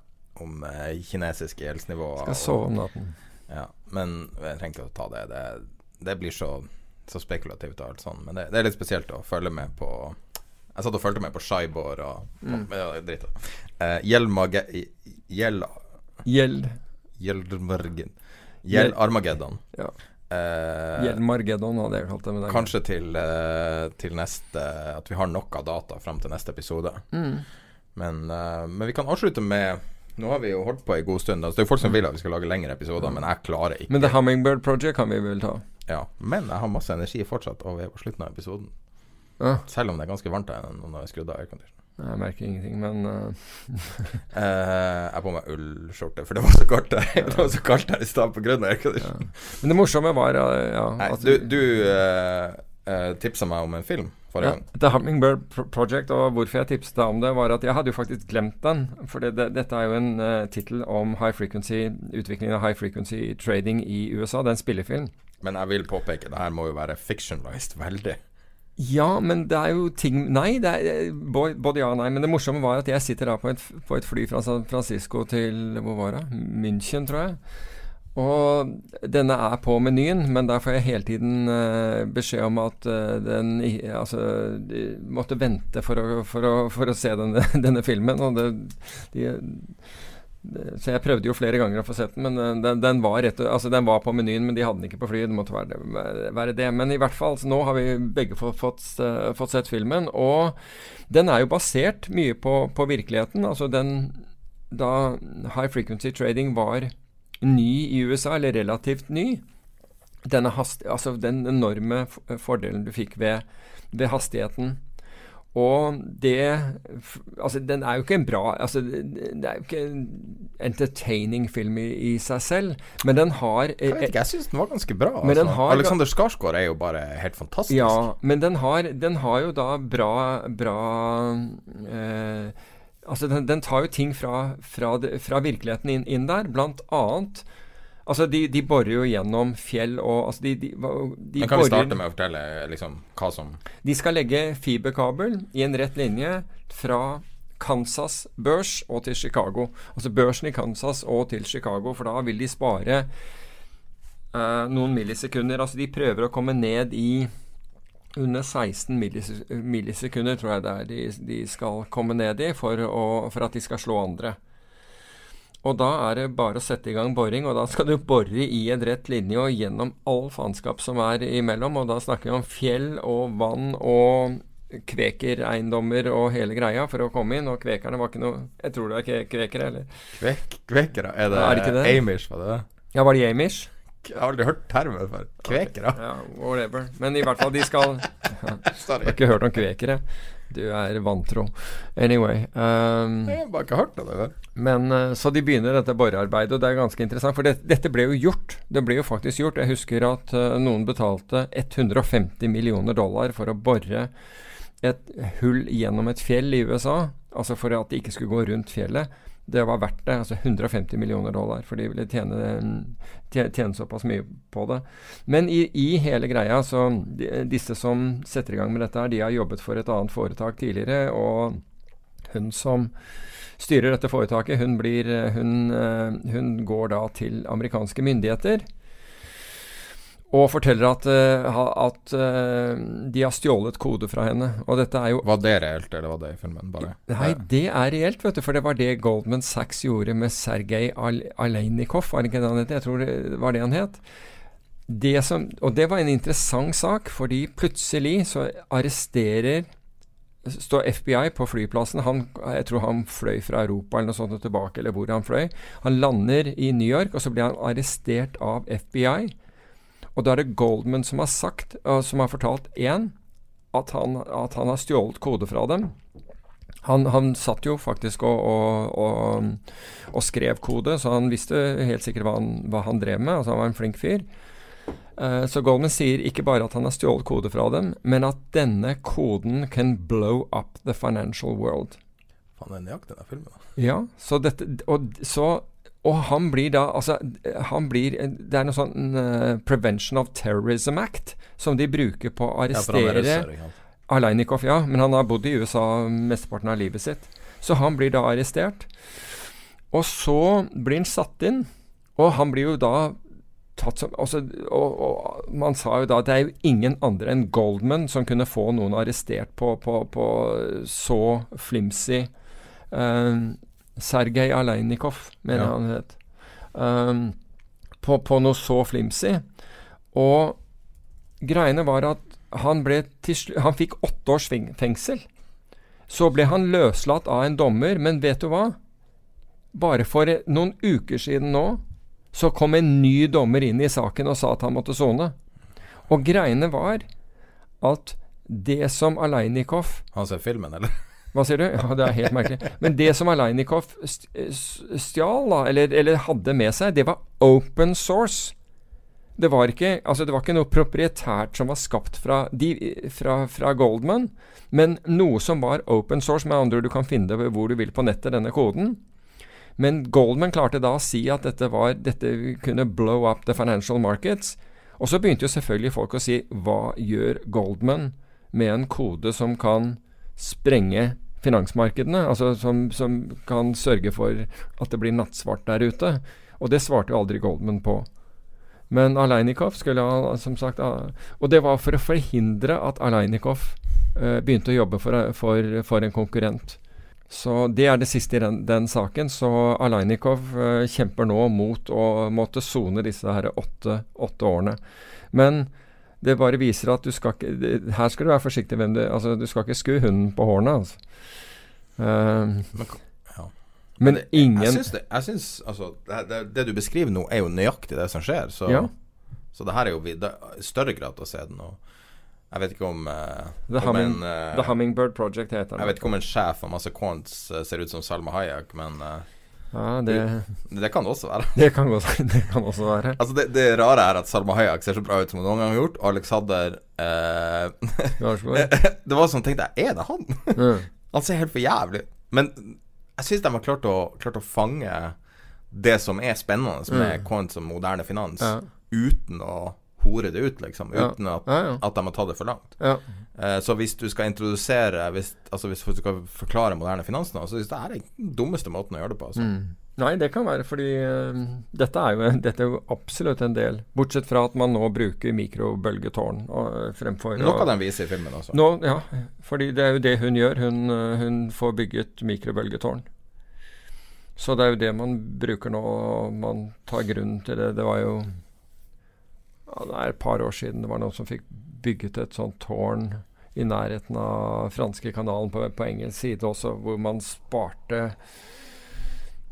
om eh, kinesiske gjeldsnivåer. Skal sove om natten. Ja, men jeg trenger ikke å ta det. Det, det blir så, så spekulativt og alt sånn. Men det, det er litt spesielt å følge med på Jeg satt og fulgte med på Shaibor og Mm. ja, Dritt. Uh, Gjeldmage... Gjeld... Gjeld Gjeldmargen... Gjeld- Gjeldarmageddon. Ja. Uh, Gjeldmargeddon hadde jeg kalt det. Med det kanskje til, uh, til neste At vi har nok av data fram til neste episode. Mm. Men, uh, men vi kan avslutte med Nå har vi jo holdt på en god stund. Altså, det er jo folk som vil at vi skal lage lengre episoder, men jeg klarer ikke. Men The Hummingbird Project kan vi vel ta. Ja, men jeg har masse energi fortsatt, og vi er på slutten av episoden. Ja. Selv om det er ganske varmt her når jeg har skrudd av aircondition. Jeg merker ingenting, men uh... Eh, jeg har på meg ullskjorte, for det var så kaldt her Det var så kaldt her i stad pga. aircondition. Men det morsomme var eh, ja, Nei, du du uh, tipsa meg om en film forrige ja, gang. The Hummingbird Project, og hvorfor jeg tipset deg om det, var at jeg hadde jo faktisk glemt den. For det, det, dette er jo en uh, tittel om high frequency, utviklingen av high frequency trading i USA. Det er en spillefilm. Men jeg vil påpeke, det her må jo være fictionalized veldig. Ja, men det er jo ting Nei, er eh, både ja og nei. Men det morsomme var at jeg sitter da på et, på et fly fra San Francisco til Hvor var det? München, tror jeg. Og denne er på menyen, men der får jeg hele tiden uh, beskjed om at uh, den Altså de måtte vente for å, for å, for å se denne, denne filmen. Og det, de, så jeg prøvde jo flere ganger å få sett den, men eh, den, den, var, rett, altså, den var på menyen, men de hadde den ikke på flyet. Det måtte være, være det. Men i hvert fall, nå har vi begge fått, fått, eh, fått sett filmen. Og den er jo basert mye på, på virkeligheten. Altså den Da high frequency trading var ny i USA, eller relativt ny hast, altså den enorme fordelen du fikk ved, ved hastigheten. Og det Altså, den er jo ikke en bra altså, Det er jo ikke en entertaining film i, i seg selv, men den har Jeg vet ikke, jeg syns den var ganske bra. Altså. har- Alexander Skarsgård er jo bare helt fantastisk. Ja, men den har, den har jo da bra, bra eh, Altså, den, den tar jo ting fra, fra, fra virkeligheten inn, inn der, blant annet Altså, de, de borer jo gjennom fjell og altså de, de, de Men kan vi starte med å fortelle liksom, hva som De skal legge fiberkabel i en rett linje fra Kansas børs og til Chicago. Altså børsen i Kansas og til Chicago, for da vil de spare eh, noen millisekunder. Altså de prøver å komme ned i under 16 millisekunder, tror jeg det er de, de skal komme ned i for, å, for at de skal slå andre. Og da er det bare å sette i gang boring, og da skal du bore i en rett linje og gjennom all faenskap som er imellom, og da snakker vi om fjell og vann og kvekereiendommer og hele greia for å komme inn, og kvekerne var ikke noe Jeg tror det er ke- kvekere, eller? Kvek, Kvekere? Er det, Ja, er det ikke det? Amish, var det det? Ja, var det amish? Jeg har aldri hørt termen før. Kvekere? Ja, whatever. Men i hvert fall, de skal Jeg Sorry. har ikke hørt om kvekere. Du er vantro. Anyway. Um, Jeg har bare ikke hørt om det før. Men eh, Så de begynner dette borearbeidet, og det er ganske interessant. For det, dette ble jo gjort. Det ble jo faktisk gjort. Jeg husker at uh, noen betalte 150 millioner dollar for å bore et hull gjennom et fjell i USA. Altså for at de ikke skulle gå rundt fjellet. Det var verdt det. Altså 150 millioner dollar, for de ville tjene, tjene, tjene såpass mye på det. Men i, i hele greia, så de, disse som setter i gang med dette, her, de har jobbet for et annet foretak tidligere. og hun som styrer dette foretaket, hun, blir, eh, hun, eh, hun går da til amerikanske myndigheter. Og forteller at, eh, at eh, de har stjålet kode fra henne. Og dette er jo Var det reelt, eller var det i filmen? Bare? Nei, det er reelt, vet du. For det var det Goldman Sachs gjorde med Sergej Al Aleinikov, var det ikke det han het? Jeg tror det var det han het. Det som, og det var en interessant sak, fordi plutselig så arresterer Står FBI på flyplassen. Han, jeg tror han fløy fra Europa eller noe sånt og tilbake, eller hvor han fløy. Han lander i New York, og så blir han arrestert av FBI. Og da er det Goldman som har sagt, som har fortalt én, at han, at han har stjålet kode fra dem. Han, han satt jo faktisk og, og, og, og skrev kode, så han visste helt sikkert hva han, hva han drev med. Altså Han var en flink fyr. Uh, så Goldman sier ikke bare at han har stjålet kode fra dem, men at denne koden can blow up the financial world. Faen, det er nøyaktig den filmen. da. Ja, så dette Og, så, og han blir da Altså, han blir Det er noe sånn uh, Prevention of Terrorism Act som de bruker på å er arrestere ja, ikke? Aleinikov, ja, men han har bodd i USA mesteparten av livet sitt. Så han blir da arrestert. Og så blir han satt inn, og han blir jo da tatt som altså, og, og man sa jo da at det er jo ingen andre enn Goldman som kunne få noen arrestert på, på, på så flimsy uh, Sergej Aleinikov, mener jeg Ja. han het. Um, på, på noe så flimsy. Og greiene var at han, ble til han fikk åtte års fengsel. Så ble han løslatt av en dommer, men vet du hva? Bare for noen uker siden nå, så kom en ny dommer inn i saken og sa at han måtte sone. Og greiene var at det som Aleinikov Han ser filmen, eller? Hva sier du? Ja, Det er helt merkelig. Men det som Alainikov stjal, da, eller, eller hadde med seg, det var open source. Det var ikke, altså det var ikke noe proprietært som var skapt fra, de, fra, fra Goldman, men noe som var open source. Med andre ord, du kan finne det hvor du vil på nettet, denne koden. Men Goldman klarte da å si at dette, var, dette kunne blow up the financial markets. Og så begynte jo selvfølgelig folk å si hva gjør Goldman med en kode som kan sprenge finansmarkedene? Altså som, som kan sørge for at det blir nattsvart der ute. Og det svarte jo aldri Goldman på. Men Aleinikov skulle ha, som sagt Og det var for å forhindre at Aleinikov eh, begynte å jobbe for, for, for en konkurrent. Så det er det siste i den, den saken. Så Aleinikov eh, kjemper nå mot å måtte sone disse her åtte, åtte årene. Men det bare viser at du skal ikke Her skal du være forsiktig hvem du Altså, du skal ikke skue hunden på hårene, altså. Uh, Men, ja. men ingen Jeg syns, det, jeg syns altså, det, det, det du beskriver nå, er jo nøyaktig det som skjer. Så, Ja. så det her er jo i større grad å se den. Og jeg vet ikke om, uh, The, om Humming, en uh, The Hummingbird Project heter den. Jeg vet ikke om en sjef av masse corns eh, ser ut som Salma Hayek, men eh, Ja, det, det kan det også være. det, kan også, det kan også være. Altså det, det rare er at Salma Hayak ser så bra ut som hun noen gang har gjort, Alexander eh, Det var sånn, tenkte jeg, er det han? Mm. Han ser helt for jævlig. Men jeg syns de har klart å, klart å fange det som er spennende med Mm. coins som moderne finans, Ja. uten å hore det ut, liksom. Uten at, Ja, ja. at de har tatt det for langt. Ja. Eh, så hvis du skal introdusere hvis, Altså hvis du skal forklare moderne finans nå, så synes jeg det er den dummeste måten å gjøre det på. Altså. Mm. Nei, det kan være fordi uh, dette, er jo, dette er jo absolutt en del. Bortsett fra at man nå bruker mikrobølgetårn og, fremfor Noe av den viser i filmen også. Nå, ja, fordi det er jo det hun gjør. Hun, eh, hun får bygget mikrobølgetårn. Så det er jo det man bruker nå. og Man tar grunnen til det. Det var jo ja, Det er et par år siden det var noen som fikk bygget et sånt tårn i nærheten av franske kanalen på, på engelsk side også, hvor man sparte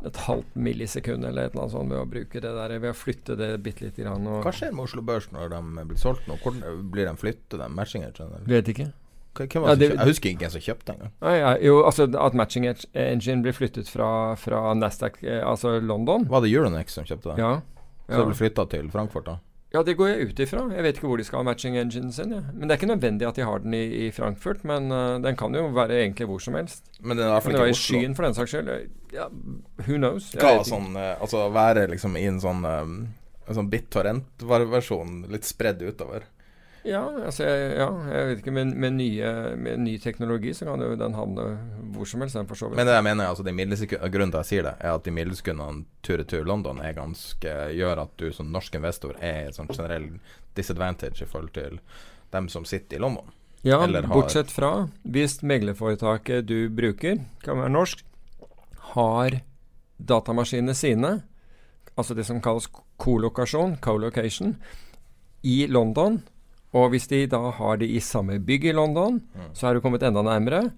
et halvt millisekund eller et eller annet sånt ved å bruke det der, ved å flytte det bitte lite grann. Hva skjer med Oslo Børs når de blir solgt nå? Hvordan blir de flyttet, de matching engine? Vet ikke. Hva- Ja, det? Jeg husker ikke hvem som kjøpte engang. Ja, jo, altså at Matching Engine blir flyttet fra, fra Nasdaq, eh, altså London. Var det Euronex som kjøpte det? Ja. Så det ble flytta til Frankfurt, da? Ja, det går jeg ut ifra. Jeg vet ikke hvor de skal ha matching engine sin. Ja. Men det er ikke nødvendig at de har den i, i Frankfurt, men uh, den kan jo være egentlig hvor som helst. Men den er i hvert Kan fall det ikke i Oslo. skyen for den saks skyld? Ja, who knows? Hva sånn eh, Altså være liksom i en sånn um, En sånn BitTorrent-versjon litt spredd utover. Ja, altså, ja, jeg vet ikke. Med, med, nye, med ny teknologi så kan jo den havne hvor som helst. for så vidt. Men det jeg mener, altså de grunnen til at jeg sier det, er at de middelsekundene tur-retur London er ganske gjør at du som norsk investor er i en sånn generell disadvantage i forhold til dem som sitter i London. Ja, Eller har- bortsett fra hvis meglerforetaket du bruker, kan være norsk, har datamaskinene sine, altså det som kalles kolokasjon, co-location, i London. Og hvis de da har det i samme bygg i London, så er du kommet enda nærmere.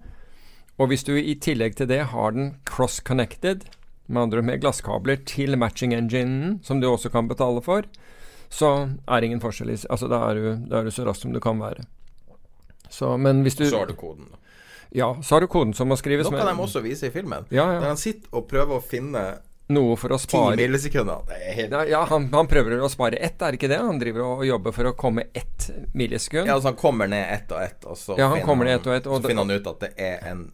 Og hvis du i tillegg til det har den cross-connected, med andre med glasskabler til matching enginen, som du også kan betale for, så er det ingen forskjell. Altså da er du, da er du så rask som du kan være. Så, men hvis du Så har du koden. da. Ja, så har du koden som må skrives Noe de også viser i filmen. Ja, Der han sitter og prøver å finne Noe for å spare millisekunder. Det er helt Ja, han, han prøver å spare ett, er det ikke det? Han driver og jobber for å komme ett millisekund. Ja, altså han kommer ned ett og ett, og så, Ja, han finner, kommer ned ett og ett, og så finner han ut at det er en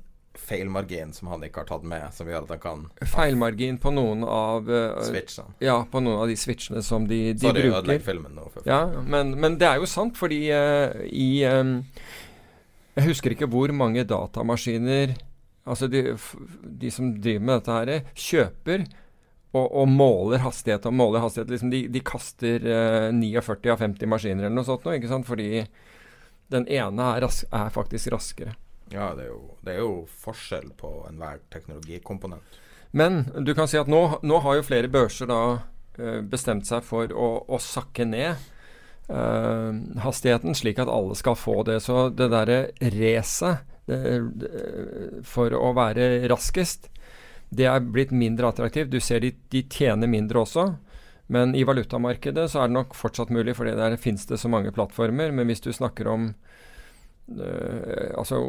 feilmargin som han ikke har tatt med, som gjør at han kan Feilmargin på noen av uh, Switchene. Ja, på noen av de switchene som de, de Sorry, bruker. ødelegg filmen nå. Ja, men, men det er jo sant, fordi uh, i um, Jeg husker ikke hvor mange datamaskiner Altså de, de som driver med dette her, kjøper og, og måler hastighet og måler hastighet. Liksom de, de kaster eh, 49 av 50 maskiner eller noe sånt nå, ikke sant? Fordi den ene er, ras er faktisk raskere. Ja, det er, jo, det er jo forskjell på enhver teknologikomponent. Men du kan si at nå, nå har jo flere børser da eh, bestemt seg for å, å sakke ned Uh, hastigheten, slik at alle skal få det. Så det derre racet for å være raskest, det er blitt mindre attraktivt. Du ser de, de tjener mindre også. Men i valutamarkedet så er det nok fortsatt mulig, for der finnes det så mange plattformer. Men hvis du snakker om eh, altså,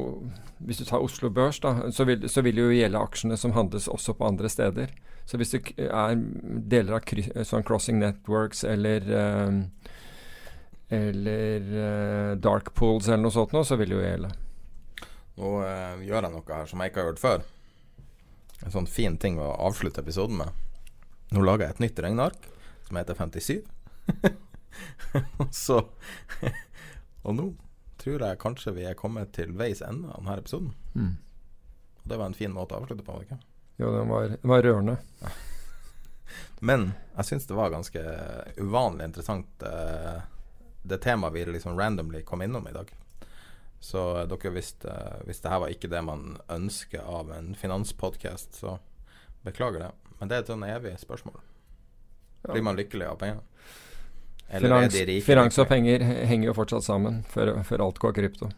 Hvis du tar Oslo Børs, da, så vil, så vil det jo gjelde aksjene som handles også på andre steder. Så hvis det er deler av kry, sånn Crossing Networks eller eh, eller eh, Dark Pools eller noe sånt, noe, så vil det jo gjelde. Nå eh, gjør jeg noe her som jeg ikke har gjort før. En sånn fin ting å avslutte episoden med. Nå lager jeg et nytt regneark som heter 57. Og så Og nå tror jeg kanskje vi er kommet til veis ende av denne episoden. Mm. Og det var en fin måte å avslutte på. ikke? Jo, den var, den var rørende. Men jeg syns det var ganske uvanlig interessant eh, det temaet vi liksom randomly kom innom i dag. Så eh, dere visste Hvis det her var ikke det man ønsker av en finanspodkast, så beklager det. Men det er et sånn evig spørsmål. Blir man lykkelig av penger? Finans, finans og penger henger jo fortsatt sammen før, før alt går krypto.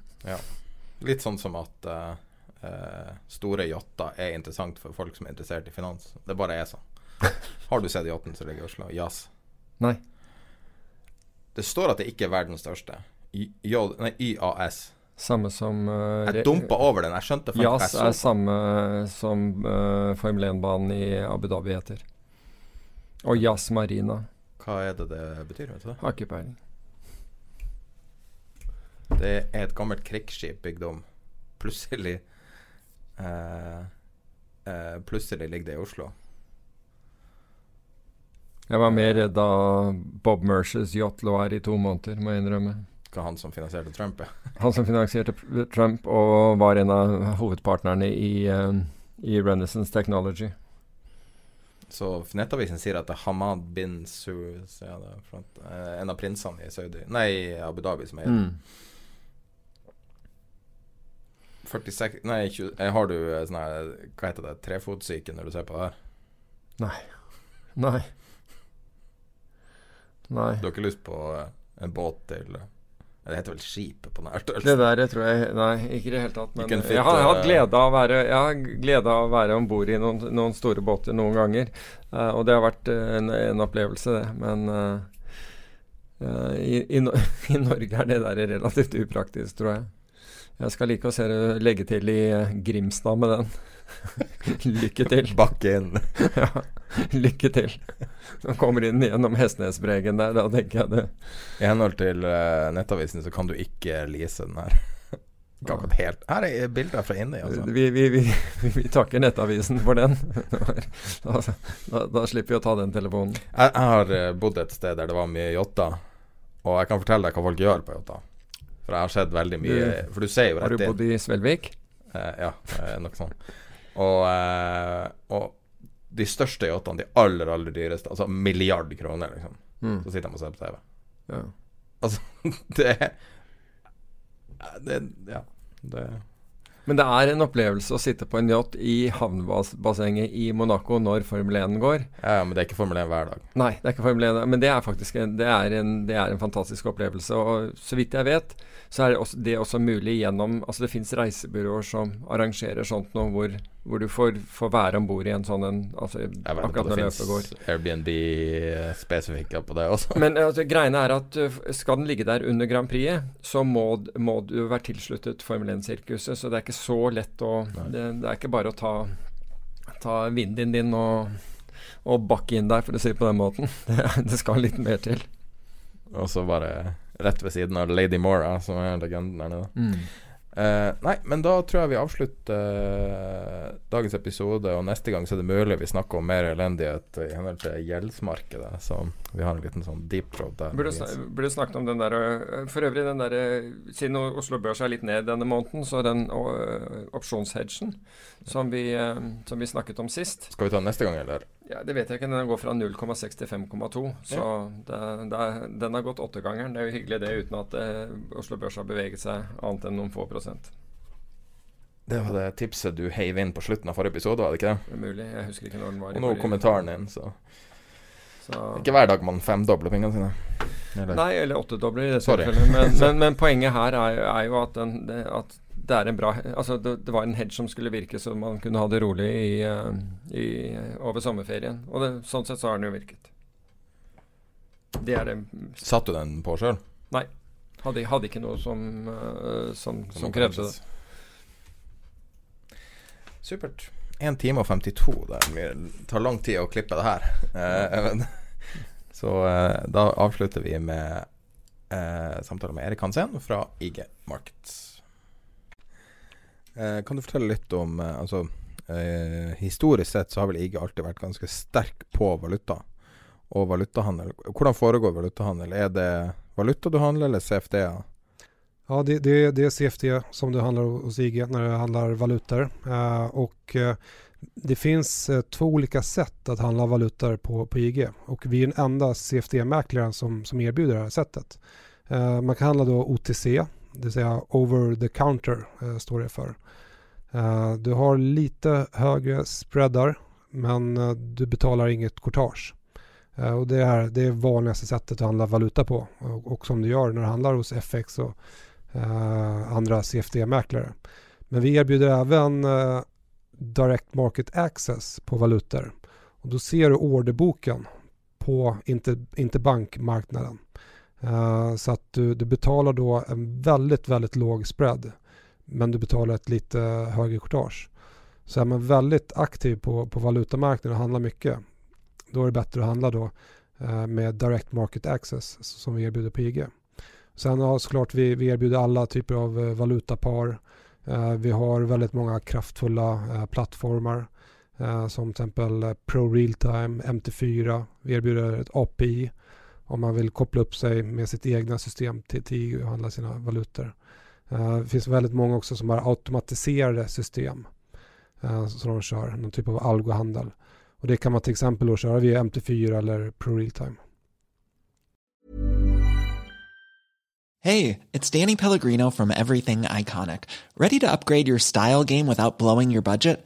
Litt sånn som at uh, eh, store yachter er interessant for folk som er interessert i finans. Det bare er sånn. Har du sett yachten som ligger i Oslo? Jazz. Nei. Det står at det ikke er verdens største. Y nei, YAS. Samme som uh, Jeg dumpa over den. Jeg skjønte faktisk Jazz er samme som uh, Formel 1-banen i Abu Dhabi heter. Og Jazz Marina. Hva er det det betyr? vet du det? Har ikke peiling. Det er et gammelt krigsskip bygd om. Plutselig uh, uh, Plutselig ligger det i Oslo. Jeg var mer redd da Bob Mercers yacht lå her i to måneder, må jeg innrømme. Hva han som finansierte Trump er. Han som finansierte Trump og var en av hovedpartnerne i, uh, i Renaissance Technology. Så Nettavisen sier at det er Hamad bin Suez, ja, eh, en av prinsene i Saudi Nei, Abu Dhabi som er Mm. 46 Nei, 20, eh, har du eh, sånn her Hva heter det? Trefotsyke når du ser på det her? Nei. Nei. Du har ikke lyst på eh, en båt til eh, Det heter vel skipet på nært her Det der tror jeg Nei, ikke i det hele tatt. Men fit, jeg har, jeg har glede av å være Jeg har glede av å være om bord i noen, noen store båter noen ganger. Uh, og det har vært eh, en, en opplevelse, det. Men eh, i, i, i Norge er det der relativt upraktisk, tror jeg. Jeg skal like å se legge til i eh, Grimstad med den. Lykke til. Bakke inn. ja, lykke til. Når kommer inn gjennom Hestnesbregen der, da tenker jeg det. I henhold til eh, Nettavisen så kan du ikke lease den her. Helt Her er bilder fra inni, altså. Vi, vi, vi, vi takker Nettavisen for den. da, da, da slipper vi å ta den telefonen. Jeg, jeg har eh, bodd et sted der det var mye yachter, og jeg kan fortelle deg hva folk gjør på yachter. For jeg har sett veldig mye For du ser jo Har du bodd i Svelvik? Eh, ja, eh, noe sånt. Og, eh, og de største yachtene, de aller, aller dyreste, altså milliard kroner, liksom. Mm. Så sitter de og ser på TV. Ja. Altså, det Det Ja. Det Men det er en opplevelse å sitte på en yacht i havnebassenget i Monaco når Formel 1 går. Ja, ja, men det er ikke Formel 1 hver dag. Nei, det er ikke Formel 1, men det er faktisk en, det er en, det er en fantastisk opplevelse. Og så vidt jeg vet, så er det også, det også mulig gjennom Altså det fins reisebyråer som arrangerer sånt noe hvor, hvor du får, får være om bord i en sånn en altså, akkurat om det når løpet går. finnes Airbnb-spesifikke på det også. Men altså, greiene er at uh, skal den ligge der under Grand Prix, så må, må du være tilsluttet Formel 1-sirkuset. Så det er ikke så lett å det, det er ikke bare å ta, ta vinden din og, og bakke inn der, for å si det på den måten. Det, det skal litt mer til. Og så bare rett ved siden av Lady Mora, som er legenden der nede. Mm. Uh, nei, men da tror jeg vi avslutter uh, dagens episode, og neste gang så er det mulig vi snakker om mer elendighet i henhold til gjeldsmarkedet. Så vi har en liten sånn deep throat der. Burde, sn burde snakket om den der øh, For øvrig, den der Siden Oslo Børs er litt ned denne måneden, så den uh, opsjonshedgen som vi, øh, som vi snakket om sist Skal vi ta den neste gang, eller? Ja, Det vet jeg ikke. Den går fra 0,6 til 5,2. Så det, det er, den har gått åttegangeren. Det er jo hyggelig det, uten at øh, Oslo Børs har beveget seg annet enn noen få prosent. Det var det tipset du heiv inn på slutten av forrige episode, var det ikke det? Det er mulig. Jeg husker ikke når den var. i Og nå kommentaren din, så så. Ikke hver dag man femdobler pengene sine. Eller? Nei, eller åttedobler i det tilfellet. Men, men, men poenget her er, er jo at, den, det, at det er en bra Altså det, det var en hedge som skulle virke så man kunne ha det rolig i, eh, i, over sommerferien. Og det, sånn sett så har den jo virket. Det er det Satt du den på sjøl? Nei. Hadde, hadde ikke noe som, uh, som, som krevde det. Supert. 1 time og 52. Det tar lang tid å klippe det her. Eh, så uh, da avslutter vi med eh, samtale med Erik Hansen fra IG Markets. Eh, kan du fortelle litt om eh, Altså, eh, historisk sett så har vel IG alltid vært ganske sterk på valuta og valutahandel. Hvordan foregår valutahandel? Er det valuta du handler, eller CFD-er? Ja, det, det, det är CFD som du handlar hos IG när det handlar valutor. Eh, och eh, det finns eh, två olika sätt att handla valutor på, på IG. Och vi är den enda CFD-mäklaren som, som erbjuder det här man kan handla då OTC, det vill säga over the counter eh, står det för. Eh, du har lite högre spreadar men eh, du betalar inget courtage. Eh, och det, är det är vanligaste sättet att handla valuta på och, och som du gör när du handlar hos FX och eh, andra CFD-mäklare. Men vi erbjuder även Direct Market Access på valutor. Och då ser du orderboken på inter, interbankmarknaden. Eh, så att du, du betalar då en väldigt, väldigt låg spread. Men du betalar ett lite högre courtage. Så är man väldigt aktiv på, på valutamarknaden och handlar mycket. Då är det bättre att handla då uh, med Direct Market Access som vi erbjuder på IG. Sen har såklart vi, vi erbjuder alla typer av uh, valutapar. Vi har väldigt många kraftfulla plattformar som till exempel Pro Realtime, MT4. Vi erbjuder ett API om man vill koppla upp sig med sitt egna system till, till EU och handla sina valutor. Uh, det finns väldigt många också som har automatiserade system uh, som de kör, någon typ av algohandel. Och det kan man till exempel då köra via MT4 eller Pro Realtime. Hey, it's Danny Pellegrino from Everything Iconic. Ready to upgrade your style game without blowing your budget?